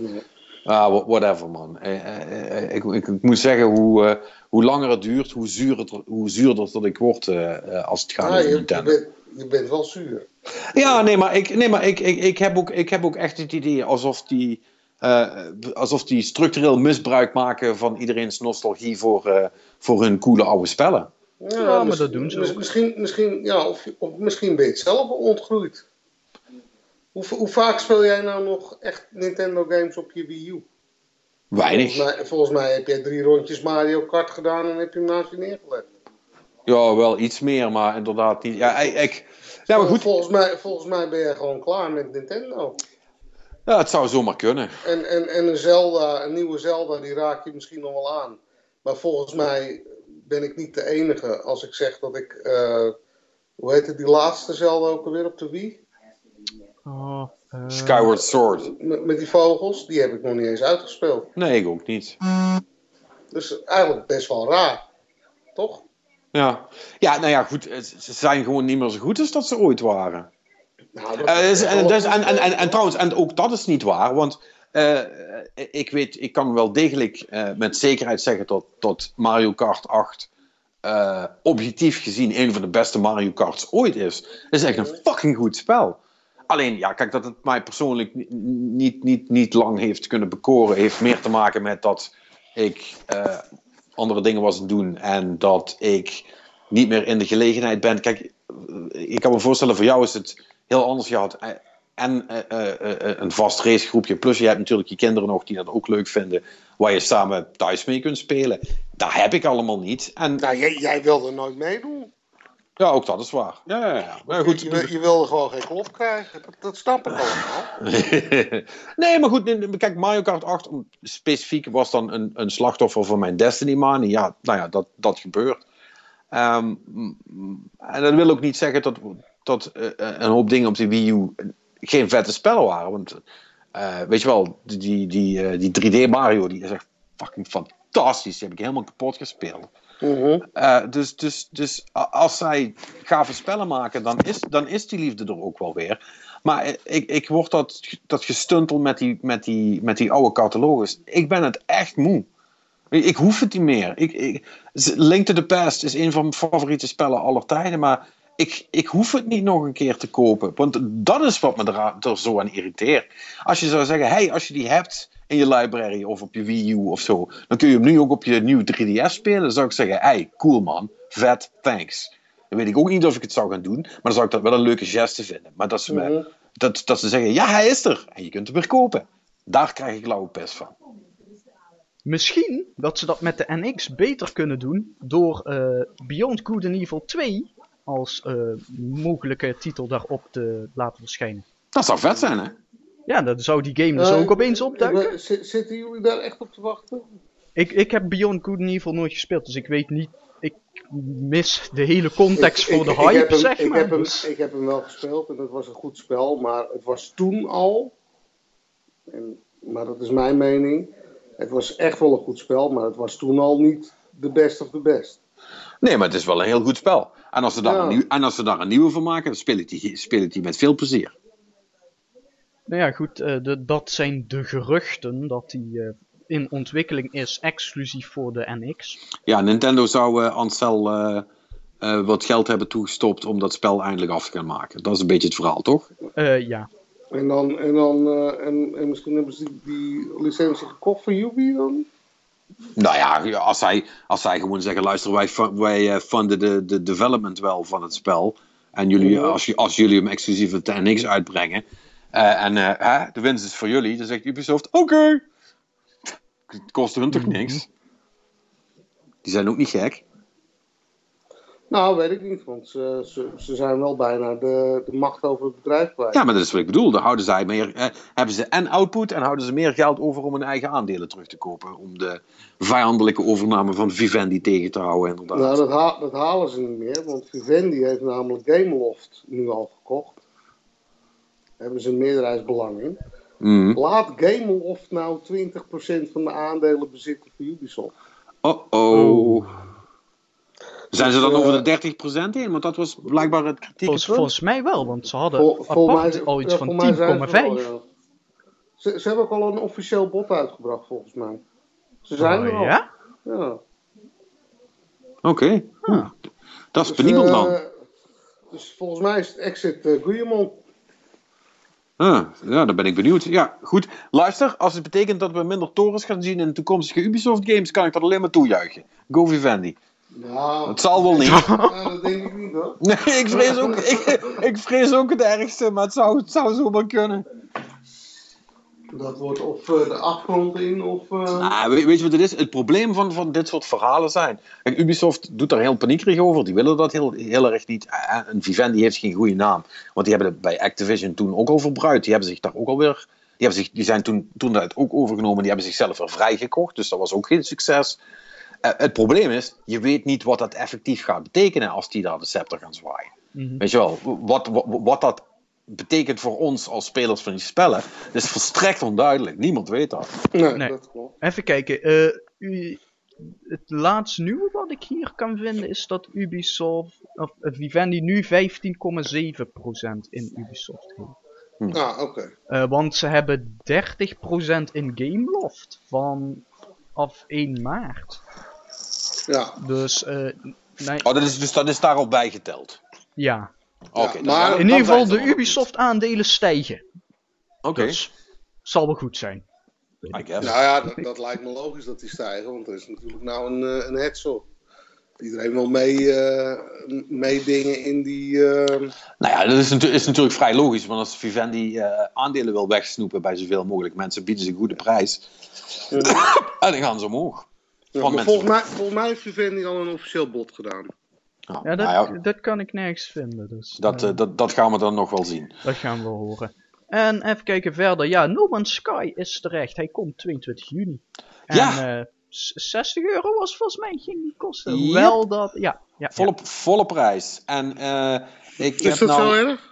Ah, whatever man. Ik, ik, ik, moet zeggen, hoe, hoe langer het duurt, hoe zuurder, hoe zuurder dat ik word als het gaat over Nintendo. Je bent, je bent wel zuur. Ja, nee, maar ik, nee, maar ik, ik, ik, heb, ook, ik heb ook echt het idee alsof die, uh, alsof die structureel misbruik maken van iedereen's nostalgie voor, uh, voor hun coole oude spellen. Ja, ja maar dat doen ze Misschien, misschien, ja, of, of misschien ben je het zelf ontgroeid. Hoe, hoe, vaak speel jij nou nog echt Nintendo games op je Wii U? Weinig. Volgens mij, volgens mij heb jij drie rondjes Mario Kart gedaan en heb je hem naast je neergelegd. Ja, wel iets meer, maar inderdaad niet. Ja, ik, ja, maar goed. Volgens mij, volgens mij ben je gewoon klaar met Nintendo. Ja, het zou zomaar kunnen. En, en, en een Zelda, een nieuwe Zelda, die raak je misschien nog wel aan. Maar volgens mij ben ik niet de enige als ik zeg dat ik... Uh, hoe heet het, die laatste Zelda ook alweer op de Wii? Oh, uh... Skyward Sword. Met, met, die vogels, die heb ik nog niet eens uitgespeeld. Nee, ik ook niet. Dus eigenlijk best wel raar. Toch? Ja. ja, nou ja, goed. Ze zijn gewoon niet meer zo goed als dat ze ooit waren. Nou, dat uh, en, dus, en, en, en, en, trouwens, en ook dat is niet waar, want uh, ik weet, ik kan wel degelijk uh, met zekerheid zeggen dat, dat Mario Kart 8 objectief gezien een van de beste Mario Karts ooit is. Het is echt een fucking goed spel. Alleen, ja, kijk, dat het mij persoonlijk niet, niet, niet, lang heeft kunnen bekoren, heeft meer te maken met dat ik andere dingen was aan doen en dat ik niet meer in de gelegenheid ben. Kijk, ik kan me voorstellen, voor jou is het heel anders. Je had en uh, uh, een vast racegroepje, plus je hebt natuurlijk je kinderen nog die dat ook leuk vinden, waar je samen thuis mee kunt spelen. Dat heb ik allemaal niet. En, nou, jij, jij wilde nooit meedoen. Ja, ook dat is waar. Ja, ja, ja. Maar goed, je, je, je, wilde gewoon geen klop krijgen. Dat, dat snap ik allemaal. nee, maar goed. Kijk, Mario Kart 8 specifiek was dan een, een slachtoffer van mijn Destiny Mania. Ja, nou ja, dat, dat gebeurt. Um, en dat wil ook niet zeggen dat, dat uh, een hoop dingen op de Wii U geen vette spellen waren. Want uh, weet je wel, die, die, die 3D Mario die is echt fucking fantastisch. Die heb ik helemaal kapot gespeeld. Mm dus, dus, dus als zij gave spellen maken, dan is, dan is die liefde er ook wel weer. Maar ik, ik word dat, dat gestuntel met die, met, die, met die oude catalogus. Ik ben het echt moe. Ik hoef het niet meer. Ik, ik, Link to the Past is een van mijn favoriete spellen aller tijden. Maar ik, ik hoef het niet nog een keer te kopen. Want dat is wat me er, er zo aan irriteert. Als je zou zeggen, hey, als je die hebt in je library of op je Wii U of zo, dan kun je hem nu ook op je nieuwe 3DS spelen. Dan zou ik zeggen, hey, cool man, vet, thanks. Dan weet ik ook niet of ik het zou gaan doen, maar dan zou ik dat wel een leuke geste vinden. Maar dat ze, me, mhm. dat, dat ze zeggen, ja, hij is er en je kunt hem weer kopen. Daar krijg ik lauwe pest van. Misschien dat ze dat met de NX beter kunnen doen door uh, Beyond Good and Evil 2 als uh, mogelijke titel daarop te laten verschijnen. Dat zou vet zijn, hè? Ja, dan zou die game dus uh, ook opeens opduiken. Zitten jullie daar echt op te wachten? Ik, ik heb Beyond Good and Evil nooit gespeeld, dus ik weet niet. Ik mis de hele context voor de hype, hem, zeg ik maar. Heb dus. hem, ik heb hem wel gespeeld en het was een goed spel, maar het was toen al. En, maar dat is mijn mening. Het was echt wel een goed spel, maar het was toen al niet de best of the best. Nee, maar het is wel een heel goed spel. En als ze daar, ja. een, nieuw, en als ze daar een nieuwe van maken, dan speel ik die, speel ik die met veel plezier. Nou ja, goed, uh, de, dat zijn de geruchten dat die uh, in ontwikkeling is, exclusief voor de NX. Ja, Nintendo zou uh, Ansel wat geld hebben toegestopt om dat spel eindelijk af te gaan maken. Dat is een beetje het verhaal, toch? ja. En, dan, en, dan, en, en misschien hebben ze die, die licentie gekocht van Yubi dan? Nou ja, als zij, als zij gewoon zeggen: luister, wij, wij funden de, de development wel van het spel. En jullie, ja. als, als jullie hem exclusief op de NX uitbrengen. Uh, en uh, hè, de winst is voor jullie. Dan zegt Ubisoft: oké. Okay. Het kost hun toch niks? Die zijn ook niet gek. Nou, weet ik niet, want ze, ze, ze zijn wel bijna de, de macht over het bedrijf kwijt. Ja, maar dat is wat ik bedoel. Dan houden zij meer, eh, hebben ze en output en houden ze meer geld over om hun eigen aandelen terug te kopen. Om de vijandelijke overname van Vivendi tegen te houden, inderdaad. Nou, dat, ha- dat halen ze niet meer, want Vivendi heeft namelijk Gameloft nu al gekocht. Daar hebben ze een meerderheidsbelang in. Mhm. Laat Gameloft nou 20% van de aandelen bezitten voor Ubisoft. Oh oh. Zijn ze dan Dus, eh, over de 30% heen? Want dat was blijkbaar het kritieke Volgens, punt. volgens mij wel, want ze hadden Vol- apart mij- al iets van volgens mij zijn ze 10,5. er al, ja. Ze, ze hebben ook al een officieel bod uitgebracht, volgens mij. Ze zijn er Oh, al. ja? Ja. Oké. Dat is Dus, penibel eh, dan. Dus volgens mij is het exit uh, Guillemot. Ah, ja, dan ben ik benieuwd. Ja, goed. Luister, als het betekent dat we minder torens gaan zien in toekomstige Ubisoft games, kan ik dat alleen maar toejuichen. Go Vivendi. Nou, Het zal wel niet. ja, dat denk ik niet hoor. Nee, ik vrees ook, ik, ik vrees ook het ergste, maar het zou, het zou zomaar kunnen. Dat wordt of eh, de afgrond in of... eh, Nou, weet, weet je wat het is? Het probleem van, van dit soort verhalen zijn. Kijk, Ubisoft doet daar heel paniekerig over. Die willen dat heel, heel erg niet. Eh, En Vivendi heeft geen goede naam. Want die hebben het bij Activision toen ook al verbruikt. Die hebben zich daar ook alweer. Die, hebben zich, die zijn toen, toen dat ook overgenomen. Die hebben zichzelf weer vrijgekocht. Dus dat was ook geen succes. Eh, het probleem is, je weet niet wat dat effectief gaat betekenen als die daar de scepter gaan zwaaien. Mhm. Weet je wel, wat, wat, wat dat betekent voor ons als spelers van die spellen, is volstrekt onduidelijk. Niemand weet dat. nee, Nee. dat klopt. Even kijken. eh, u, het laatste nieuwe wat ik hier kan vinden is dat Ubisoft, of eh, Vivendi nu 15,7% in Ubisoft heeft. Ah, oké. Eh, want ze hebben 30% in Gameloft vanaf 1 maart. Ja. Dus, eh, nee, Oh, dat is, dus dat is daarop bijgeteld. ja. Oké, maar- In ieder geval, de wel Ubisoft aandelen stijgen. Oké, Dus, zal wel goed zijn. I guess. Nou ja, dat, dat lijkt me logisch dat die stijgen, want er is natuurlijk nou een, eh, een headshot. Iedereen wil mee, eh, meedingen in die... eh, Nou ja, dat is, natu- is natuurlijk vrij logisch, want als Vivendi eh, aandelen wil wegsnoepen bij zoveel mogelijk mensen, bieden ze een goede prijs. en dan gaan ze omhoog. Ja, maar volgens mij, volgens mij heeft Vivendi al een officieel bod gedaan. Ja, Ja, dat, nou ja, dat kan ik nergens vinden. Dus, dat, eh, eh, dat, dat gaan we dan nog wel zien. dat gaan we horen. En even kijken verder. Ja, No Man's Sky is terecht. Hij komt 22 juni. En Ja. eh, s- 60 euro was volgens mij ging die kosten. Yep. Hoewel dat... Ja, ja, Volle, volle prijs. En eh, ik Is heb dat nou... zo erg?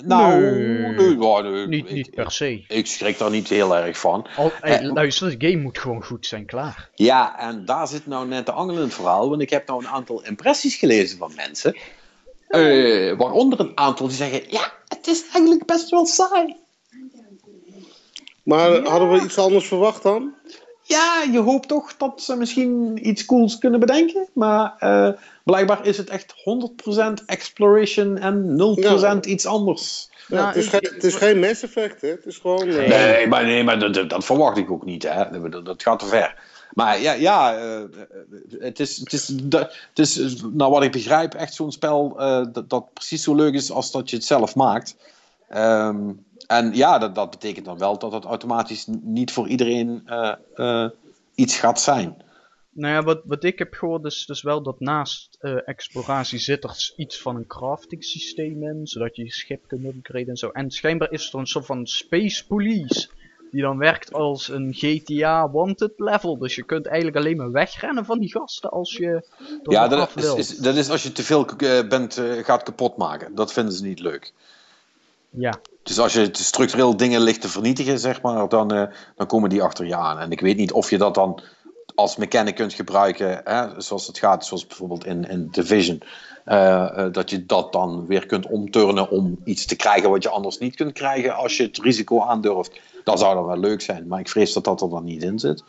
Nou, Nee. nee, ja, nee, ja. Niet, ik, niet per se. ik schrik daar niet heel erg van. Al, hey, Eh, luister, de game moet gewoon goed zijn, klaar. Ja, en daar zit nou net de angel in het verhaal, want ik heb nou een aantal impressies gelezen van mensen. Eh, waaronder een aantal die zeggen, ja, het is eigenlijk best wel saai. Maar hadden we iets anders verwacht dan? Ja, je hoopt toch dat ze misschien iets cools kunnen bedenken, maar eh, blijkbaar is het echt 100% exploration en 0% iets anders. Ja, Nou, het, is ik- geen, het is geen Mass Effect, hè? Het is gewoon... eh, Nee, maar, nee, maar dat, dat- verwacht ik ook niet. Hè. Dat, dat gaat te ver. Maar ja, ja eh, het, is, het, is, het is, nou wat ik begrijp, echt zo'n spel eh, dat, dat precies zo leuk is als dat je het zelf maakt. Ehm, en ja, dat, dat betekent dan wel dat het automatisch niet voor iedereen eh, eh, iets gaat zijn. Nou ja, wat, wat ik heb gehoord is dus wel dat naast eh, exploratie zit er iets van een crafting systeem in, zodat je je schip kunt upgraden en zo. En schijnbaar is er een soort van space police, die dan werkt als een GTA wanted level. Dus je kunt eigenlijk alleen maar wegrennen van die gasten als je Ja, dat is, dat is als je te veel bent, eh, gaat kapot maken. Dat vinden ze niet leuk. Ja, Dus als je structureel dingen ligt te vernietigen, zeg maar, dan, eh, dan komen die achter je aan. En ik weet niet of je dat dan als mechanic kunt gebruiken, hè, zoals het gaat, zoals bijvoorbeeld in, in Division. eh, eh, dat je dat dan weer kunt omturnen om iets te krijgen wat je anders niet kunt krijgen als je het risico aandurft. Dat zou dan wel leuk zijn, maar ik vrees dat dat er dan niet in zit.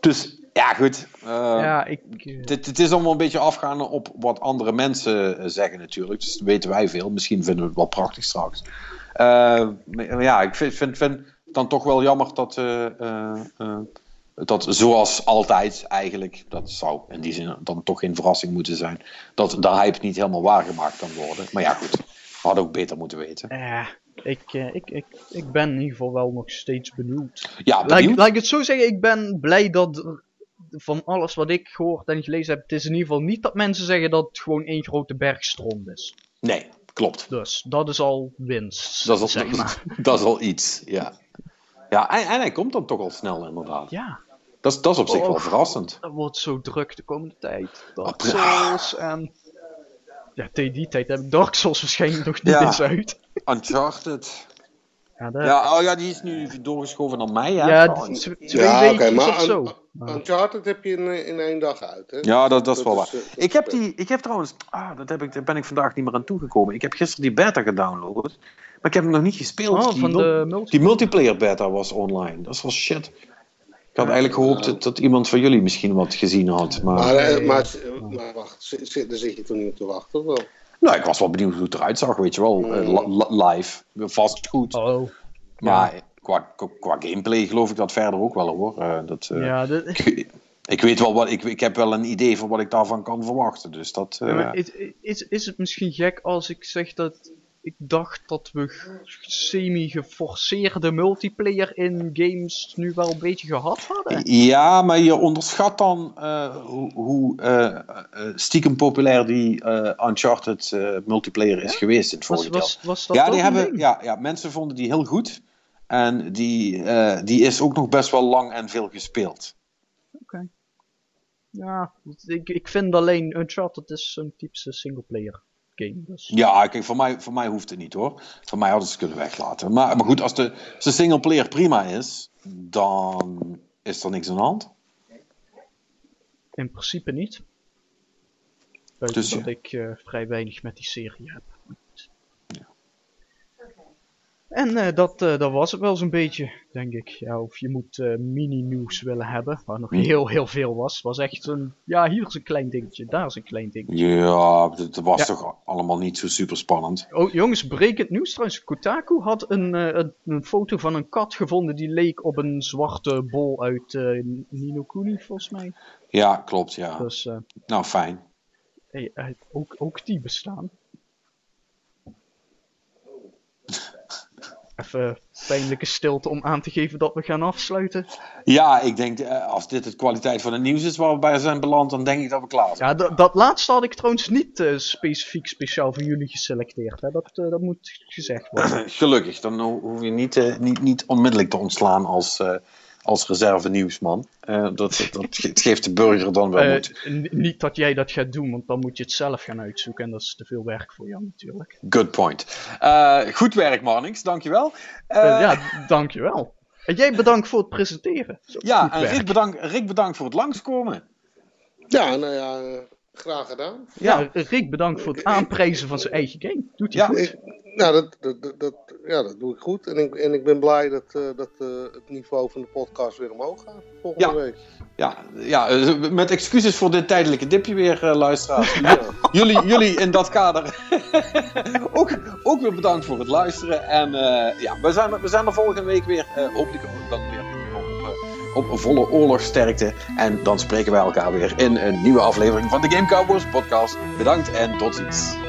Dus ja, goed. eh, ja, ik... eh, het, het is allemaal een beetje afgaande op wat andere mensen eh, zeggen natuurlijk. Dus dat weten wij veel. Misschien vinden we het wel prachtig straks. Eh, maar ja, ik vind, vind, vind dan toch wel jammer dat, eh, dat zoals altijd eigenlijk, dat zou in die zin dan toch geen verrassing moeten zijn, dat de hype niet helemaal waargemaakt kan worden. Maar ja, goed. We hadden ook beter moeten weten. ja, ik, ik, ik, ik ben in ieder geval wel nog steeds benieuwd. Ja, Laat, ik- benieuwd. laat ik het zo zeggen, ik ben blij dat van alles wat ik gehoord en gelezen heb, het is in ieder geval niet dat mensen zeggen dat het gewoon één grote bergstront is. Nee, klopt. Dus dat is al winst. Dat is al, zeg maar. dat is al iets, ja. Ja, en, en hij komt dan toch al snel, inderdaad. Ja, Dat is, dat is op zich Oh, wel verrassend. dat wordt zo druk de komende tijd. Dark Souls en... Ja, tegen die tijd heb ik Dark Souls waarschijnlijk nog niet Ja. eens uit. Uncharted. Ja, dat- Ja, oh ja, die is nu doorgeschoven naar mij, hè? ja, die- twee Ja, weken oké, maar of zo. Un- Uncharted heb je in, in één dag uit, hè? Ja, dat, dat is wel waar. eh, Ik heb, die, ik heb trouwens, ah, dat heb ik, daar ben ik vandaag niet meer aan toegekomen. Ik heb gisteren die beta gedownload, maar ik heb hem nog niet gespeeld. Oh, die, van de multi... die multiplayer beta was online. Dat was shit. Ik had eigenlijk gehoopt dat, dat iemand van jullie misschien wat gezien had. Maar, Maar, eh, maar, maar wacht, daar zit je toen niet op te wachten, of wel? Nou, ik was wel benieuwd hoe het eruit zag, weet je wel. Eh, li- live, vast goed. Oh, Maar qua, qua, qua gameplay geloof ik dat verder ook wel hoor. Eh, dat, eh, ja, dat, ik, ik weet wel wat, ik, ik heb wel een idee van wat ik daarvan kan verwachten. Dus dat. Ja, is, is, is het misschien gek als ik zeg dat ik dacht dat we semi-geforceerde multiplayer in games nu wel een beetje gehad hadden? Ja, maar je onderschat dan eh, hoe, hoe eh, eh, stiekem populair die Uncharted multiplayer is geweest in het Was, vorige deel. was, was dat Ja, die een hebben, ding? ja, ja, mensen vonden die heel goed. En die, die is ook nog best wel lang en veel gespeeld. Ja, ik, ik vind alleen Uncharted is zo'n typische singleplayer game. Dus. Ja, kijk, voor mij, voor mij hoeft het niet hoor. Voor mij hadden ze het kunnen weglaten. Maar, maar goed, als de, als de singleplayer prima is, dan is er niks aan de hand. In principe niet. Buiten Dus ja. dat ik eh, vrij weinig met die serie heb. En eh, dat, eh, dat was het wel zo'n beetje, denk ik. Ja, of je moet eh, mini-nieuws willen hebben, waar nog Hm. heel, heel veel was. was echt een, ja, hier is een klein dingetje, daar is een klein dingetje. Ja, dat dat was Ja. toch allemaal niet zo super spannend. Oh, jongens, brekend nieuws trouwens. Kotaku had een, een, een foto van een kat gevonden die leek op een zwarte bol uit eh Nino Kuni, volgens mij. Ja, klopt, ja. Dus Nou, fijn. hey, ook, ook die bestaan. Even pijnlijke stilte om aan te geven dat we gaan afsluiten. Ja, ik denk, eh, als dit de kwaliteit van het nieuws is waar we bij zijn beland, dan denk ik dat we klaar zijn. Ja, dat- laatste had ik trouwens niet eh, specifiek speciaal voor jullie geselecteerd. Hè? Dat, eh, dat moet gezegd worden. Gelukkig, dan ho- hoef je niet, niet, niet onmiddellijk te ontslaan als, als reserve nieuwsman. Eh, dat, dat, het geeft de burger dan wel Eh, moed. niet dat jij dat gaat doen, want dan moet je het zelf gaan uitzoeken. En dat is te veel werk voor jou natuurlijk. Good point. Eh, goed werk, Marnix, dankjewel. Ja, dankjewel. En jij bedankt voor het presenteren. Zo, ja, en. Rick bedankt, Rick bedankt voor het langskomen. Ja, nou ja, graag gedaan. Ja, Rick bedankt voor het aanprijzen van zijn eigen game. Doet hij Ja. goed. Ik, nou, dat, dat, dat, ja, dat doe ik goed. En ik, en ik ben blij dat, eh, dat eh, het niveau van de podcast weer omhoog gaat volgende Ja. week. Ja, ja, eh, met excuses voor dit tijdelijke dipje weer, luisteraars. Ja. jullie, jullie in dat kader ook, ook weer bedankt voor het luisteren. En eh, ja, we zijn, er- we zijn er volgende week weer. eh, hopelijk ook dan weer op, volle oorlogsterkte. En dan spreken wij elkaar weer in een nieuwe aflevering van de Game Cowboys podcast. Bedankt en tot ziens.